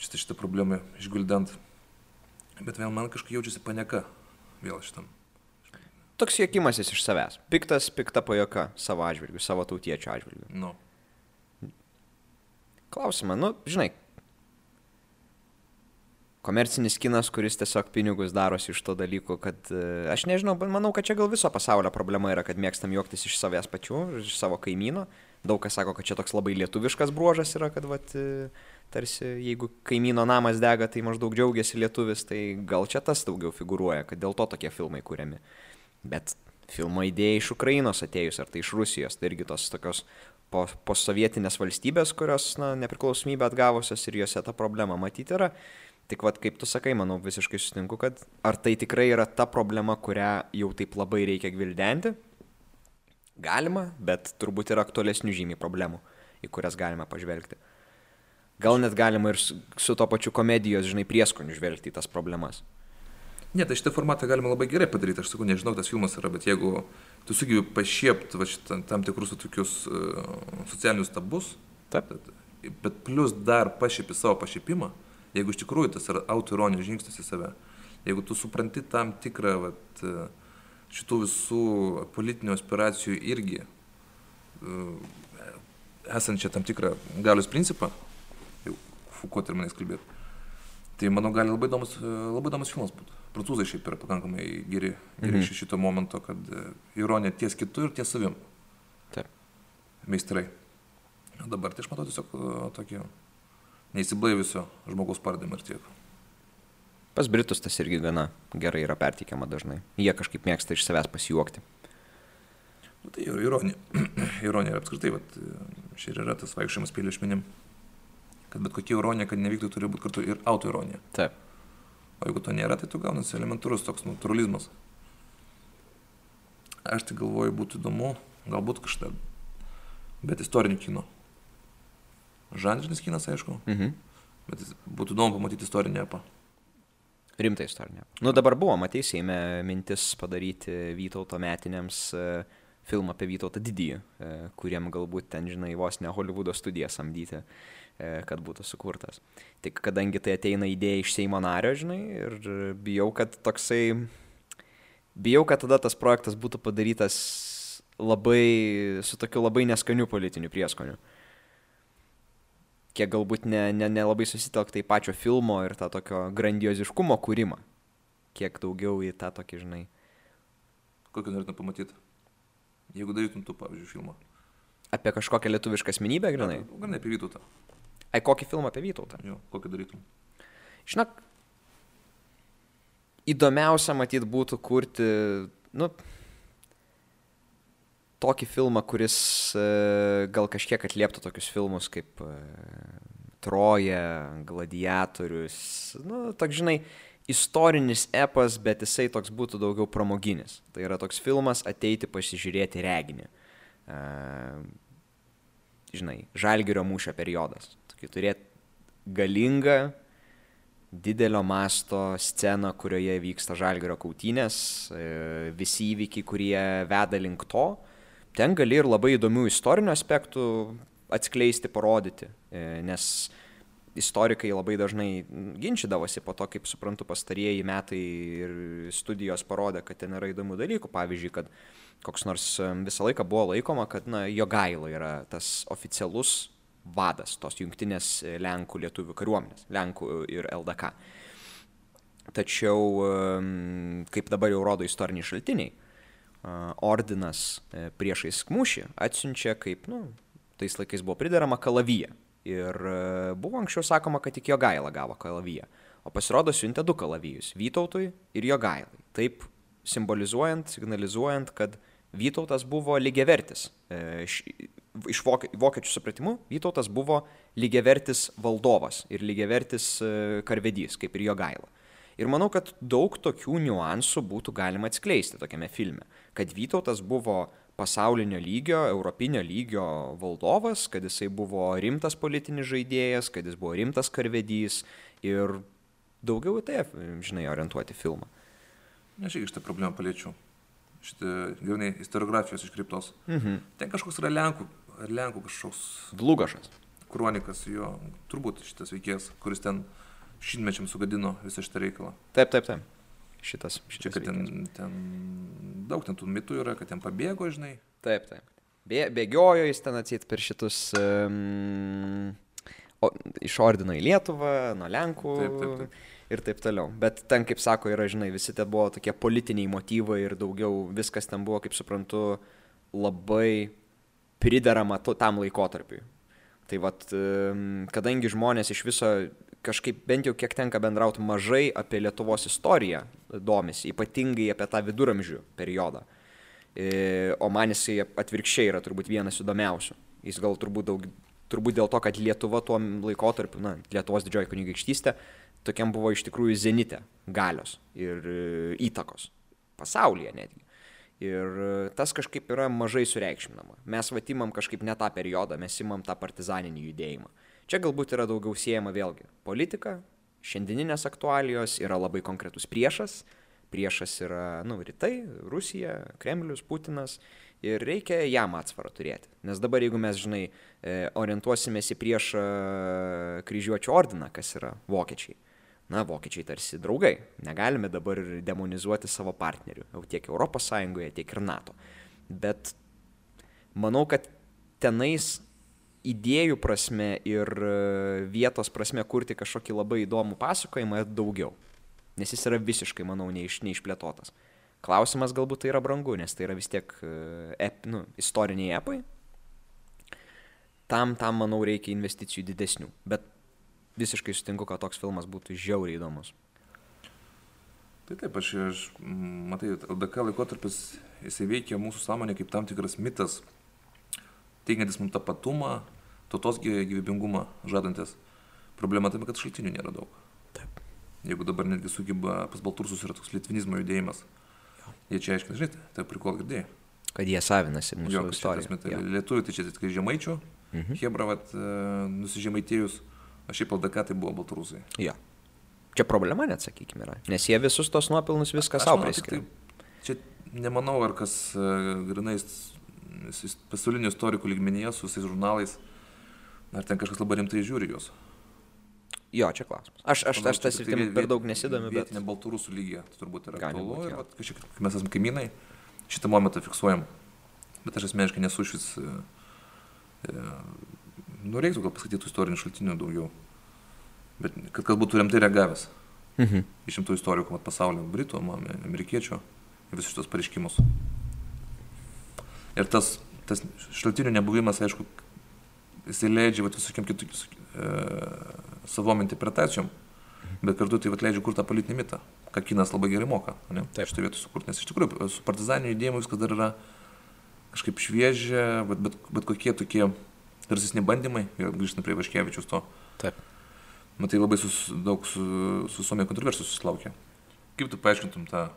Šitą, šitą problemą išguldant. Bet vėl man kažkaip jaučiasi panieka vėl šitam. Toks juokimasis iš savęs. Piktas, pikta pajoka savo atžvilgiu, savo tautiečio atžvilgiu. Nu, Klausimą, nu, žinai. Komercinis kinas, kuris tiesiog pinigus darosi iš to dalyko, kad e, aš nežinau, manau, kad čia gal viso pasaulio problema yra, kad mėgstam juoktis iš savęs pačių, iš savo kaimyno. Daug kas sako, kad čia toks labai lietuviškas bruožas yra, kad vat, e, tarsi jeigu kaimyno namas dega, tai maždaug džiaugiasi lietuvis, tai gal čia tas daugiau figuruoja, kad dėl to tokie filmai kūriami. Bet filmo idėja iš Ukrainos atėjus, ar tai iš Rusijos, tai irgi tos tokios po, posovietinės valstybės, kurios na, nepriklausomybę atgavusios ir juose ta problema matyti yra. Tik vad, kaip tu sakai, manau, visiškai sutinku, kad ar tai tikrai yra ta problema, kurią jau taip labai reikia gvildenti? Galima, bet turbūt yra aktualesnių žymiai problemų, į kurias galima pažvelgti. Gal net galima ir su, su to pačiu komedijos, žinai, prieskoniu žvelgti į tas problemas. Ne, tai šitą formatą galima labai gerai padaryti, aš sakau, nežinau, tas filmas yra, bet jeigu tu sugebi pašiepti va, šitą, tam tikrus tokius uh, socialinius tabus, Taip. bet, bet plus dar pašiepi savo pašiepimą, jeigu iš tikrųjų tas yra autoironijos žingsnis į save, jeigu tu supranti tam tikrą vat, e, šitų visų politinių aspiracijų irgi uh, esančią tam tikrą galios principą, jau Foucault terminais kalbėti, tai manau gali labai įdomus, e, labai įdomus filmas būtų. Prancūzai šiaip yra pakankamai geri, geri Mhm. šito momento, kad e, ironija ties kitu ir ties savim. Taip. Meistrai. O dabar tai aš matau tiesiog e, tokį neįsiblaivisio žmogaus pardavimą ir tiek. Pas Britus tas irgi gana gerai yra perteikiama dažnai. Jie kažkaip mėgsta iš savęs pasijuokti. Nu, tai ir ironija. [clears throat] ironija ir apskritai, čia ir yra tas vaikščiojimas pėlio išminim. Kad bet kokia ironija, kad nevyktų, turi būti kartu ir autoironija. Taip. O jeigu to nėra, tai tu gaunasi elementarus toks naturalizmas. Aš tai galvoju, būtų įdomu, galbūt kažkada, bet istorinį kino. Žanrinis kinas, aišku, Mhm. bet būtų įdomu pamatyti istorinį epą. Rimta istorinė. Nu dabar buvo, matei, Seime mintis padaryti Vytauto metinėms e, filmą apie Vytautą didįjį, e, kuriem galbūt ten, žinai, vos ne Hollywoodo studiją samdyti, e, kad būtų sukurtas. Tik kadangi tai ateina idėja iš Seimo nario, žinai, ir bijau, kad toksai, bijau, kad tada tas projektas būtų padarytas labai, su tokiu labai neskaniu politiniu prieskoniu kiek galbūt nelabai ne, ne labai susitelkta į pačio filmo ir tą tokio grandioziškumo kūrimą. Kiek daugiau į tą tokį, žinai. Kokį norėtum pamatyti? Jeigu darytum tu, pavyzdžiui, filmą. Apie kažkokią lietuvišką asmenybę, grinai? Grinai apie Vytautą. Ai, kokį filmą apie Vytautą? Jo, kokį darytum. Žinok, įdomiausia matyt būtų kurti, nu, tokį filmą, kuris e, gal kažkiek atlieptų tokius filmus kaip e, Troja, Gladiatorius, nu, toks, žinai, istorinis epas, bet jisai toks būtų daugiau pramoginis. Tai yra toks filmas ateiti pasižiūrėti reginį. Uh, žinai, žalgerio mūšio periodas. Tokį turėti galingą, didelio masto sceną, kurioje vyksta žalgerio kautynės, visi įvykiai, kurie veda link to. Ten gali ir labai įdomių istorinių aspektų atskleisti, parodyti, nes istorikai labai dažnai ginčydavosi po to, kaip suprantu, pastarieji metai ir studijos parodė, kad ten yra įdomių dalykų. Pavyzdžiui, kad koks nors visą laiką buvo laikoma, kad na, Jogaila yra tas oficialus vadas tos jungtinės Lenkų lietuvių kariuomenės, Lenkų ir LDK. Tačiau, kaip dabar jau rodo istoriniai šaltiniai, ordinas e, priešais mūšį atsiunčia kaip, nu, tais laikais buvo pridarama kalavyje Ir e, buvo anksčiau sakoma, kad tik Jogaila gavo kalaviją. O pasirodo siuntė du kalavijus - Vytautui ir Jogailai. Taip simbolizuojant, signalizuojant, kad Vytautas buvo lygiavertis. E, iš vokiečių supratimu, Vytautas buvo lygiavertis valdovas ir lygiavertis karvedys, kaip ir Jogaila. Ir manau, kad daug tokių niuansų būtų galima atskleisti tokiame filme. Kad Vytautas buvo pasaulinio lygio, europinio lygio valdovas, kad jisai buvo rimtas politinis žaidėjas, kad jis buvo rimtas karvedys ir daugiau į tai, žinai, orientuoti filmą. Aš irgi šitą problemą paliečiau. Šitą, gyvenai, istoriografijos iškriptos. Mhm. Ten kažkoks yra Lenkų, ar Lenkų kažkoks. Dlugašas. Kronikas jo, turbūt šitas veikėjas, kuris ten šimtmečiam sugadino visą šitą reikalą. Taip, taip, taip šitas. šitas Čia, kad ten, ten daug ten tų mitų yra, kad ten pabėgo, žinai. Taip, taip. Bė, bėgiojo jis ten atsit per šitus, um, o, iš ordino į Lietuvą, nuo Lenkų. Taip, taip, taip. Ir taip toliau. Bet ten, kaip sako, yra, žinai, visi ten buvo tokie politiniai motyvai ir daugiau viskas ten buvo, kaip suprantu, labai priderama to, tam laikotarpiui. Tai vad, kadangi žmonės iš viso kažkaip bent jau kiek tenka bendrauti mažai apie Lietuvos istoriją domisi, ypatingai apie tą viduramžių periodą. E, o man jisai atvirkščiai yra turbūt vienas įdomiausių. Jis gal turbūt daug, turbūt dėl to, kad Lietuva tuo laikotarpiu, na, Lietuvos didžioji kunigaikštystė, tokiam buvo iš tikrųjų zenite galios ir e, įtakos pasaulyje netgi. Ir e, tas kažkaip yra mažai sureikšminama. Mes vatimam kažkaip ne tą periodą, mes imam tą partizaninį judėjimą. Čia galbūt yra daugiau siejama vėlgi politika, šiandieninės aktualijos yra labai konkretus priešas, priešas yra, nu, rytai, Rusija, Kremlius, Putinas ir reikia jam atsvarą turėti. Nes dabar, jeigu mes, žinai, e, orientuosimės į priešą kryžiuočio ordiną, kas yra vokiečiai, na, vokiečiai tarsi draugai, negalime dabar demonizuoti savo partnerių, jau tiek ES, tiek ir NATO. Bet manau, kad tenais idėjų prasme ir e, vietos prasme kurti kažkokį labai įdomų pasakojimą daugiau. Nes jis yra visiškai, manau, neiš, neišplėtotas. Klausimas galbūt tai yra brangu, nes tai yra vis tiek e, ep, nu, istoriniai epai. Tam, tam, manau, reikia investicijų didesnių. Bet visiškai sutinku, kad toks filmas būtų žiauriai įdomus. Tai taip, aš, aš matai, LDK laikotarpis jisai veikia mūsų sąmonė kaip tam tikras mitas, teikiantis mums tapatumą, tautos gyvybingumą žadantis. Problema tame, kad šaltinių nėra daug. Taip. Jeigu dabar netgi sugeba pas baltursus yra toks litvinizmo judėjimas, jo. jie čia aiškiai, žinai, tai prikol girdėjai. Kad jie savinasi mūsų jo, istoriją. Tai lietuvių tai čia tik žemaičių, mhm. Hebra, vat, e, nusižemaitėjus, o šiaip LDK tai buvo baltarusai. Jo. Čia problema net, sakykime, yra. Nes jie visus tos nuopilnus viską savo priskiria. Tai, čia nemanau, ar kas uh, grinais pasaulinių istorikų lygmenyje su visais žurnalais, ar ten kažkas labai rimtai žiūri juos. Jo, čia klausimas. Aš, aš, aš tas ir tai per daug nesidomiu, bet... Ne balturusų lygyje, tai turbūt yra aktualu. Ir vat, kažkiek, mes esame kaimynai, šitą momentą fiksuojam. Bet aš asmeniškai nesu šis... E, e, nu, reiktų gal paskaityti istorinių šaltinių daugiau. Bet kad, kad būtų rimtai reagavęs. Mhm. Išimtų istorikų pasaulio, britų, amerikiečių, visus šitos pareiškimus. Ir tas tas šaltinių nebuvimas, aišku, jisai leidžia vat, visokiam kitokiam e, savom interpretacijom, bet kartu tai vat, leidžia kurti tą politinį mitą, ką kinas labai gerai moka, ne? Taip. Šitą vietą sukurti, nes iš tikrųjų su partizaniniu judėjimu viskas dar yra kažkaip šviežia, bet, bet, bet kokie tokie drąsesni bandymai, grįžtant prie Vaškevičius to, Taip. matai labai sus, daug su, su Suomija kontroversijų susilaukė. Kaip tu paaiškintum tą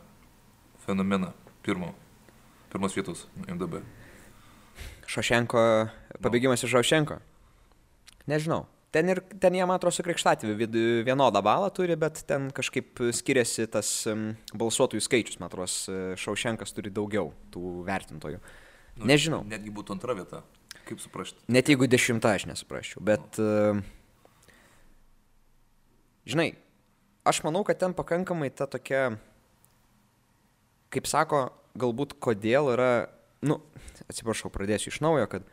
fenomeną pirmo, pirmos vietos MDB? Šošenko, pabėgimas iš Šošenko. Nežinau. Ten, ir, ten jie, man atrodo, su krikštatėviu vid- vienodą balą turi, bet ten kažkaip skiriasi tas balsuotojų skaičius. Man atrodo, Šaušenkas turi daugiau tų vertintojų. Nežinau. Netgi būtų antra vieta. Kaip suprasti? Net jeigu dešimta aš nesuprasčiau, bet... em, Žinai, aš manau, kad ten pakankamai ta tokia, kaip sako, galbūt kodėl yra, nu, atsiprašau, pradėsiu iš naujo, kad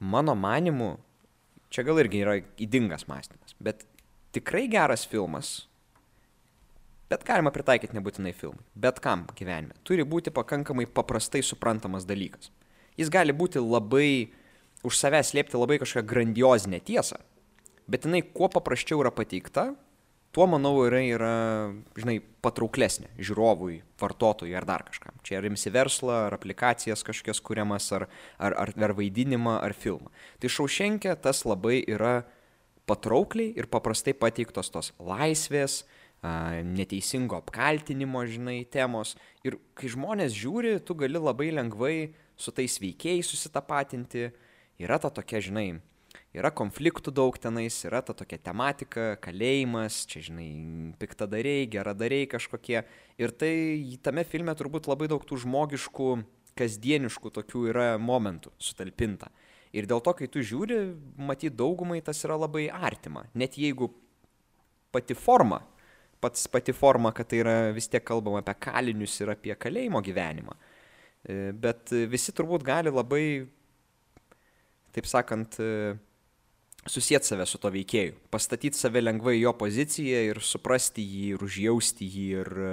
mano manimu, čia gal irgi yra įdingas mąstymas, bet tikrai geras filmas, bet galima pritaikyti nebūtinai filmui, bet kam gyvenime, turi būti pakankamai paprastai suprantamas dalykas. Jis gali būti labai už savęs slėpti labai kažkokią grandiozinę tiesą, bet jinai kuo paprasčiau yra pateikta, tuo, manau, yra, yra žinai, patrauklesnė žiūrovui, vartotojui ar dar kažkam. Čia ar imsi verslą, ar aplikacijas kažkokias kuriamas, ar, ar, ar, ar vaidinimą, ar filmą. Tai šaušenkė tas labai yra patraukliai ir paprastai pateiktos tos laisvės, neteisingo apkaltinimo, žinai, temos. Ir kai žmonės žiūri, tu gali labai lengvai su tais veikėjais susitapatinti. Yra ta tokia, žinai, yra konfliktų daug tenais, yra ta tokia tematika, kalėjimas, čia, žinai, piktadariai, geradariai kažkokie. Ir tai tame filme turbūt labai daug tų žmogiškų, kasdieniškų tokių yra momentų sutalpinta. Ir dėl to, kai tu žiūri, matyt, daugumai tas yra labai artima. Net jeigu pati forma, pats pati forma, kad tai yra vis tiek kalbama apie kalinius ir apie kalėjimo gyvenimą. E, Bet visi turbūt gali labai, taip sakant, e, susijęti save su to veikėju, pastatyti save lengvai jo poziciją ir suprasti jį, ir užjausti jį, ir e,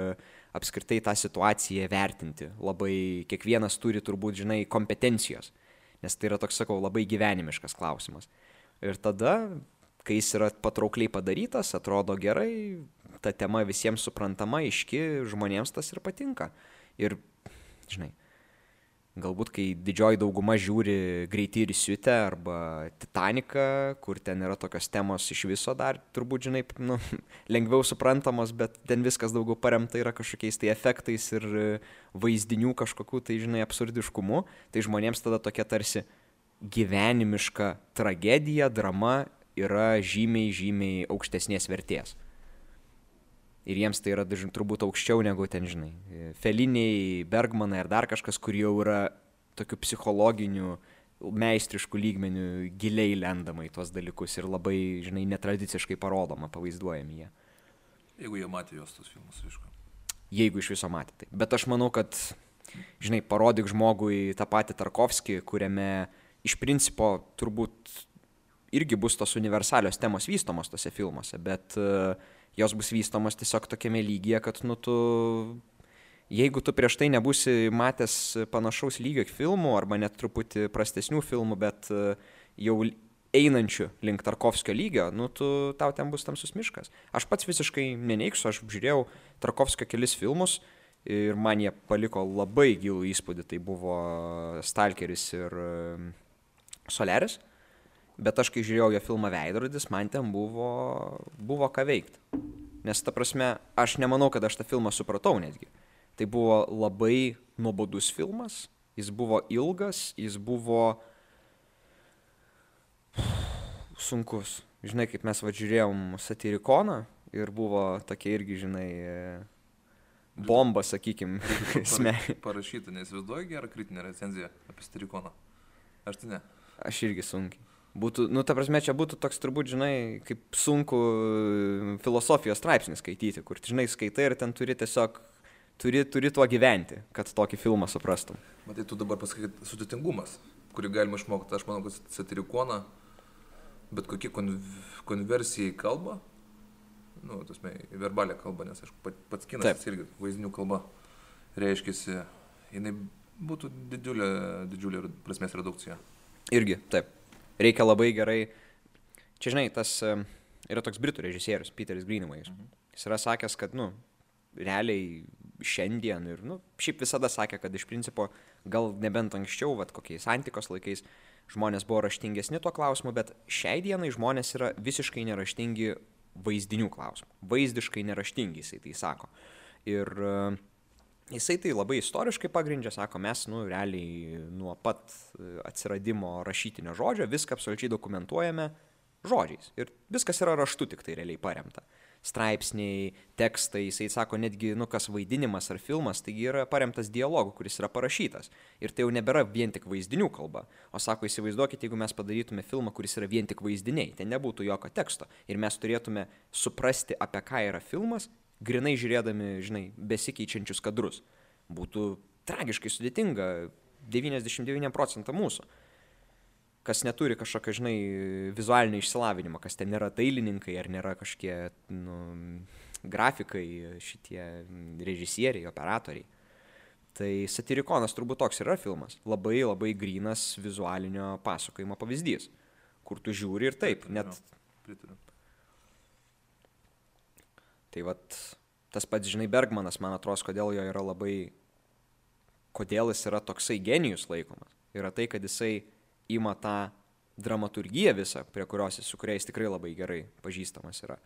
apskritai tą situaciją vertinti. Labai kiekvienas turi turbūt, žinai, kompetencijos, nes tai yra toks, sakau, labai gyvenimiškas klausimas. Ir tada, kai jis yra patraukliai padarytas, atrodo gerai, ta tema visiems suprantama, iški, žmonėms tas ir patinka. Ir, žinai, galbūt kai didžioji dauguma žiūri greitį ir siutę arba Titaniką, kur ten yra tokios temos iš viso dar, turbūt, žinai, nu, [laughs] lengviau suprantamos, bet ten viskas daugiau paremta yra kažkokiais tai efektais ir vaizdinių kažkokių, tai, žinai, absurdiškumu, tai žmonėms tada tokia tarsi gyvenimiška tragedija, drama yra žymiai, žymiai aukštesnės vertės. Ir jiems tai yra dažnai turbūt aukščiau negu ten, žinai, Feliniai, Bergmanai ar dar kažkas, kur jau yra tokių psichologinių, meistriškų lygmenių giliai lendama į tuos dalykus ir labai, žinai, netradiciškai parodoma, pavaizduojami jie. Jeigu jie matė jos tos filmus, aišku. Jeigu iš viso matė tai. Bet aš manau, kad, žinai, parodyk žmogui tą patį Tarkovskį, kuriame iš principo turbūt irgi bus tos universalios temos vystomos tose filmuose, bet uh, jos bus vystomos tiesiog tokiame lygyje, kad, nu, tu, jeigu tu prieš tai nebūsi matęs panašaus lygio filmų arba net truputį prastesnių filmų, bet e, jau einančių link Tarkovskio lygio, nu, tu, tau ten bus tamsus miškas. Aš pats visiškai neneigsiu, aš žiūrėjau Tarkovskio kelis filmus ir man jie paliko labai gilų įspūdį. Tai buvo Stalkeris ir e, Soleris. Bet aš kai žiūrėjau jo filmą Veidrodis, man ten buvo, buvo ką veikti. Nes ta prasme, aš nemanau, kad aš tą filmą supratau netgi. Tai buvo labai nuobodus filmas, jis buvo ilgas, jis buvo sunkus. Žinai, kaip mes važiuojėjom satirikoną ir buvo tokia irgi, žinai, bomba, sakykim, [laughs] sme. Parašyta, neįsivaizduoju gerą kritinę recenziją apie Sterikoną. Aš tai ne. Aš irgi sunkiai. Būtų, nu, ta prasme, čia būtų toks turbūt, žinai, kaip sunku e, filosofijos straipsnį skaityti, kur, žinai, skaitai ir ten turi tiesiog, turi, turi tuo gyventi, kad tokį filmą suprastum. Matai, tu dabar pasakai sudėtingumas, kurį galima išmokti. Aš manau, kad satirikona, bet kokie kon, konversijai kalba, nu, tasme, į verbalę kalbą, nes, aišku, pat- pats kinas Taip. irgi vaizdinių kalba reiškiasi, jinai būtų didžiulė, didžiulė prasmės redukcija. Irgi, taip. Reikia labai gerai. Čia, žinai, tas e, yra toks britų režisierius, Peteris Greenaway. Mhm. Jis yra sakęs, kad, nu, realiai šiandien ir, nu, šiaip visada sakė, kad iš principo, gal nebent anksčiau, vad kokiais antikos laikais, žmonės buvo raštingesni tuo klausimu, bet šiai dienai žmonės yra visiškai neraštingi vaizdinių klausimų. Vaizdiškai neraštingi, jisai tai sako. Ir uh, Jisai tai labai istoriškai pagrindžia, sako, mes, nu, realiai nuo pat e, atsiradimo rašytinio žodžio viską absoliučiai dokumentuojame žodžiais. Ir viskas yra raštu tik tai realiai paremta. Straipsniai, tekstai, jisai sako, netgi, nu, kas vaidinimas ar filmas, taigi yra paremtas dialogu, kuris yra parašytas. Ir tai jau nebėra vien tik vaizdinių kalba. O sako, įsivaizduokite, jeigu mes padarytume filmą, kuris yra vien tik vaizdiniai, ten nebūtų jokio teksto. Ir mes turėtume suprasti, apie ką yra filmas grinai žiūrėdami, žinai, besikeičiančius kadrus. Būtų tragiškai sudėtinga 99 procentą mūsų. Kas neturi kažkokio, žinai, vizualinio išsilavinimo, kas ten nėra dailininkai ar nėra kažkokie, nu, grafikai, šitie režisieriai, operatoriai. Tai satirikonas turbūt toks yra filmas. Labai labai grinas vizualinio pasakojimo pavyzdys, kur tu žiūri ir taip, net... Pritariu. Tai vat tas pats, žinai, Bergmanas, man atrodo, kodėl jo yra labai, kodėl jis yra toksai genijus laikomas. Yra tai, kad jisai ima tą dramaturgiją visą, prie kurios jis, su kuria jis tikrai labai gerai pažįstamas yra.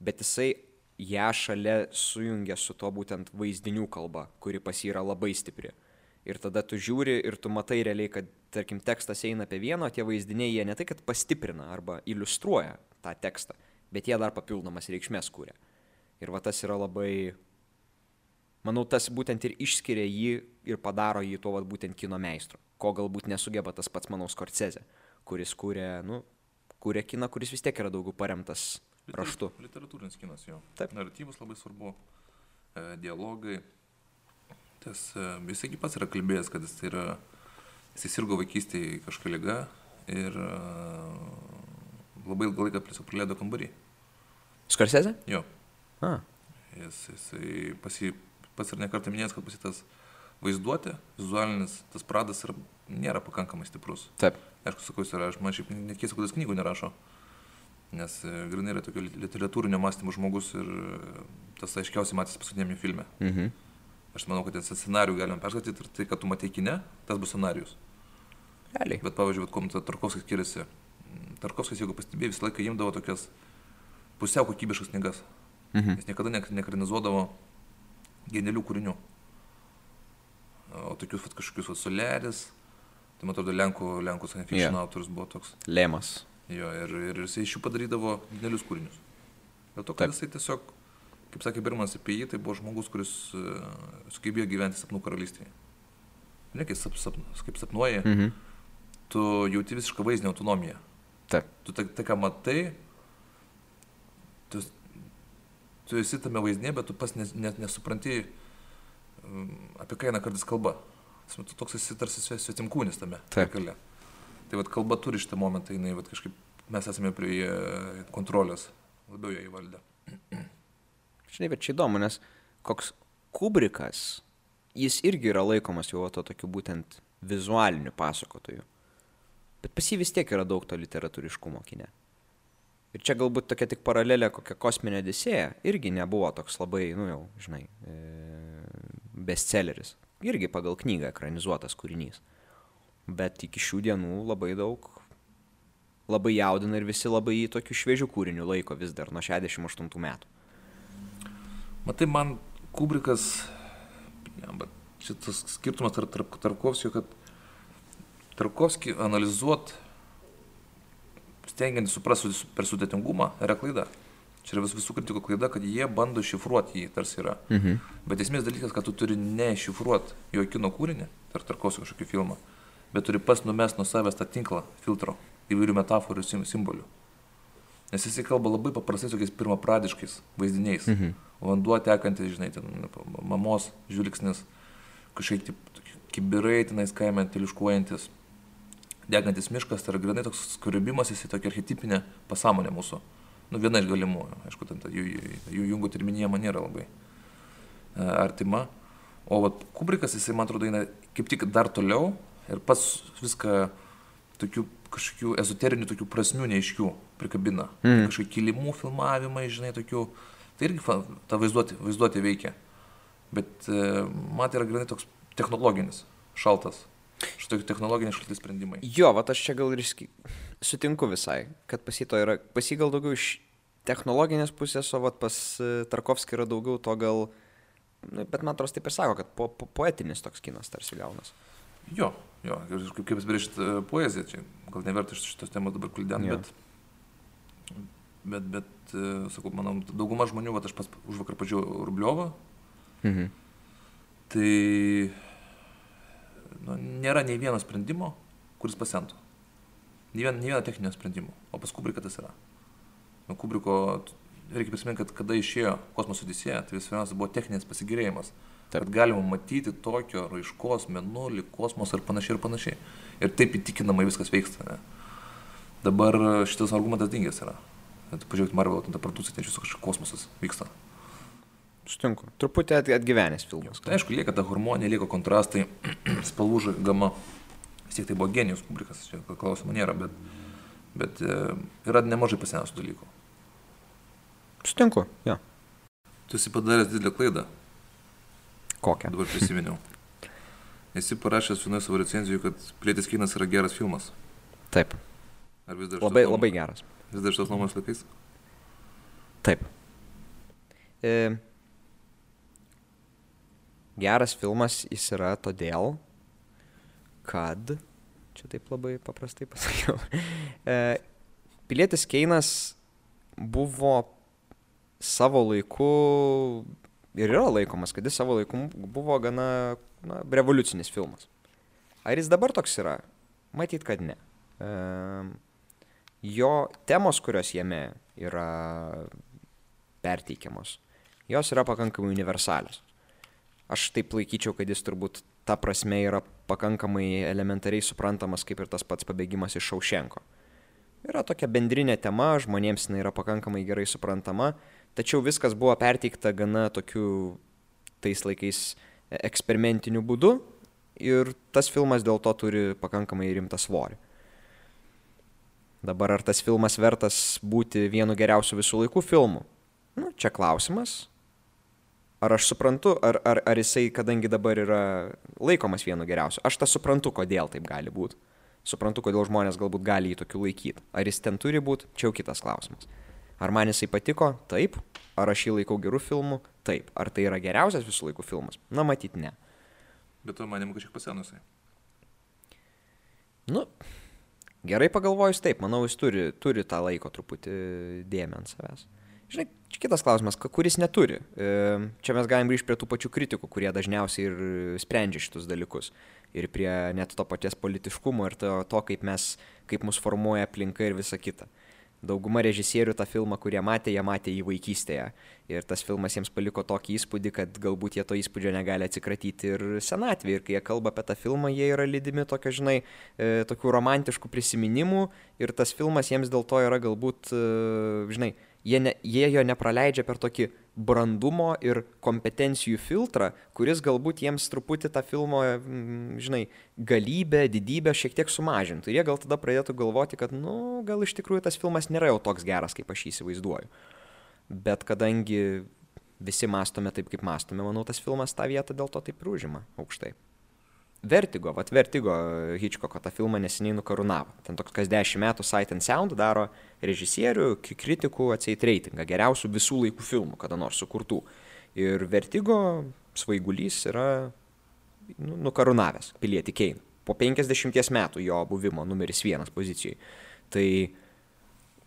Bet jisai ją šalia sujungia su to būtent vaizdinių kalba, kuri pas jį yra labai stipri. Ir tada tu žiūri ir tu matai realiai, kad, tarkim, tekstas eina apie vieną, o tie vaizdiniai jie ne tai, kad pastiprina arba iliustruoja tą tekstą, bet jie dar papildomas reikšmės kūrė. Ir va tas yra labai, manau, tas būtent ir išskiria jį ir padaro jį tuo va būtent kino meistru, ko galbūt nesugeba tas pats, manau, Skorcezė, kuris kūrė, nu, kūrė kiną, kuris vis tiek yra daugiau paremtas raštu. Literatūrinis kinas jo. Taip. Naratyvas labai svarbu, e, dialogai. Tas, e, jisai pats yra kalbėjęs, kad jis yra, jis sirgo vaikystėje kažkokia lyga ir e, labai ilgą laiką tiesiog praleido kambarį. Skorsezė? Jo. A. Jis, jisai pasi, pats ir nekartą minėjęs, kad pasitas vaizduotė, vizualinis, tas pradas yra, nėra pakankamai stiprus. Taip. Aišku, sakau, jis yra, aš man šiaip nekeisiu, kad jis knygų nerašo. Nes e, grinai yra tokio literatūrinio mąstymo žmogus ir e, tas aiškiausiai matys paskutinėme filme. Mhm. Aš manau, kad ten scenarių galima perskaityti ir tai, kad tu matai kine, tas bus scenarius. Realiai. Bet pavyzdžiui, kuo Tarkovskis skiriasi. Tarkovskis, jeigu pastebėjai, visą laiką imdavo tokias pusiau kokybiškas knygas. Mhm. Jis niekada nekranizuodavo genialių kūrinių. O tokius vat, kažkokius soleris, tai man atrodo, Lenkų, Lenkų science fiction yeah. autorius buvo toks. Lėmas. Jo, ir, ir jisai iš jų padarydavo genialius kūrinius. Dėl to, kad Taip. jisai tiesiog, kaip sakė Birmanas apie jį, tai buvo žmogus, kuris uh, sugebėjo gyventi sapnų karalystėje. Ne, kaip, sap, sap, kaip sapnuoji, mhm. tu jauti visišką vaizdinę autonomiją. Taip. Tu tai ką matai, tu tu esi tame vaizdinė, bet tu pas net, net nesupranti, um, apie ką eina kartais kalba. Tu toks esi tarsi svetimkūnis tame. Taip. Kale. Tai vad kalba turi šitą momentą, jinai vat, kažkaip mes esame prie kontrolės, labiau ją įvaldę. Žinai, bet čia įdomu, nes koks Kubrikas, jis irgi yra laikomas jau to tokiu būtent vizualiniu pasakotoju. Bet pas jį vis tiek yra daug to literatūriškumo kine. Ir čia galbūt tokia tik paralelė kokia kosminė disėja irgi nebuvo toks labai, nu jau, žinai, e, bestselleris. Irgi pagal knygą ekranizuotas kūrinys. Bet iki šių dienų labai daug, labai jaudina ir visi labai jį tokių šviežių kūrinių laiko vis dar nuo 68 metų. Matai, man Kubrikas, ja, bet šitas skirtumas tarp Tarkovskio, kad Tarkovskį analizuot stengiantis suprasti per sudėtingumą, yra klaida. Čia yra vis, visų kritikų klaida, kad jie bando šifruoti jį, tarsi yra. Mhm. Bet esmės dalykas, kad tu turi nešifruoti jo kino kūrinį, ar tarkos kažkokį filmą, bet turi pas numest nuo savęs tą tinklą, filtro, įvairių metaforų ir simbolių. Nes jisai kalba labai paprastai tokiais pirmapradiškais vaizdiniais. Mhm. Vanduo tekantis, žinai, ten mamos žvilgsnis, kažkaip kibirai tenais kaime teliškuojantis degantis miškas, tai yra grinai toks skuribimas, jis tokia archetipinė pasąmonė mūsų. Nu, viena iš galimų, aišku, ten jų, jų jungų terminija man nėra labai e, artima. O vat, Kubrikas, jisai, man atrodo, eina kaip tik dar toliau ir pats viską tokių kažkokių ezoterinių tokių prasmių neaiškių prikabina. Mm. Kažkokių kilimų filmavimai, žinai, tokių. Tai irgi ta vaizduotė, vaizduotė veikia. Bet e, man tai yra grinai toks technologinis, šaltas. Štai technologiniai šalti sprendimai. Jo, va aš čia gal ir sutinku visai, kad pasito yra, pasigal daugiau iš technologinės pusės, o vat pas e, Tarkovskį yra daugiau to gal, nu, bet man atrodo taip ir sako, kad po, po, poetinis toks kinas tarsi gaunas. Jo, jo, kaip, apibrėžti uh, poeziją, čia gal neverta šitos temos dabar kuldenti, bet, bet, bet uh, sakau, manau, dauguma žmonių, va, aš pas už vakar pažiūrėjau Rubliovą, mhm. tai nu, nėra nei vieno sprendimo, kuris pasentų. Nei vieno, nei vieno techninio sprendimo, o pas Kubriką tas yra. Nu, Kubriko reikia prisiminti, kad kada išėjo kosmoso odisėja, tai visų buvo techninis pasigirėjimas. Taip. Kad galima matyti tokio raiškos, menulį, kosmosą ir panašiai ir panašiai. Ir taip įtikinamai viskas vyksta. Ne? Dabar šitas argumentas dingęs yra. Pažiūrėkit, Marvel, ten ta produkcija, ten visas kažkoks kosmosas vyksta. Sutinku. Truputį atgyvenęs filmas. Tai aišku, lieka ta harmonija, lieka kontrastai, [clears throat] spalvų gama. Vis tiek tai buvo genijus publikas, čia klausimų nėra, bet, bet e, yra nemažai pasenusių dalykų. Sutinku, jo. Ja. Tu esi padaręs didelę klaidą. Kokią? Dabar prisiminiau. [laughs] Esi parašęs vienoje savo recenzijoje, kad Plėtis kinas yra geras filmas. Taip. Ar vis dar labai, labai geras. Vis dar šitos nuomonės laikais? Taip. E, geras filmas jis yra todėl, kad, čia taip labai paprastai pasakiau, [laughs] e, Pilietis Keinas buvo savo laiku ir yra laikomas, kad jis savo laiku buvo gana na, revoliucinis filmas. Ar jis dabar toks yra? Matyt, kad ne. E, jo temos, kurios jame yra perteikiamos, jos yra pakankamai universalios. Aš taip laikyčiau, kad jis turbūt ta prasme yra pakankamai elementariai suprantamas kaip ir tas pats pabėgimas iš Šaušenko. Yra tokia bendrinė tema, žmonėms jinai yra pakankamai gerai suprantama, tačiau viskas buvo perteikta gana tokiu tais laikais eksperimentiniu būdu ir tas filmas dėl to turi pakankamai rimtą svorį. Dabar ar tas filmas vertas būti vienu geriausių visų laikų filmų? Nu, čia klausimas. Ar aš suprantu, ar, ar, ar jisai, kadangi dabar yra laikomas vienu geriausiu, aš tą suprantu, kodėl taip gali būti. Suprantu, kodėl žmonės galbūt gali jį tokiu laikyti. Ar jis ten turi būti, čia jau kitas klausimas. Ar man jisai patiko? Taip. Ar aš jį laikau gerų filmų? Taip. Ar tai yra geriausias visų laikų filmas? Na, matyt, ne. Bet to manim kažkiek pasenusiai. Nu, gerai pagalvojus, taip, manau, jis turi, turi tą laiko truputį dėmę ant savęs. Žinai, kitas klausimas, kuris neturi. E, čia mes galim grįžti prie tų pačių kritikų, kurie dažniausiai ir sprendžia šitus dalykus. Ir prie net to paties politiškumo ir to, to kaip mes, kaip mus formuoja aplinka ir visa kita. Dauguma režisierių tą filmą, kurie matė, jie matė jį vaikystėje. Ir tas filmas jiems paliko tokį įspūdį, kad galbūt jie to įspūdžio negali atsikratyti ir senatvėje. Ir kai jie kalba apie tą filmą, jie yra lydimi tokio, žinai, e, tokių romantiškų prisiminimų. Ir tas filmas jiems dėl to yra galbūt, e, žinai, jie, ne, jie jo nepraleidžia per tokį brandumo ir kompetencijų filtrą, kuris galbūt jiems truputį tą filmo, mm, žinai, galybę, didybę šiek tiek sumažintų. Ir jie gal tada pradėtų galvoti, kad, nu, gal iš tikrųjų tas filmas nėra jau toks geras, kaip aš jį įsivaizduoju. Bet kadangi visi mastome taip, kaip mastome, manau, tas filmas tą vietą dėl to taip ir užima aukštai. Vertigo, vat Vertigo Hitchcocko tą filmą neseniai nukarūnavo. Ten toks kas dešimt metų Sight and Sound daro režisierių, kritikų atseit reitingą geriausių visų laikų filmų, kada nors sukurtų. Ir Vertigo svaigulys yra nu, nukarūnavęs pilietį Keiną. Po 50 metų jo buvimo numeris vienas pozicijai. Tai,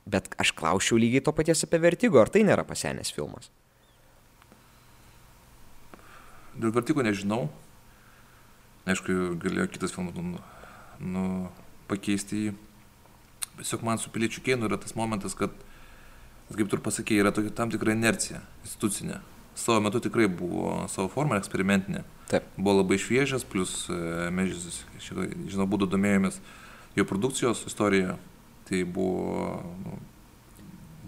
bet aš klausiau lygiai to paties apie Vertigo, ar tai nėra pasenęs filmas? Dėl Vertigo nežinau, Aišku, galėjo kitas filmas nu, nu, pakeisti jį. Tiesiog man su piliečių keinu yra tas momentas, kad, kaip tu ir pasakėjai, yra tokia tam tikra inercija institucinė. Savo metu tikrai buvo savo forma eksperimentinė. Taip. Buvo labai šviežias, plus e, mes, žinau, būdų domėjomės jo produkcijos istorijoje. Tai buvo, nu,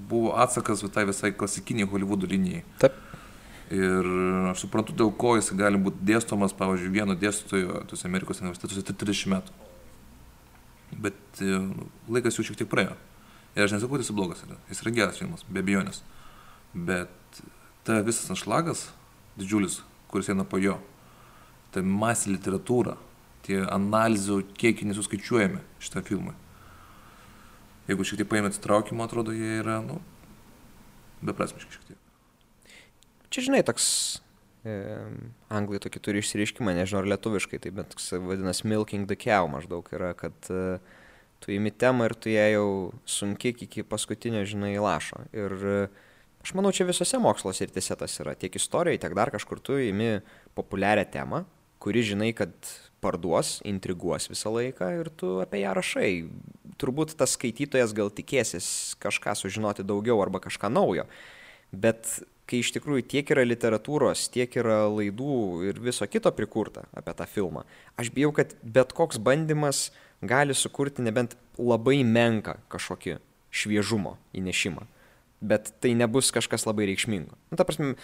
buvo atsakas tai visai klasikiniai Hollywoodo linijai. Taip. Ir aš suprantu, dėl ko jis gali būti dėstomas, pavyzdžiui, vieno dėstytojo tuose Amerikos universitetuose 30 metų. Bet e, laikas jau šiek tiek praėjo. Ir aš nesakau, kad jis blogas yra. Jis yra geras filmas, be abejonės. Bet ta visas anšlagas, didžiulis, kuris eina po jo, ta masė literatūra, tie analizų kiekiai nesuskaičiuojami šitą filmą. Jeigu šiek tiek paėmė atsitraukimą, atrodo, jie yra, nu, beprasmiški šiek tiek. Čia, žinai, toks e, anglai tokį turi išsireiškimą, nežinau ar lietuviškai, tai bet toks vadinasi milking the cow maždaug yra, kad e, tu įimi temą ir tu ją jau sunkiai iki paskutinio, žinai, lašo. Ir e, aš manau, čia visose moksluose ir tiesa tas yra. Tiek istorijoje, tiek dar kažkur tu įimi populiarią temą, kuri žinai, kad parduos, intriguos visą laiką ir tu apie ją rašai. Turbūt tas skaitytojas gal tikėsis kažką sužinoti daugiau arba kažką naujo. Bet kai iš tikrųjų tiek yra literatūros, tiek yra laidų ir viso kito prikurta apie tą filmą, aš bijau, kad bet koks bandymas gali sukurti nebent labai menką kažkokį šviežumo įnešimą. Bet tai nebus kažkas labai reikšmingo. Nu, ta prasme,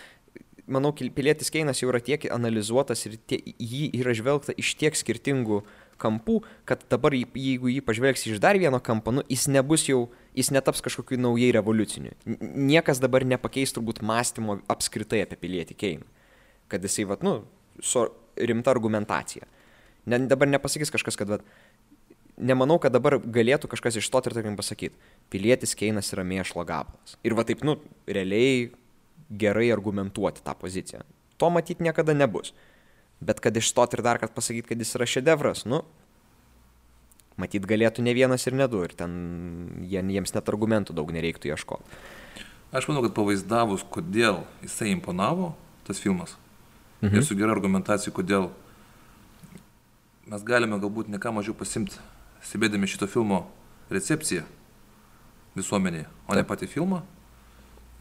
manau, pilietis Keinas jau yra tiek analizuotas ir tie, jį yra žvelgta iš tiek skirtingų kampų, kad dabar jeigu jį pažvelgsi iš dar vieno kampo, nu, jis nebus jau, jis netaps kažkokiu naujai revoliuciniu. Niekas dabar nepakeis turbūt mąstymo apskritai apie pilietį Keiną. Kad jisai, vat, nu, su rimta argumentacija. Ne, dabar nepasakys kažkas, kad, vat, nemanau, kad dabar galėtų kažkas iš to ir tarkim pasakyti, pilietis Keinas yra mėšlo gabalas. Ir va taip, nu, realiai gerai argumentuoti tą poziciją. To matyti niekada nebus. Bet kad išstot ir dar kad pasakyti, kad jis yra šedevras, nu, matyt galėtų ne vienas ir ne du. Ir ten jiems net argumentų daug nereiktų ieškoti. Aš manau, kad pavaizdavus, kodėl jisai imponavo, tas filmas, mhm. ir su gera argumentacija, kodėl mes galime galbūt ne ką mažiau pasimti, stebėdami šito filmo recepciją visuomenėje, o Taip. ne patį filmą,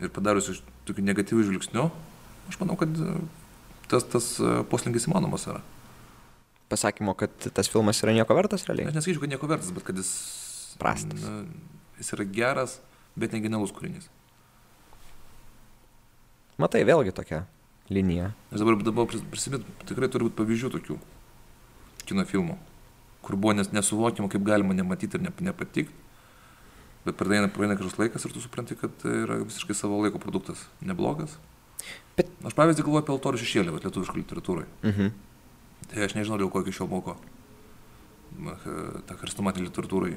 ir padarius iš tokių negatyvių žvilgsnių, aš manau, kad e, tas, tas e, poslinkis įmanomas yra. Pasakymo, kad tas filmas yra nieko vertas, realiai? Aš nesakyčiau, kad nieko vertas, bet kad jis... Prastas. Na, jis yra geras, bet negenialus kūrinys. Matai, vėlgi tokia linija. Aš dabar, dabar prisimint, tikrai turi būti pavyzdžių tokių kino filmų, kur buvo nes, nesuvokiama, kaip galima nematyti ir ne, nepatikti Bet praeina, praeina kažkoks laikas ir tu supranti, kad tai yra visiškai savo laiko produktas. Neblogas. Bet... Aš pavyzdį galvoju apie altorių šešėlį, lietuviškų literatūrai. Mhm. Tai aš nežinau, dėl ko iki šiol moko. Ta karstomatė literatūrai.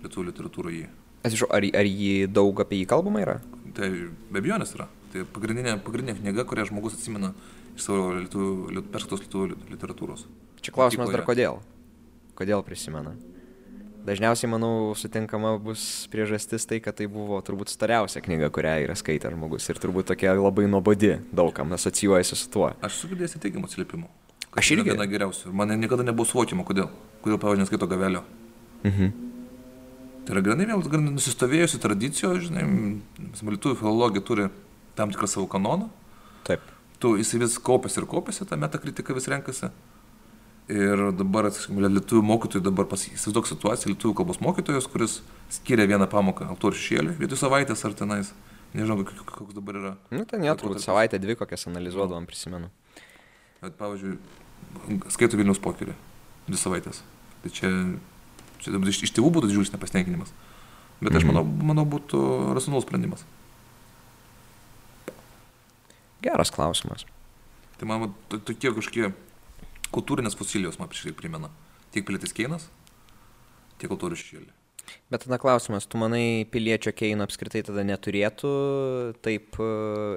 Lietuvių literatūrai jį. Atsiprašau, ar, ar jį daug apie jį kalbama yra? Tai be abejonės yra. Tai pagrindinė, pagrindinė knyga, kurią žmogus atsimena iš savo lietuvių, perskaitos lietuvių literatūros. Čia klausimas dar kodėl? Kodėl prisimena? Dažniausiai, manau, sutinkama bus priežastis tai, kad tai buvo turbūt stariausia knyga, kurią yra skaitęs žmogus ir turbūt tokia labai nuobodi daugam asocijuojasi su tuo. Aš esu girdėjęs teigiamų atsiliepimų. Aš irgi. Viena geriausių. Man niekada nebuvo suvokiama, kodėl. Kodėl, pavyzdžiui, neskaito gavelio. Mhm. Tai yra granai vėl gan nusistovėjusi tradicija, žinai, lietuvių filologija turi tam tikrą savo kanoną. Taip. Tu jis vis kaupėsi ir kaupėsi, ta metakritika vis renkasi. Ir dabar, atsiprašau, lietuvių mokytojų dabar įsivaizduok situaciją, lietuvių kalbos mokytojas, kuris skiria vieną pamoką autorių šėlį, vietoj savaitės ar tenais. Nežinau, koks dabar yra. Nu, ten jau turbūt savaitę, dvi kokias analizuodavom, prisimenu. Bet, pavyzdžiui, skaito Vilnius pokerį. Dvi savaitės. Tai čia, čia iš, iš tėvų būtų didžiulis nepasitenkinimas. Bet aš mhm. manau, manau būtų racionalus sprendimas. Geras klausimas. Tai man tokie kažkokie kultūrinės fosilijos man šiek tiek primena. Tiek pilietis Keinas, tiek altorių šešėlį. Bet tada klausimas, tu manai piliečio Keino apskritai tada neturėtų taip e,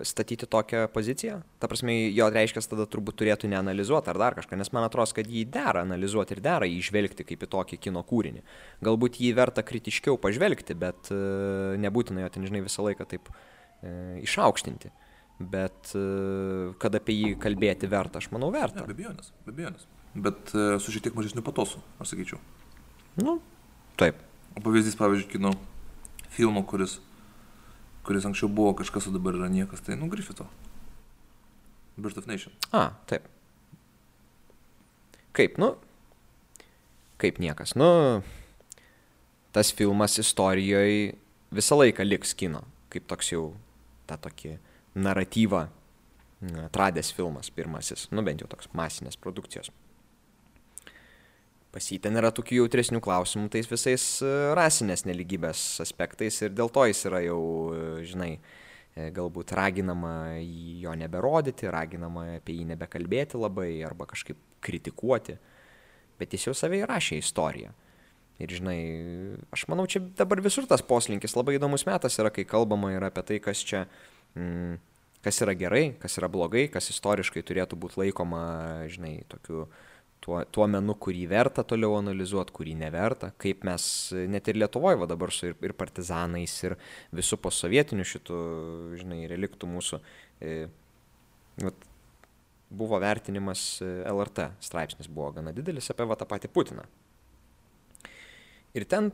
statyti tokią poziciją? Ta prasme, jo reiškia, tada turbūt turėtų neanalizuoti ar dar kažką, nes man atrodo, kad jį dera analizuoti ir dera jį žvelgti kaip į tokį kino kūrinį. Galbūt jį verta kritiškiau pažvelgti, bet e, nebūtina jo ten, žinai, visą laiką taip e, išaukštinti bet e, kad apie jį kalbėti verta, aš manau, verta. Ne, be abejonės, be abejonės. Bet e, su šiek tiek mažesniu patosu, aš sakyčiau. Nu, taip. O pavyzdys, pavyzdžiui, kino filmo, kuris, kuris anksčiau buvo kažkas, o dabar yra niekas, tai nu Griffito. Birth of Nation. A, taip. Kaip, nu, kaip niekas. Nu, tas filmas istorijoje visą laiką liks kino, kaip toks jau, tą tokį naratyvą atradęs filmas pirmasis, nu bent jau toks masinės produkcijos. Pas jį ten yra tokių jautresnių klausimų tais visais e, rasinės neligybės aspektais ir dėl to jis yra jau, e, žinai, e, galbūt raginama jo neberodyti, raginama apie jį nebekalbėti labai arba kažkaip kritikuoti. Bet jis jau savai rašė istoriją. Ir žinai, aš manau, čia dabar visur tas poslinkis labai įdomus metas yra, kai kalbama yra apie tai, kas čia, mm, kas yra gerai, kas yra blogai, kas istoriškai turėtų būti laikoma, žinai, tokiu tuo, tuo menu, kurį verta toliau analizuoti, kurį neverta, kaip mes net ir Lietuvoje va dabar su ir, ir partizanais, ir visų posovietinių šitų, žinai, reliktų mūsų, e, vat, buvo vertinimas e, LRT straipsnis, buvo gana didelis apie va tą patį Putiną. Ir ten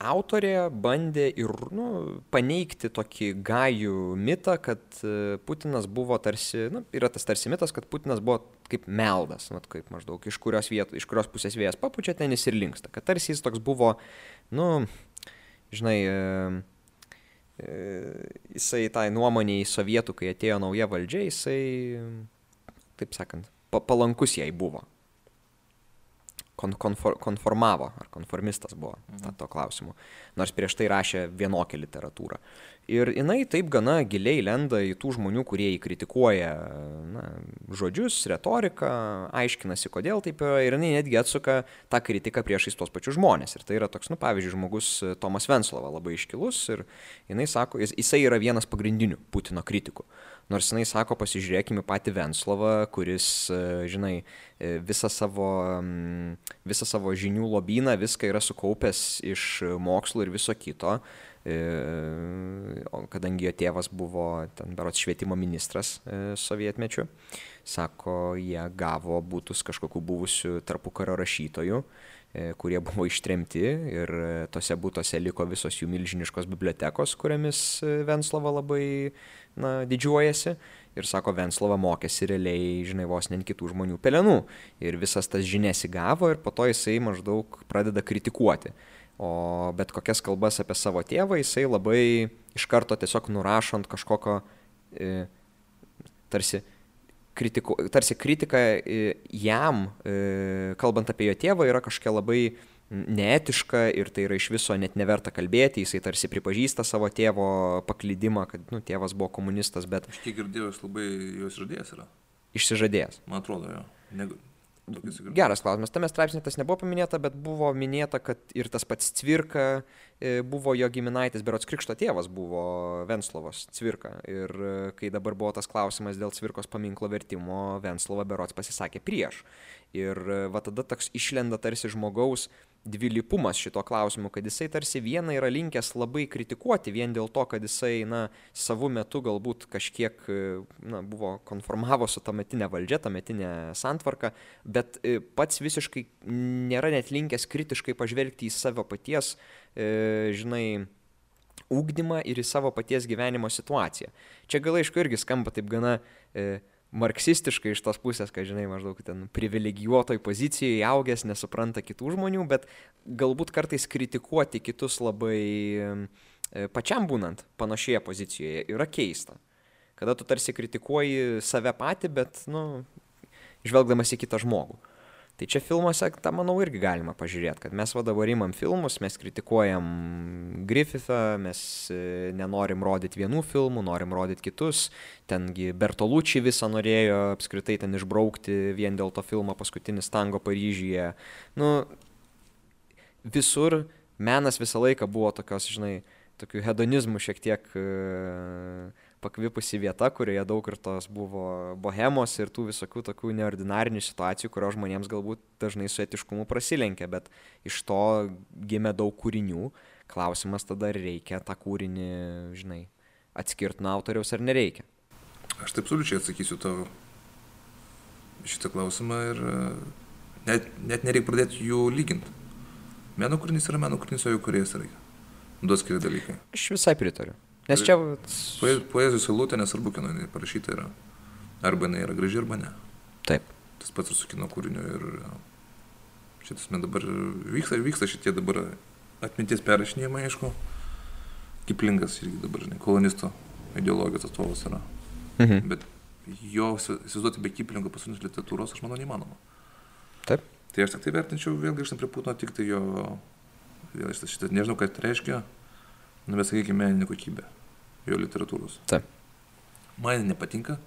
autorė bandė ir nu, paneigti tokį gajų mitą, kad e, Putinas buvo tarsi, nu, yra tas tarsi mitas, kad Putinas buvo kaip meldas, nu, kaip maždaug iš kurios, vietų, iš kurios pusės vėjas papučia, ten jis ir linksta. Kad tarsi jis toks buvo, nu, žinai, e, e, jisai tai nuomonė į sovietų, kai atėjo nauja valdžia, jisai, taip sakant, palankus jai buvo konfor, konformavo, ar konformistas buvo mhm. to klausimu, nors prieš tai rašė vienokią literatūrą. Ir jinai taip gana giliai lenda į tų žmonių, kurie jį kritikuoja na, žodžius, retoriką, aiškinasi, kodėl taip yra, ir jinai netgi atsuka tą kritiką priešais tuos pačius žmonės. Ir tai yra toks, nu, pavyzdžiui, žmogus Tomas Venslova labai iškilus ir jinai sako, jis, jisai yra vienas pagrindinių Putino kritikų. Nors jinai sako, pasižiūrėkime patį Venslovą, kuris, e, žinai, e, visą savo, visą savo žinių lobyną, viską yra sukaupęs iš mokslo ir viso kito. E, kadangi jo tėvas buvo ten berots švietimo ministras sovietmečiu, sako, jie gavo būtus kažkokių buvusių tarpukario rašytojų kurie [laughs] buvo ištremti ir tose būtose liko visos jų milžiniškos bibliotekos, kuriamis Venslova labai na, didžiuojasi ir sako, Venslova mokėsi realiai, žinai, vos ne kitų žmonių pelenų. Ir visas tas žinias įgavo ir po to jisai maždaug pradeda kritikuoti. O bet kokias kalbas apie savo tėvą jisai labai iš karto tiesiog nurašant kažkokio e, tarsi, kritiku, tarsi kritika e, jam, e, kalbant apie jo tėvą, yra kažkokia labai neetiška ir tai yra iš viso net neverta kalbėti, jisai tarsi pripažįsta savo tėvo paklydimą, kad nu, tėvas buvo komunistas, bet... Aš kiek girdėjau, jis labai jos žadėjęs yra. Išsižadėjęs. Man atrodo, jo. Negu... Geras klausimas. Tame straipsnė tas nebuvo paminėta, bet buvo minėta, kad ir tas pats Cvirka e, buvo jo giminaitis, berots Krikšto tėvas buvo Venslovas Cvirka. Ir e, kai dabar buvo tas klausimas dėl Cvirkos paminklo vertimo, Venslova berots pasisakė prieš. Ir e, va tada toks išlenda tarsi žmogaus dvilypumas šito klausimu, kad jisai tarsi vieną yra linkęs labai kritikuoti vien dėl to, kad jisai, na, savo metu galbūt kažkiek, na, buvo konformavo su tametinė valdžia, tametinė santvarka, bet e, pats visiškai nėra net linkęs kritiškai pažvelgti į savo paties, e, žinai, ūkdymą ir į savo paties gyvenimo situaciją. Čia gal aišku irgi skamba taip gana e, marksistiškai iš tos pusės, kad, žinai, maždaug ten privilegijuotoj pozicijoje augęs, nesupranta kitų žmonių, bet galbūt kartais kritikuoti kitus labai e, pačiam būnant panašioje pozicijoje yra keista. Kada tu tarsi kritikuoji save patį, bet, nu, žvelgdamas į kitą žmogų. Tai čia filmuose, tą manau, irgi galima pažiūrėti, kad mes va dabar imam filmus, mes kritikuojam Griffithą, mes e, nenorim rodyti vienų filmų, norim rodyti kitus. Tengi Bertolucci visą norėjo apskritai ten išbraukti vien dėl to filmo paskutinis tango Paryžyje. Nu, visur menas visą laiką buvo tokios, žinai, tokių hedonizmų šiek tiek uh, pakvipusi vieta, kurioje daug ir tos buvo bohemos ir tų visokių tokių neordinarinių situacijų, kurios žmonėms galbūt dažnai su etiškumu prasilenkia, bet iš to gimė daug kūrinių. Klausimas tada, ar reikia tą kūrinį, žinai, atskirti nuo autoriaus ar nereikia. Aš taip absoliučiai atsakysiu tavo šitą klausimą ir e, net, net nereikia pradėti jų lyginti. Meno kūrinys yra meno kūrinys, o jų kuriejas yra. Du skiri dalykai. Aš visai pritariu. Nes čia... Poezijos eilutė, nesvarbu, kino jinai parašyta yra. Arba jinai yra graži, arba ne. Taip. Tas pats ir su kino kūriniu. Ir šitas man dabar vyksta, vyksta šitie dabar atminties perrašinėjimai, aišku. Kiplingas irgi dabar, žinai, kolonisto ideologijos atstovas yra. Mhm. Bet jo įsi- įsivaizduoti be Kiplingo pasaulinės literatūros, aš manau, neįmanoma. Taip. Tai aš tik tai vertinčiau, vėl grįžtant prie Putino, tik tai jo, vėl šitą, šitą nežinau, ką tai reiškia, nu, bet sakykime, meninė kokybė jo literatūros. Taip. Man nepatinka,